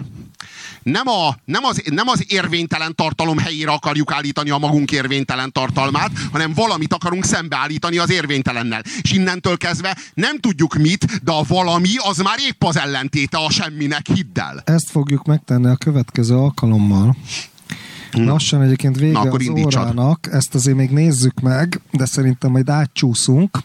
nem, a, nem, az, nem az érvénytelen tartalom helyére akarjuk állítani a magunk érvénytelen tartalmát, hanem valamit akarunk szembeállítani az érvénytelennel. És innentől kezdve nem tudjuk mit, de a valami az már épp az ellentéte a semminek, hidd el. Ezt fogjuk megtenni a következő alkalommal. Lassan egyébként vége Na, akkor az indítsad. órának, ezt azért még nézzük meg, de szerintem majd átcsúszunk.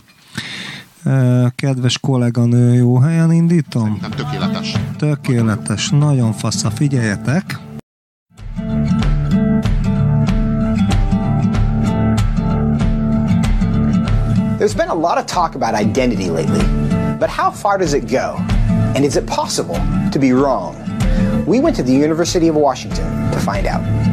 Kedves kolléganő, jó helyen indítom? Nem tökéletes. Tökéletes, nagyon fasza, figyeljetek! There's been a lot of talk about identity lately, but how far does it go? And is it possible to be wrong? We went to the University of Washington to find out.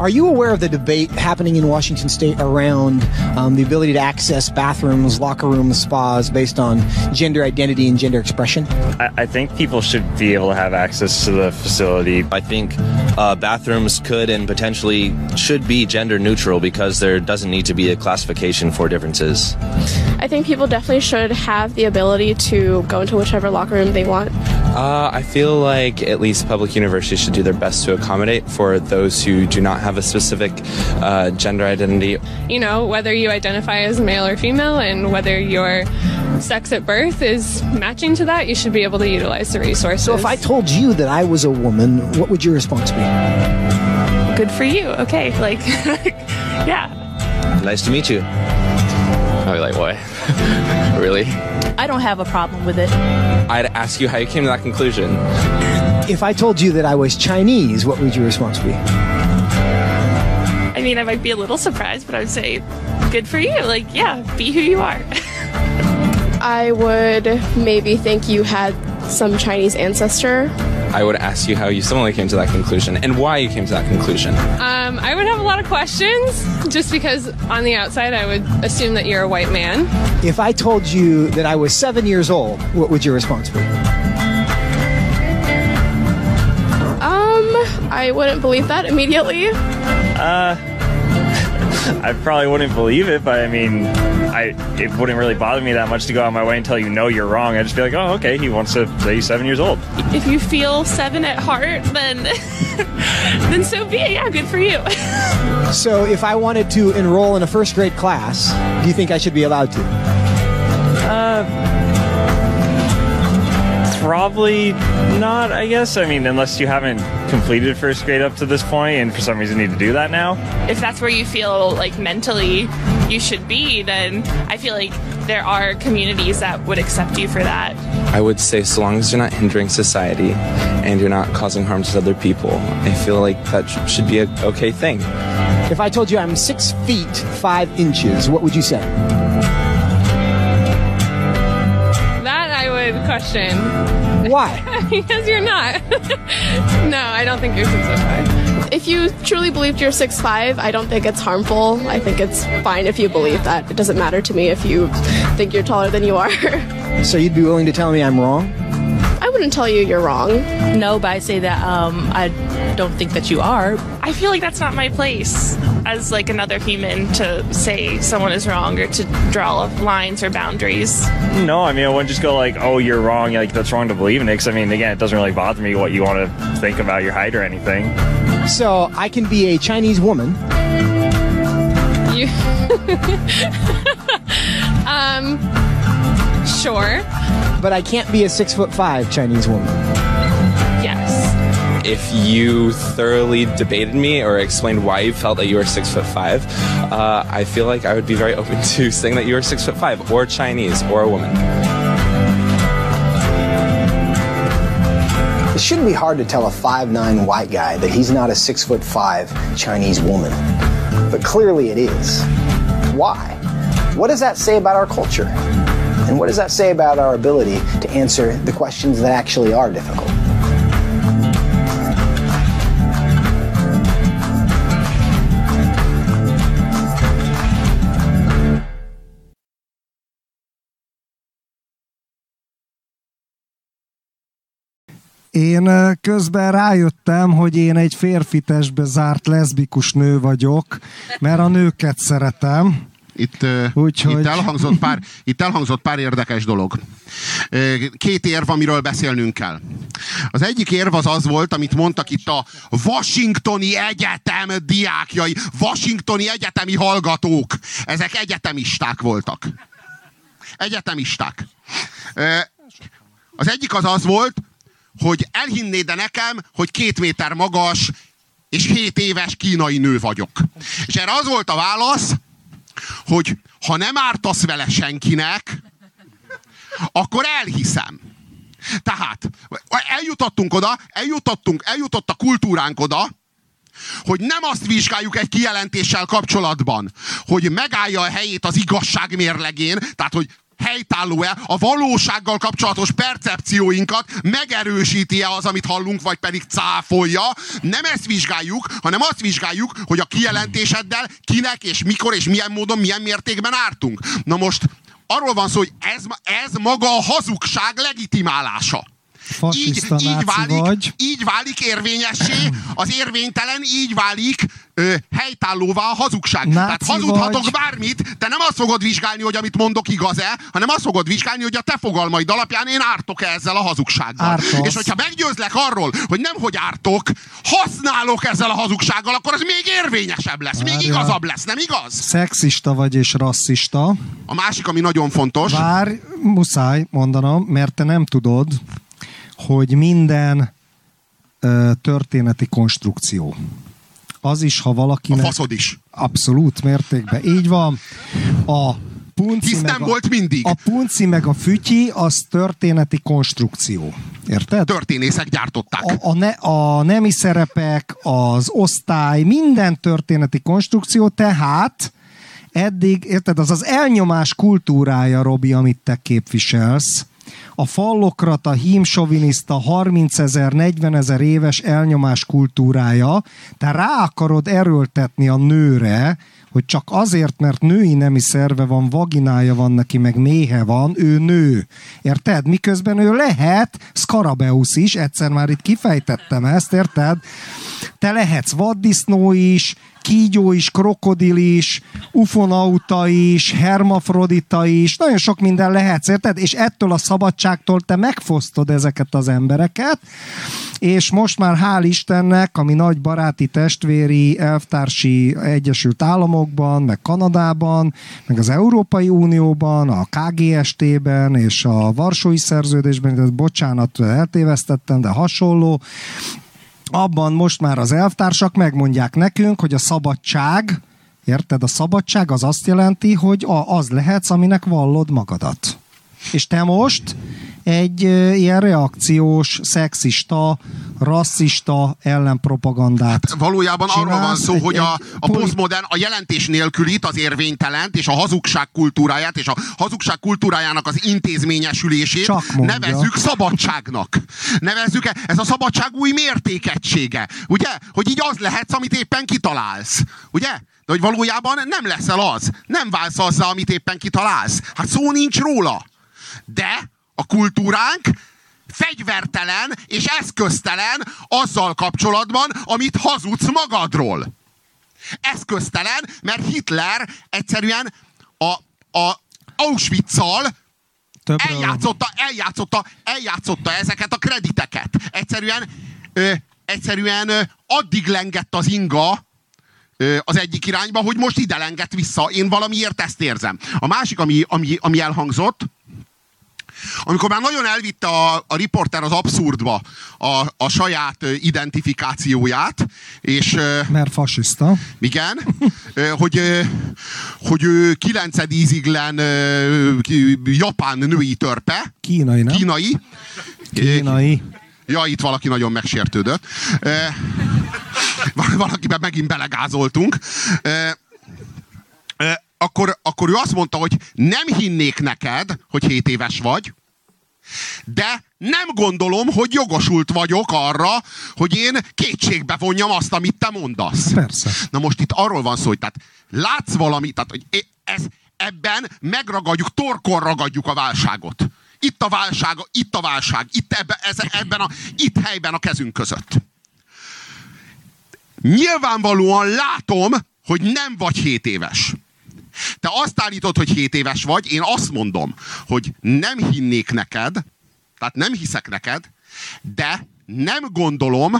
Are you aware of the debate happening in Washington state around um, the ability to access bathrooms, locker rooms, spas based on gender identity and gender expression? I, I think people should be able to have access to the facility. I think uh, bathrooms could and potentially should be gender neutral because there doesn't need to be a classification for differences. I think people definitely should have the ability to go into whichever locker room they want. Uh, I feel like at least public universities should do their best to accommodate for those who do not have a specific uh, gender identity. You know, whether you identify as male or female and whether your sex at birth is matching to that, you should be able to utilize the resources. So if I told you that I was a woman, what would your response be? Good for you. Okay. Like, yeah. Nice to meet you. I'd be like, what? really? I don't have a problem with it. I'd ask you how you came to that conclusion. If I told you that I was Chinese, what would your response be? I mean, I might be a little surprised, but I would say, good for you. Like, yeah, be who you are. I would maybe think you had some Chinese ancestor. I would ask you how you similarly came to that conclusion and why you came to that conclusion. Um, I would have a lot of questions just because on the outside I would assume that you're a white man. If I told you that I was seven years old, what would your response be? Um, I wouldn't believe that immediately. Uh, I probably wouldn't believe it, but I mean, I it wouldn't really bother me that much to go out my way and tell you no, you're wrong. I'd just be like, oh, okay, he wants to say he's seven years old. If you feel seven at heart, then then so be it. Yeah, good for you. So if I wanted to enroll in a first grade class, do you think I should be allowed to? Probably not. I guess. I mean, unless you haven't completed first grade up to this point, and for some reason need to do that now. if that's where you feel like mentally you should be, then I feel like there are communities that would accept you for that. I would say, so long as you're not hindering society and you're not causing harm to other people, I feel like that should be a okay thing. If I told you I'm six feet five inches, what would you say? Question. Why? because you're not. no, I don't think you're six foot five. If you truly believed you're six five, I don't think it's harmful. I think it's fine if you believe that. It doesn't matter to me if you think you're taller than you are. So you'd be willing to tell me I'm wrong? I wouldn't tell you you're wrong. No, but I say that um, I don't think that you are. I feel like that's not my place as like another human to say someone is wrong or to draw lines or boundaries. No, I mean, I wouldn't just go like, oh, you're wrong. Like that's wrong to believe in it. 'Cause, I mean, again, it doesn't really bother me what you want to think about your height or anything. So I can be a Chinese woman You. um. Sure. But I can't be a six foot five Chinese woman. Yes. If you thoroughly debated me or explained why you felt that you were six foot five, uh, I feel like I would be very open to saying that you were six foot five, or Chinese, or a woman. It shouldn't be hard to tell a 5'9 white guy that he's not a 6 foot 5 Chinese woman. But clearly it is. Why? What does that say about our culture? And what does that say about our ability to answer the questions that actually are difficult? Én közben rájöttem, hogy én egy férfi testbe zárt leszbikus nő vagyok, mert a nőket szeretem. Itt, Úgyhogy- itt, elhangzott pár, itt elhangzott pár érdekes dolog. Két érv, amiről beszélnünk kell. Az egyik érv az az volt, amit mondtak itt a Washingtoni Egyetem diákjai, Washingtoni egyetemi hallgatók. Ezek egyetemisták voltak. Egyetemisták. Az egyik az az volt, hogy elhinnéd de nekem, hogy két méter magas és 7 éves kínai nő vagyok. És erre az volt a válasz, hogy ha nem ártasz vele senkinek, akkor elhiszem. Tehát eljutottunk oda, eljutottunk, eljutott a kultúránk oda, hogy nem azt vizsgáljuk egy kijelentéssel kapcsolatban, hogy megállja a helyét az igazság mérlegén, tehát hogy helytálló-e, a valósággal kapcsolatos percepcióinkat megerősíti-e az, amit hallunk, vagy pedig cáfolja. Nem ezt vizsgáljuk, hanem azt vizsgáljuk, hogy a kijelentéseddel kinek és mikor és milyen módon, milyen mértékben ártunk. Na most arról van szó, hogy ez, ez maga a hazugság legitimálása. Így, Fasiszta így, válik, vagy. így válik érvényessé, az érvénytelen így válik ö, helytállóvá a hazugság. Náci Tehát hazudhatok vagy. bármit, te nem azt fogod vizsgálni, hogy amit mondok igaz-e, hanem azt fogod vizsgálni, hogy a te fogalmaid alapján én ártok-e ezzel a hazugsággal. Ártasz. És hogyha meggyőzlek arról, hogy nem hogy ártok, használok ezzel a hazugsággal, akkor az még érvényesebb lesz, még Várjál. igazabb lesz, nem igaz? Szexista vagy és rasszista. A másik, ami nagyon fontos. Várj, muszáj mondanom, mert te nem tudod, hogy minden ö, történeti konstrukció. Az is, ha valakinek... A faszod is. Abszolút mértékben. Így van. A punci Hisz meg nem a, volt mindig. A punci meg a fütyi, az történeti konstrukció. Érted? Történészek gyártották. A, a, ne, a nemi szerepek, az osztály, minden történeti konstrukció, tehát eddig, érted, az az elnyomás kultúrája, Robi, amit te képviselsz, a fallokrata, hímsoviniszta, 30 ezer, 40 ezer éves elnyomás kultúrája, te rá akarod erőltetni a nőre, hogy csak azért, mert női nemi szerve van, vaginája van neki, meg méhe van, ő nő. Érted? Miközben ő lehet Skarabeusz is, egyszer már itt kifejtettem ezt, érted? Te lehetsz vaddisznó is, kígyó is, krokodil is, ufonauta is, hermafrodita is, nagyon sok minden lehetsz, érted? És ettől a szabadságtól te megfosztod ezeket az embereket, és most már hál' Istennek, ami nagy baráti testvéri elvtársi Egyesült Államokban, meg Kanadában, meg az Európai Unióban, a KGST-ben és a Varsói Szerződésben, tehát bocsánat, eltévesztettem, de hasonló, abban most már az elvtársak megmondják nekünk, hogy a szabadság, érted, a szabadság az azt jelenti, hogy az lehetsz, aminek vallod magadat. És te most egy ilyen reakciós, szexista, rasszista ellenpropagandát Valójában arról van csinálsz, szó, hogy a, a posztmodern, a jelentés nélkülit, az érvénytelent, és a hazugság kultúráját, és a hazugság kultúrájának az intézményesülését nevezzük szabadságnak. Nevezzük, e- ez a szabadság új mértékegysége. Ugye? Hogy így az lehetsz, amit éppen kitalálsz. Ugye? De hogy valójában nem leszel az. Nem válsz azzá, amit éppen kitalálsz. Hát szó nincs róla. De a kultúránk fegyvertelen és eszköztelen azzal kapcsolatban, amit hazudsz magadról. Eszköztelen, mert Hitler egyszerűen a, a Auschwitz-szal eljátszotta, eljátszotta, eljátszotta ezeket a krediteket. Egyszerűen, ö, egyszerűen ö, addig lengett az inga, az egyik irányba, hogy most ide lenget vissza. Én valamiért ezt érzem. A másik, ami, ami, ami elhangzott, amikor már nagyon elvitte a, a riporter az abszurdba a, a saját identifikációját, és... Mert fasiszta. igen, hogy, hogy ő kilencedíziglen ö, ki- japán női törpe. Kínai, nem? Kínai. Kínai. Ja, itt valaki nagyon megsértődött. Valakiben megint belegázoltunk. Akkor, akkor ő azt mondta, hogy nem hinnék neked, hogy 7 éves vagy, de nem gondolom, hogy jogosult vagyok arra, hogy én kétségbe vonjam azt, amit te mondasz. Persze. Na most itt arról van szó, hogy tehát látsz valamit, tehát hogy ez, ebben megragadjuk, torkon ragadjuk a válságot. Itt a válság, itt a válság, itt ebben, ez, ebben a, itt helyben a kezünk között. Nyilvánvalóan látom, hogy nem vagy 7 éves. Te azt állítod, hogy 7 éves vagy, én azt mondom, hogy nem hinnék neked, tehát nem hiszek neked, de nem gondolom,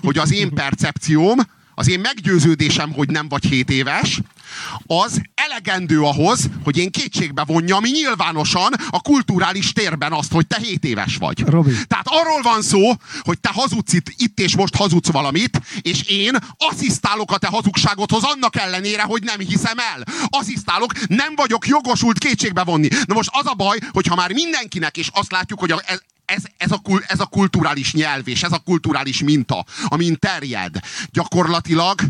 hogy az én percepcióm, az én meggyőződésem, hogy nem vagy 7 éves, az elegendő ahhoz, hogy én kétségbe vonjam nyilvánosan a kulturális térben azt, hogy te 7 éves vagy. Robi. Tehát arról van szó, hogy te hazudsz itt, itt és most hazudsz valamit, és én asszisztálok a te hazugságodhoz annak ellenére, hogy nem hiszem el. Asszisztálok, nem vagyok jogosult kétségbe vonni. Na most az a baj, hogyha már mindenkinek, és azt látjuk, hogy a, ez, ez, ez, a, ez a kulturális nyelv, és ez a kulturális minta, amin terjed, gyakorlatilag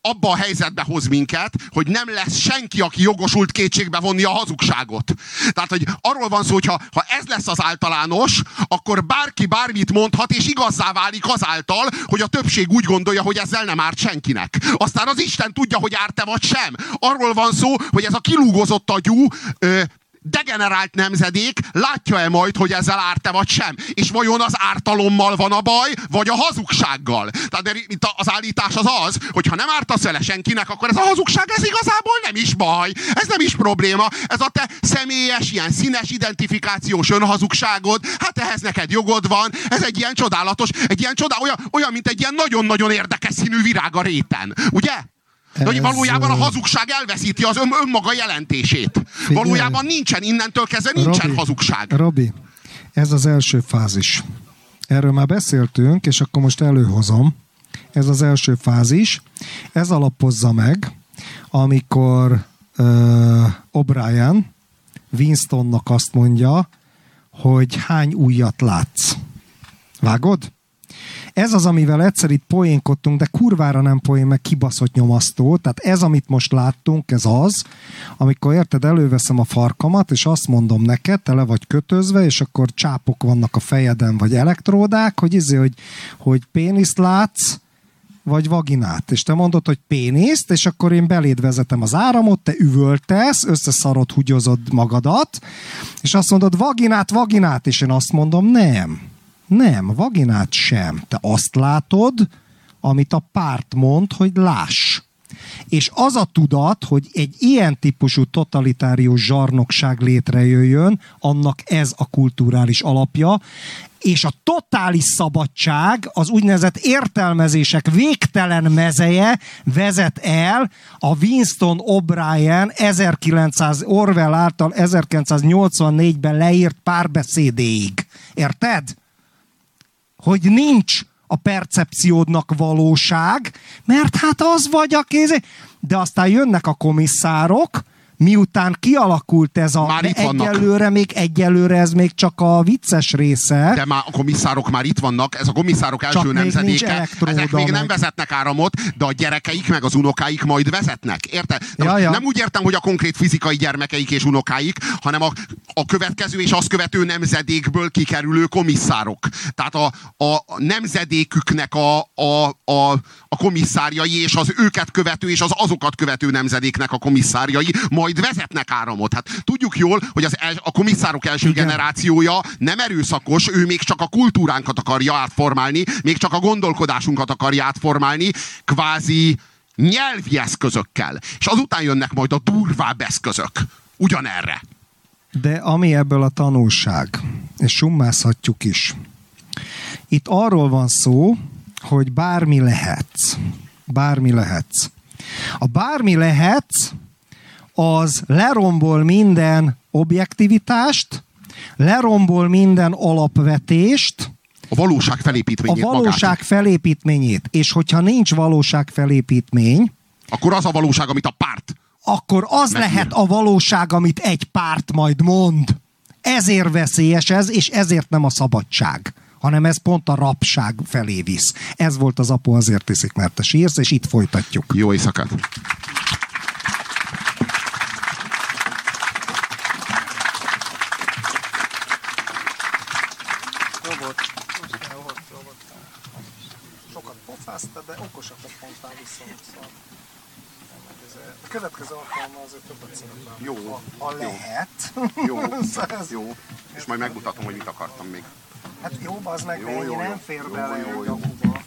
abba a helyzetbe hoz minket, hogy nem lesz senki, aki jogosult kétségbe vonni a hazugságot. Tehát, hogy arról van szó, hogy ha, ha ez lesz az általános, akkor bárki bármit mondhat, és igazzá válik azáltal, hogy a többség úgy gondolja, hogy ezzel nem árt senkinek. Aztán az Isten tudja, hogy árt-e vagy sem. Arról van szó, hogy ez a kilúgozott agyú, ö, degenerált nemzedék látja-e majd, hogy ezzel árt-e vagy sem? És vajon az ártalommal van a baj, vagy a hazugsággal? Tehát a- az állítás az az, hogy ha nem ártasz vele senkinek, akkor ez a hazugság, ez igazából nem is baj. Ez nem is probléma. Ez a te személyes, ilyen színes identifikációs önhazugságod, hát ehhez neked jogod van. Ez egy ilyen csodálatos, egy ilyen csodá, olyan, olyan mint egy ilyen nagyon-nagyon érdekes színű virág a réten. Ugye? De hogy valójában a hazugság elveszíti az ön, önmaga jelentését. Valójában nincsen, innentől kezdve nincsen Robi, hazugság. Robi, ez az első fázis. Erről már beszéltünk, és akkor most előhozom. Ez az első fázis. Ez alapozza meg, amikor uh, O'Brien Winstonnak azt mondja, hogy hány újat látsz. Vágod? Ez az, amivel egyszer itt poénkodtunk, de kurvára nem poén, meg kibaszott nyomasztó. Tehát ez, amit most láttunk, ez az, amikor érted, előveszem a farkamat, és azt mondom neked, te le vagy kötözve, és akkor csápok vannak a fejeden, vagy elektródák, hogy izé, hogy, hogy péniszt látsz, vagy vaginát, és te mondod, hogy péniszt, és akkor én beléd vezetem az áramot, te üvöltesz, összeszarod, húgyozod magadat, és azt mondod, vaginát, vaginát, és én azt mondom, nem. Nem, vaginát sem. Te azt látod, amit a párt mond, hogy láss. És az a tudat, hogy egy ilyen típusú totalitárius zsarnokság létrejöjjön, annak ez a kulturális alapja, és a totális szabadság, az úgynevezett értelmezések végtelen mezeje vezet el a Winston O'Brien 1900 Orwell által 1984-ben leírt párbeszédéig. Érted? Hogy nincs a percepciódnak valóság, mert hát az vagy a kéz. De aztán jönnek a komisszárok, miután kialakult ez a... Már itt vannak. egyelőre még, egyelőre ez még csak a vicces része. De már a komisszárok már itt vannak, ez a komisszárok első Csak nemzedéke. Ezek még nem meg- vezetnek áramot, de a gyerekeik meg az unokáik majd vezetnek. Érted? De Ja, ja. Nem úgy értem, hogy a konkrét fizikai gyermekeik és unokáik, hanem a, a következő és azt követő nemzedékből kikerülő komisszárok. Tehát a, a, a nemzedéküknek a, a, a, a komisszárjai és az őket követő és az azokat követő nemzedéknek a komisszárjai majd vezetnek áramot. Hát tudjuk jól, hogy az el, a komisszárok első Igen. generációja nem erőszakos, ő még csak a kultúránkat akarja átformálni, még csak a gondolkodásunkat akarja átformálni, kvázi nyelvi eszközökkel. És azután jönnek majd a durvább eszközök. Ugyanerre. De ami ebből a tanulság, és summázhatjuk is. Itt arról van szó, hogy bármi lehetsz. Bármi lehetsz. A bármi lehetsz, az lerombol minden objektivitást, lerombol minden alapvetést, A valóság a felépítményét valóság magát. felépítményét. És hogyha nincs valóság felépítmény, Akkor az a valóság, amit a párt akkor az Megír. lehet a valóság, amit egy párt majd mond. Ezért veszélyes ez, és ezért nem a szabadság hanem ez pont a rabság felé visz. Ez volt az apu azért iszik, mert te sírsz, és itt folytatjuk. Jó éjszakát! Jó volt. Jó volt, jó volt. Pofáztad, de okosakat mondtál viszont. Szóval. A következő alkalommal azért többet szeretném. Jó. Ha, ha Jó. lehet. Jó, Szóval ez- jó. És majd megmutatom, hogy mit akartam még. Hát jó, az meg, Jó, ennyi jó, nem jó. fér Jó, bele jó, jó. apuba.